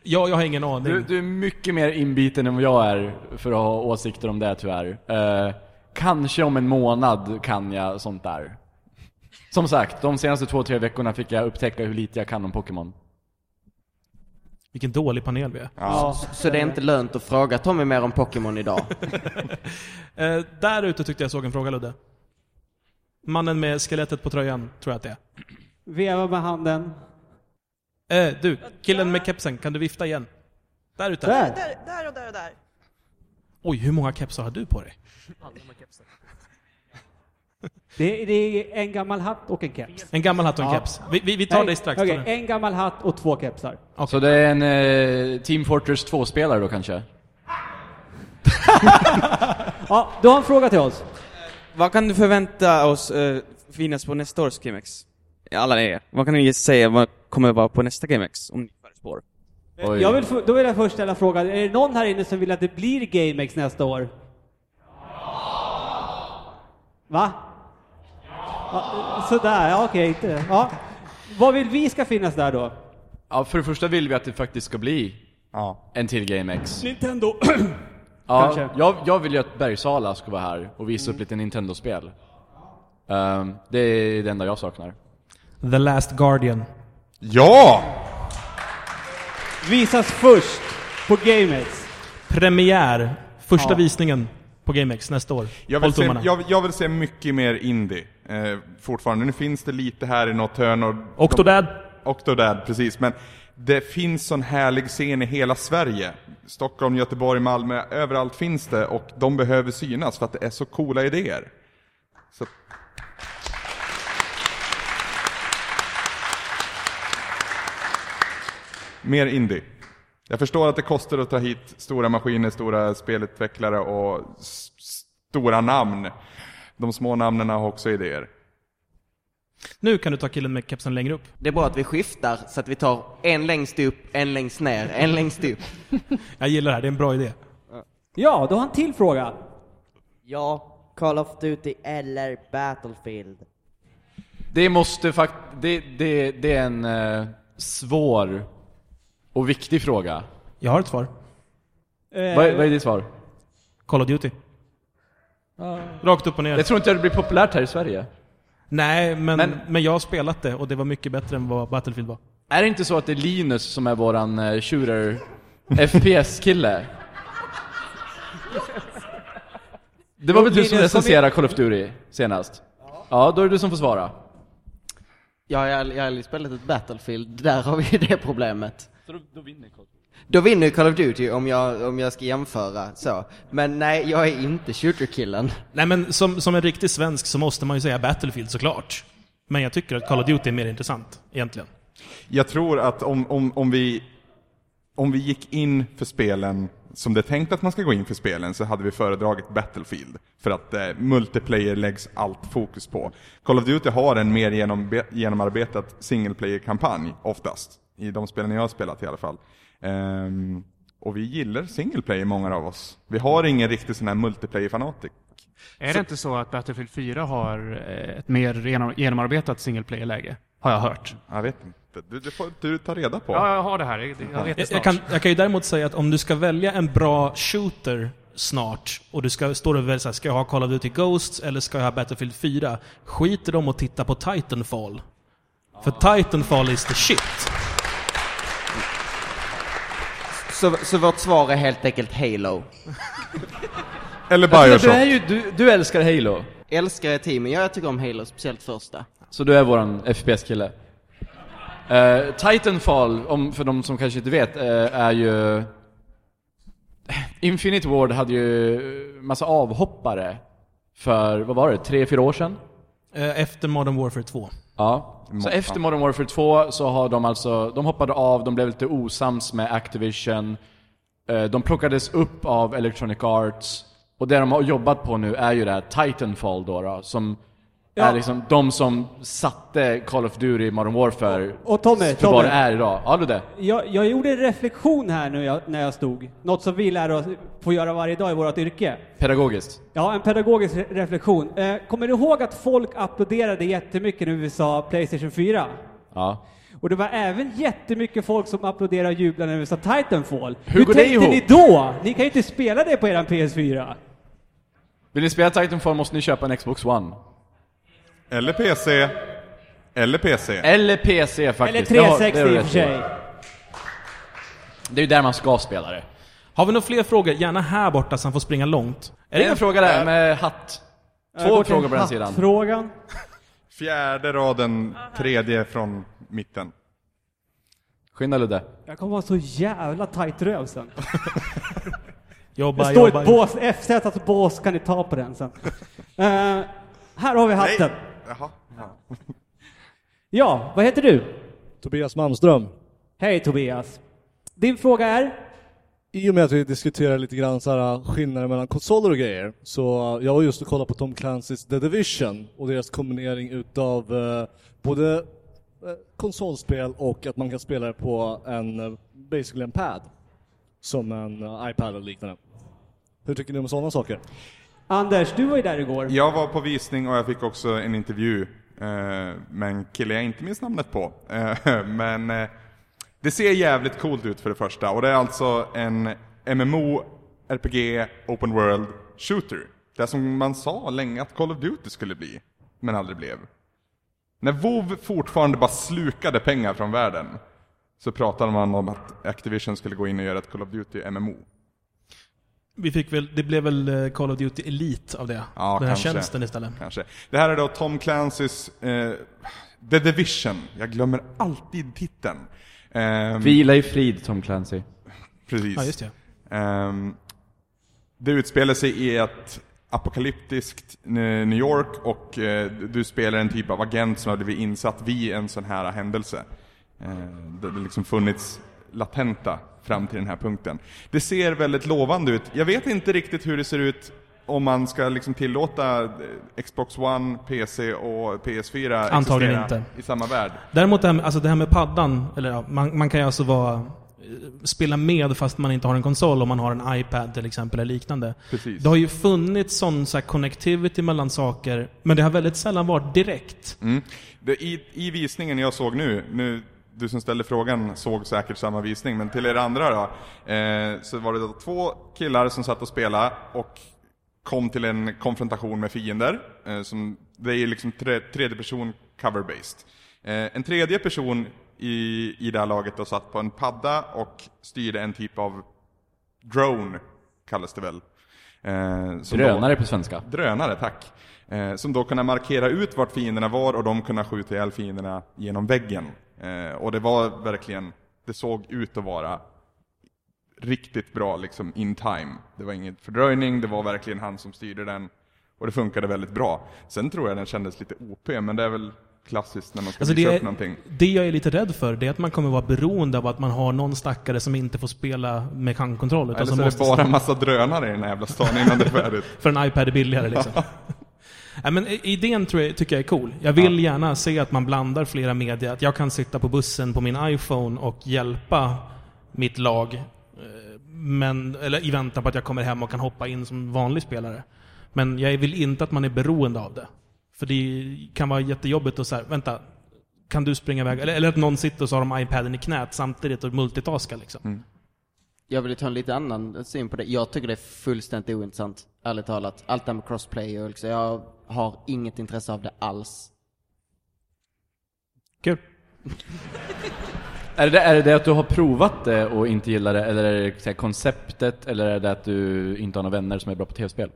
ja, jag har ingen aning.
Du, du är mycket mer inbiten än vad jag är för att ha åsikter om det tyvärr. Eh, kanske om en månad kan jag sånt där. Som sagt, de senaste två, tre veckorna fick jag upptäcka hur lite jag kan om Pokémon.
Vilken dålig panel vi är.
Så, så det är inte lönt att fråga Tommy mer om Pokémon idag? (laughs)
Eh, där ute tyckte jag såg en fråga Ludde. Mannen med skelettet på tröjan, tror jag att det är.
Veva med handen.
Eh, du, killen med kepsen, kan du vifta igen? Där ute.
Där.
Där, där och där och där.
Oj, hur många kepsar har du på dig?
Det är, det är en gammal hatt och en keps.
En gammal hatt och en
Ja.
keps. Vi, vi, vi tar
Nej,
dig strax. Tony.
en gammal hatt och två kepsar.
Så det är en eh, Team Fortress 2-spelare då kanske? (laughs)
Ja, du har en fråga till oss.
Vad kan du förvänta oss eh, finnas på nästa års GameX? Alla er. Vad kan ni säga vad kommer vara på nästa GameX? Om ni förutspår.
Jag vill, då vill jag först ställa frågan, är det någon här inne som vill att det blir GameX nästa år? Va? Ja, sådär, ja okej. inte. Ja. Vad vill vi ska finnas där då?
Ja, för det första vill vi att det faktiskt ska bli en till GameX.
Nintendo. (clears throat)
Ja,
Kanske.
jag, jag vill ju att Bergsala ska vara här och visa upp lite Nintendo-spel. Ehm, det är det enda jag saknar.
The Last Guardian.
Ja!
Visas först på GameX.
Premiär. Första
Ja.
visningen på GameX nästa år.
Jag vill, se, jag, jag vill se mycket mer indie eh, fortfarande. Nu finns det lite här i något hörn och...
Octodad.
De, Octodad, precis. Men det finns sån härlig scen i hela Sverige. Stockholm, Göteborg, Malmö, överallt finns det och de behöver synas för att det är så coola idéer. Så Mer indie. Jag förstår att det kostar att ta hit stora maskiner, stora spelutvecklare och stora namn. De små namnen har också idéer.
Nu kan du ta killen med kepsen längre upp.
Det är bra att vi skiftar så att vi tar en längst upp, en längst ner, en längst upp. (laughs)
Jag gillar det här, det är en bra idé.
Ja, då har han en till fråga.
Ja, Call of Duty eller Battlefield.
Det måste fakt... Det, det, det är en eh, svår och viktig fråga.
Jag har ett svar.
Vad, är- vad är ditt svar?
Call of Duty. Rakt upp och ner.
Jag tror inte det blir populärt här i Sverige.
Nej, men,
Men-
men, jag har spelat det och det var mycket bättre än vad Battlefield var.
Är det inte så att det är Linus som är våran eh, shooter FPS-kille? Det var väl du som recenserade Call of Duty senast? Ja, då är det du som får svara.
Ja, jag, har- aldrig spelat ett Battlefield, där har vi (laughs) det problemet.
Så då, då vinner Call of Duty?
Då vinner Call of Duty om jag, om jag ska jämföra så. Men nej, jag är inte shooter-killen.
Nej men som, som en riktig svensk så måste man ju säga Battlefield såklart. Men jag tycker att Call of Duty är mer intressant, egentligen.
Jag tror att om, om, om, vi, om vi gick in för spelen som det är tänkt att man ska gå in för spelen så hade vi föredragit Battlefield. För att eh, multiplayer läggs allt fokus på. Call of Duty har en mer genom, genomarbetad single player-kampanj oftast. I de spelen jag har spelat i alla fall. Ehm, och vi gillar single player, många av oss. Vi har ingen riktig sån här multiplayer-fanatik.
Är det
Så-
inte så att Battlefield 4 har eh, ett mer genom, genomarbetat single player-läge? Har jag hört.
Jag vet inte. Det, det får du ta reda på.
Ja, jag har det här. Jag, jag vet det
Jag,
snart.
jag, kan, jag kan ju däremot säga att om du ska välja en bra shooter snart och du ska, står och väljer så här, ska jag ha Call of Duty Ghosts eller ska jag ha Battlefield 4? Skit i dem och titta på Titanfall. För Titanfall is the shit.
Så, så vårt svar är helt enkelt Halo.
Eller
tycker Du, är ju, du, du älskar Halo.
Älskar jag teamen? Ja, jag tycker om Halo, speciellt första.
Så du är våran FPS-kille. Eh, Titanfall, om, för de som kanske inte vet, eh, är ju... (laughs) Infinite Ward hade ju massa avhoppare för, vad var det, tre, fyra år sedan?
Eh, Efter Modern Warfare 2.
Ja. Så efter. Modern Warfare 2 så har de alltså, de hoppade av, de blev lite osams med Activision. Eh, De plockades upp av Electronic Arts. Och det de har jobbat på nu är ju det här Titanfall då, då som
Ja.
är liksom de som satte Call of Duty Modern Warfare
Och Tommy,
för
Tommy.
vad det är idag. Ja, Ludde.
Jag, jag gjorde en reflektion här nu jag, när jag stod. Något som vi lär oss få göra varje dag i vårt yrke.
Pedagogiskt.
Ja, en pedagogisk re- reflektion. Eh, kommer du ihåg att folk applåderade jättemycket när vi sa Playstation 4?
Ja.
Och det var även jättemycket folk som applåderade och jublade när vi sa Titanfall.
Hur går det
tänkte
ihop?
ni då? Ni kan ju inte spela det på eran PS4.
Vill ni spela Titanfall måste ni köpa en Xbox One.
Eller PC. Eller PC.
Eller PC faktiskt.
Eller
Det har-
360
det har du
i och för sig.
Det är ju där man ska spela det.
Har vi några fler frågor? Gärna här borta så han får springa långt.
Är det en fråga där med hatt? Två
till
frågor på den sidan.
Frågan. (laughs)
Fjärde raden, tredje från mitten.
Skynda Ludde.
Jag kommer vara så jävla tight röv sen. (laughs)
Jobba,
det står
jobba.
ett bås, FZ alltså bås, kan ni ta på den sen. Eh, här har vi hatten.
Jaha. Ja. (laughs)
Ja, vad heter du?
Tobias Malmström.
Hej Tobias. Din fråga är?
I och med att vi diskuterar lite grann så här skillnader mellan konsoler och grejer, så jag var just och kollade på Tom Clancy's The Division och deras kombinering utav eh, både eh, konsolspel och att man kan spela det på en, basically en pad. Som en iPad eller liknande. Hur tycker ni om sådana saker?
Anders, du var ju där igår.
Jag var på visning och jag fick också en intervju eh, med en kille jag inte minns namnet på. Eh, (laughs) men eh, det ser jävligt coolt ut för det första och det är alltså en MMO, RPG, Open World Shooter. Det som man sa länge att Call of Duty skulle bli, men aldrig blev. När WoW fortfarande bara slukade pengar från världen så pratade man om att Activision skulle gå in och göra ett Call of Duty MMO.
Vi fick väl, det blev väl eh, Call of Duty Elite av det.
Ja,
Den här
kanske.
tjänsten istället.
Kanske. Det här är då Tom Clancy's eh, The Division. Jag glömmer alltid titeln. Ehm,
Vila i frid, Tom Clancy.
Precis.
Ja, just det.
Ehm, det utspelar sig i ett apokalyptiskt eh, New York och eh, du spelar en typ av agent som har blivit insatt vid en sån här händelse. Eh, det har liksom funnits latenta fram till den här punkten. Det ser väldigt lovande ut. Jag vet inte riktigt hur det ser ut om man ska liksom tillåta eh, Xbox One, PC och PS4
Antagligen inte.
i samma värld.
Däremot det här med, alltså det här med paddan, eller ja, man, man kan ju alltså vara, eh, spela med fast man inte har en konsol om man har en iPad till exempel eller liknande.
Precis.
Det har ju funnits sån så här connectivity mellan saker, men det har väldigt sällan varit direkt.
Mm. Det, i, I visningen jag såg nu, nu, du som ställde frågan såg säkert samma visning, men till er andra då, eh, så var det då två killar som satt och spelade och kom till en konfrontation med fiender. Eh, som, det är liksom tre, tredje person cover-based. Eh, en tredje person i, i det här laget då satt på en padda och styrde en typ av drone, kallas det väl. Eh,
Drönare
då,
på svenska.
Drönare, tack. Eh, som då kunde markera ut vart fienderna var och de kunde skjuta ihjäl fienderna genom väggen. Eh, och det var verkligen, det såg ut att vara riktigt bra liksom in time. Det var ingen fördröjning, det var verkligen han som styrde den. Och det funkade väldigt bra. Sen tror jag den kändes lite OP, men det är väl klassiskt när man ska
Alltså
visa
det,
upp någonting.
det jag är lite rädd för, det är att man kommer vara beroende av att man har någon stackare som inte får spela med handkontroll.
Eller så är det bara en massa drönare i den här jävla stan innan det är färdigt. (laughs)
För en iPad är billigare liksom. (laughs) Nej, men idén tror jag, tycker jag är cool. Jag vill gärna se att man blandar flera medier. Att jag kan sitta på bussen på min iPhone och hjälpa mitt lag. eh, Men, eller i väntan på att jag kommer hem och kan hoppa in som vanlig spelare. Men jag vill inte att man är beroende av det. För det kan vara jättejobbigt att säga, vänta, kan du springa iväg? Eller, eller att någon sitter och så har de iPaden i knät samtidigt och multitaskar liksom.
Jag vill ta en lite annan syn på det. Jag tycker det är fullständigt ointressant, ärligt talat. Allt det här med crossplay och liksom, jag har inget intresse av det alls.
Kul. (laughs)
Är det, är det det att du har provat det och inte gillar det, eller är det så här konceptet, eller är det att du inte har några vänner som är bra på tv-spel?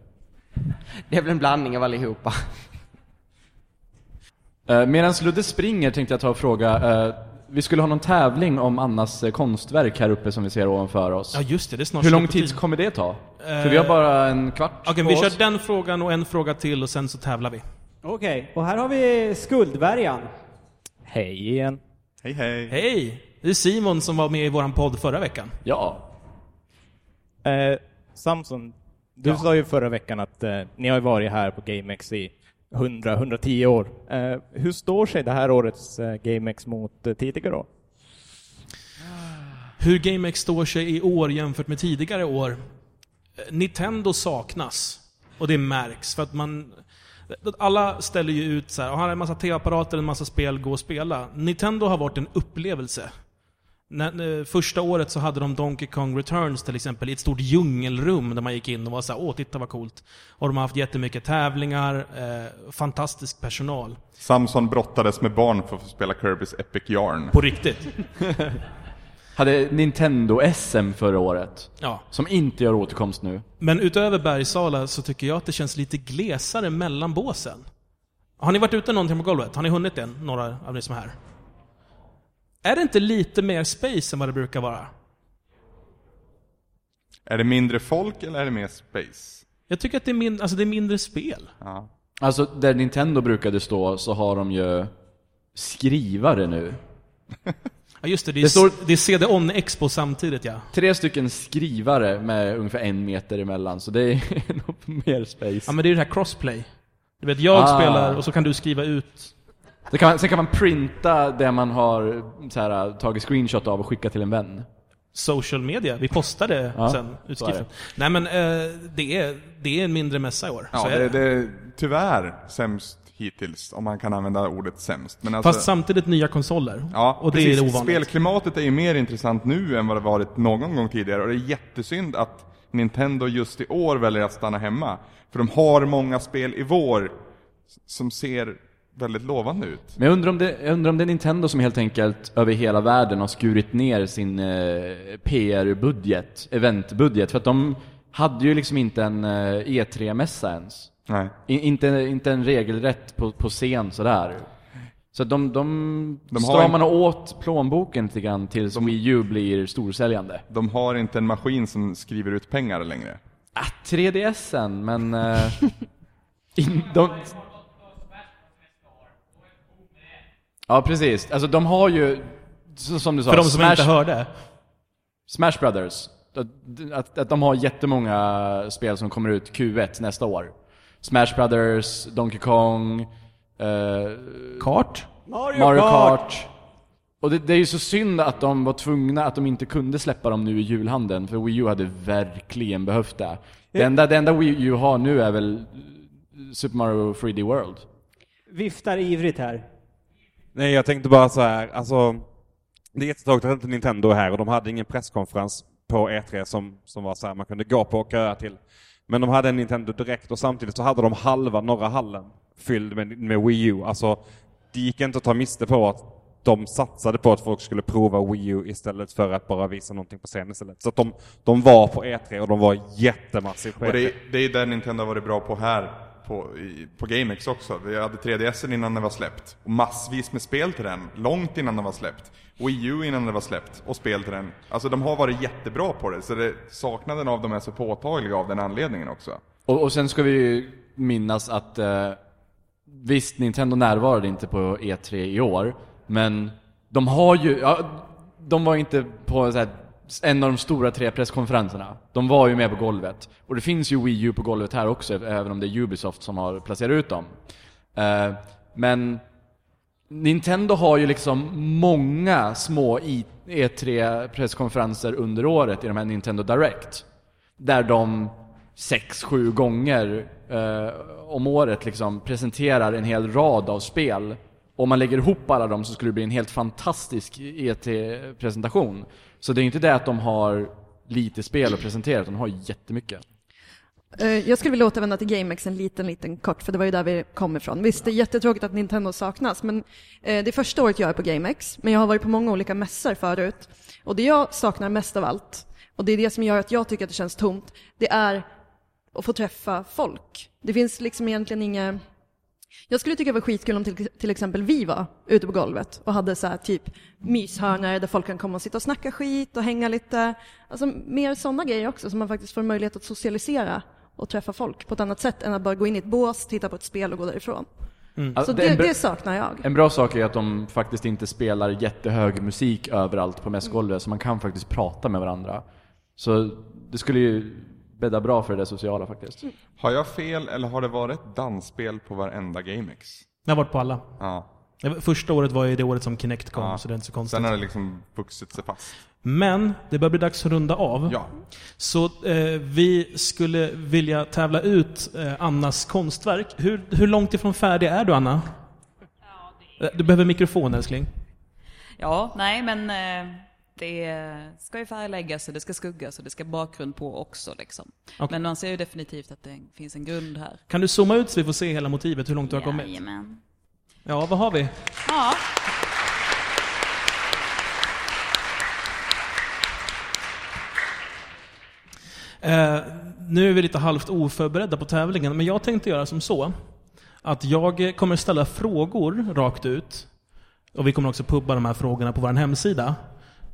Det är väl en blandning av allihopa.
Uh, Medan Ludde springer tänkte jag ta och fråga, eh, vi skulle ha någon tävling om Annas eh, konstverk här uppe som vi ser ovanför oss.
Ja just det, det är snart
Hur lång tid kommer det ta?
Eh,
För vi har bara en kvart
Okej,
på
vi
oss.
kör den frågan och en fråga till och sen så tävlar vi.
Okej, och här har vi Skuldvärjan.
Hej igen.
Hej hej.
Hej! Det är Simon som var med i våran podd förra veckan.
Ja.
Eh, Samson, du sa ju förra veckan att eh, ni har ju varit här på GameX i 100-110 år. Eh, hur står sig det här årets eh, GameX mot eh, tidigare år?
Hur GameX står sig i år jämfört med tidigare år. Eh, Nintendo saknas. Och det märks för att man... Alla ställer ju ut så här, ah, har en massa TV-apparater, en massa spel, gå och spela. Nintendo har varit en upplevelse. När, eh, första året så hade de Donkey Kong Returns till exempel i ett stort djungelrum där man gick in och var så här, åh titta vad coolt. Och de har haft jättemycket tävlingar, eh, fantastisk personal.
Samson brottades med barn för att få spela Kirby's Epic Yarn.
På riktigt. (laughs)
Hade Nintendo-SM förra året.
Ja.
Som inte gör återkomst nu.
Men utöver Bergsala så tycker jag att det känns lite glesare mellan båsen. Har ni varit ute någonting på golvet? Har ni hunnit det? Några av ni som är här? Är det inte lite mer space än vad det brukar vara?
Är det mindre folk eller är det mer space?
Jag tycker att det är, min, alltså det är mindre spel.
Ja.
Alltså, där Nintendo brukade stå så har de ju skrivare nu. (laughs)
Ja just det, det är,
Det står-
det är CD-ON Expo samtidigt ja.
Tre stycken skrivare med ungefär en meter emellan, så det är (laughs) nog mer space.
Ja men det är det här crossplay. Du vet, jag
Ah.
spelar och så kan du skriva ut.
Det kan, sen kan man printa det man har så här, tagit screenshot av och skicka till en vän.
Social media, vi postade
Ja,
sen
så
utskriften.
det.
Nej men eh, det, är, det är en mindre mässa i år.
Ja,
så är
det, det är tyvärr sämst hittills, om man kan använda ordet sämst. Men alltså,
Fast samtidigt nya konsoler.
Ja,
och det
precis.
är ovanligt.
Spelklimatet är ju mer intressant nu än vad det varit någon gång tidigare och det är jättesynd att Nintendo just i år väljer att stanna hemma. För de har många spel i vår som ser väldigt lovande ut.
Men jag undrar, om det, undrar om det är Nintendo som helt enkelt över hela världen har skurit ner sin eh, PR-budget, eventbudget, för att de hade ju liksom inte en eh, E3-mässa ens.
Nej.
I, inte, inte en regelrätt på, på scen sådär. Så de, de,
De
stramar
en-
åt plånboken lite grann tills Wii U blir storsäljande.
De har inte en maskin som skriver ut pengar längre.
Ah, 3DSen, men... eh, (laughs) in, de... Ja, precis. Alltså de har ju, som du sa,
För de som inte hörde.
Smash Brothers. Att, att, att de har jättemånga spel som kommer ut Q1 nästa år. Smash Brothers, Donkey Kong, eh,
Kart?
Mario
Mario
Kart.
Kart. Och det, det är ju så synd att de var tvungna, att de inte kunde släppa dem nu i julhandeln, för Wii U hade verkligen behövt det. Det enda, det enda Wii U har nu är väl Super Mario 3D World.
Viftar ivrigt här.
Nej, jag tänkte bara så här, alltså det är jättetråkigt att inte Nintendo är här och de hade ingen presskonferens på E3 som, som var så här man kunde gå på och köa till. Men de hade en Nintendo direkt och samtidigt så hade de halva norra hallen fylld med, med Wii U. Alltså, det gick inte att ta miste på att de satsade på att folk skulle prova Wii U istället för att bara visa någonting på scen istället. Så att de, de var på E3 och de var jättemassivt på E
Och det,
E3.
är- det är där Nintendo har varit bra på här, på, i, på GameX också. Vi hade 3DSen innan den var släppt. Och massvis med spel till den, långt innan den var släppt. Wii U innan den var släppt, och spel till den. Alltså de har varit jättebra på det, så det, saknaden av dem är så påtaglig av den anledningen också.
Och, och sen ska vi ju minnas att eh, visst, Nintendo närvarade inte på E3 i år, men de har ju, ja, de var inte på så här, en av de stora tre presskonferenserna. De var ju med på golvet. Och det finns ju Wii U på golvet här också, även om det är Ubisoft som har placerat ut dem. Eh, men Nintendo har ju liksom många små E3-presskonferenser under året i de här Nintendo Direct. Där de sex, sju gånger eh, om året liksom presenterar en hel rad av spel. Om man lägger ihop alla dem så skulle det bli en helt fantastisk E3-presentation. Så det är inte det att de har lite spel att presentera, utan de har jättemycket.
Eh, jag skulle vilja återvända till GameX en liten, liten kort, för det var ju där vi kom ifrån. Visst, det är jättetråkigt att Nintendo saknas, men eh, det är första året jag är på GameX, men jag har varit på många olika mässor förut. Och det jag saknar mest av allt, och det är det som gör att jag tycker att det känns tomt, det är att få träffa folk. Det finns liksom egentligen inga... Jag skulle tycka det var skitkul om till, till exempel vi var ute på golvet och hade så här typ myshörnor där folk kan komma och sitta och snacka skit och hänga lite. Alltså mer sådana grejer också, så man faktiskt får möjlighet att socialisera och träffa folk på ett annat sätt än att bara gå in i ett bås, titta på ett spel och gå därifrån.
Mm.
Så
Alltså,
det, det saknar jag.
En bra sak är att de faktiskt inte spelar jättehög musik överallt på mässgolvet, så man kan faktiskt prata med varandra. Så det skulle ju bädda bra för det sociala faktiskt.
Har jag fel, eller har det varit dansspel på varenda GameX?
Jag har varit på alla.
Ja.
Det Första året var ju det året som Kinect kom,
Ja.
så det är inte så konstigt.
Sen har det liksom vuxit sig fast.
Men det börjar bli dags att runda av.
Ja.
Så eh, vi skulle vilja tävla ut eh, Annas konstverk. Hur, hur långt ifrån färdig är du Anna? Eh, Du behöver mikrofon älskling.
Ja, nej men eh, det ska ju färgläggas och det ska skuggas och det ska bakgrund på också liksom.
Okej.
Men man ser ju definitivt att det finns en grund här.
Kan du zooma ut så vi får se hela motivet, hur långt du har kommit?
Jajamän.
Ja, vad har vi?
Ja.
Eh, nu är vi lite halvt oförberedda på tävlingen, men jag tänkte göra som så. Att jag kommer ställa frågor rakt ut. Och vi kommer också pubba de här frågorna på vår hemsida.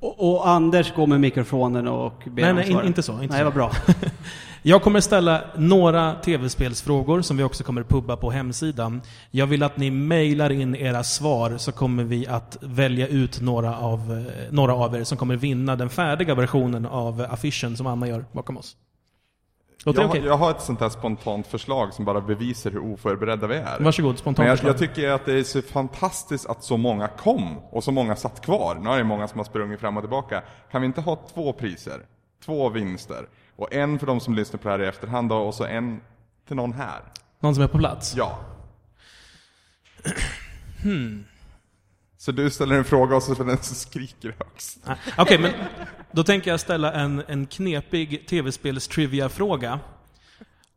Och, och Anders går med mikrofonen och ber
Nej,
om
nej,
svar.
in, inte så. Inte
nej,
så.
vad bra. (laughs)
jag kommer ställa några tv-spelsfrågor som vi också kommer pubba på hemsidan. Jag vill att ni mejlar in era svar så kommer vi att välja ut några av, eh, några av er som kommer vinna den färdiga versionen av affischen som Anna gör bakom oss.
Jag,
okej?
jag har ett sånt här spontant förslag som bara bevisar hur oförberedda vi är.
Varsågod, spontant
Men jag,
förslag.
jag tycker att det är så fantastiskt att så många kom och så många satt kvar. Nu är det många som har sprungit fram och tillbaka. Kan vi inte ha två priser? Två vinster? Och en för de som lyssnar på det här i efterhand då, och så en till någon här.
Någon som är på plats?
Ja.
Hmm.
Så du ställer en fråga och så är den som skriker högst.
Okej, men då tänker jag ställa en, en knepig tv-spels-trivia-fråga.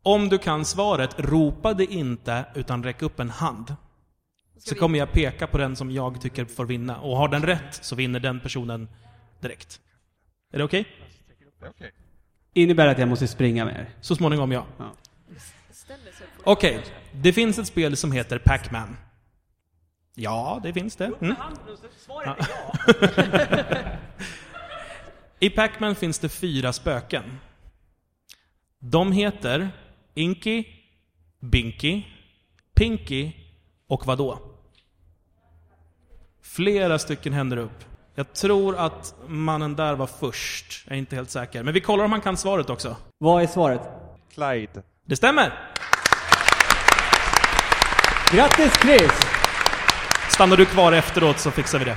Om du kan svaret, ropa det inte, utan räck upp en hand. Så kommer jag peka på den som jag tycker får vinna. Och har den rätt så vinner den personen direkt. Är det okej?
Innebär att jag måste springa mer?
Så småningom, ja. Okej, det finns ett spel som heter Pac-Man. Ja, det finns det. Mm. Ja. (laughs) I Pac-Man finns det fyra spöken. De heter Inky, Binky, Pinky och vadå? Flera stycken händer upp. Jag tror att mannen där var först. Jag är inte helt säker. Men vi kollar om han kan svaret också.
Vad är svaret?
Clyde.
Det stämmer!
Grattis Chris!
Stannar du kvar efteråt så fixar vi det.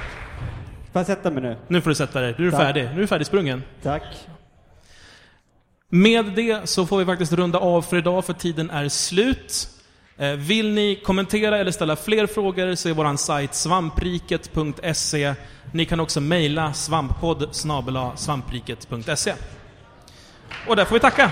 Får jag sätta mig nu?
Nu får du sätta dig. Nu är du
Tack.
färdig. Nu är du färdigsprungen.
Tack.
Med det så får vi faktiskt runda av för idag, för tiden är slut. Eh, Vill ni kommentera eller ställa fler frågor så är vår sajt svampriket.se. Ni kan också mejla svamppodd svampriket.se. Och där får vi tacka!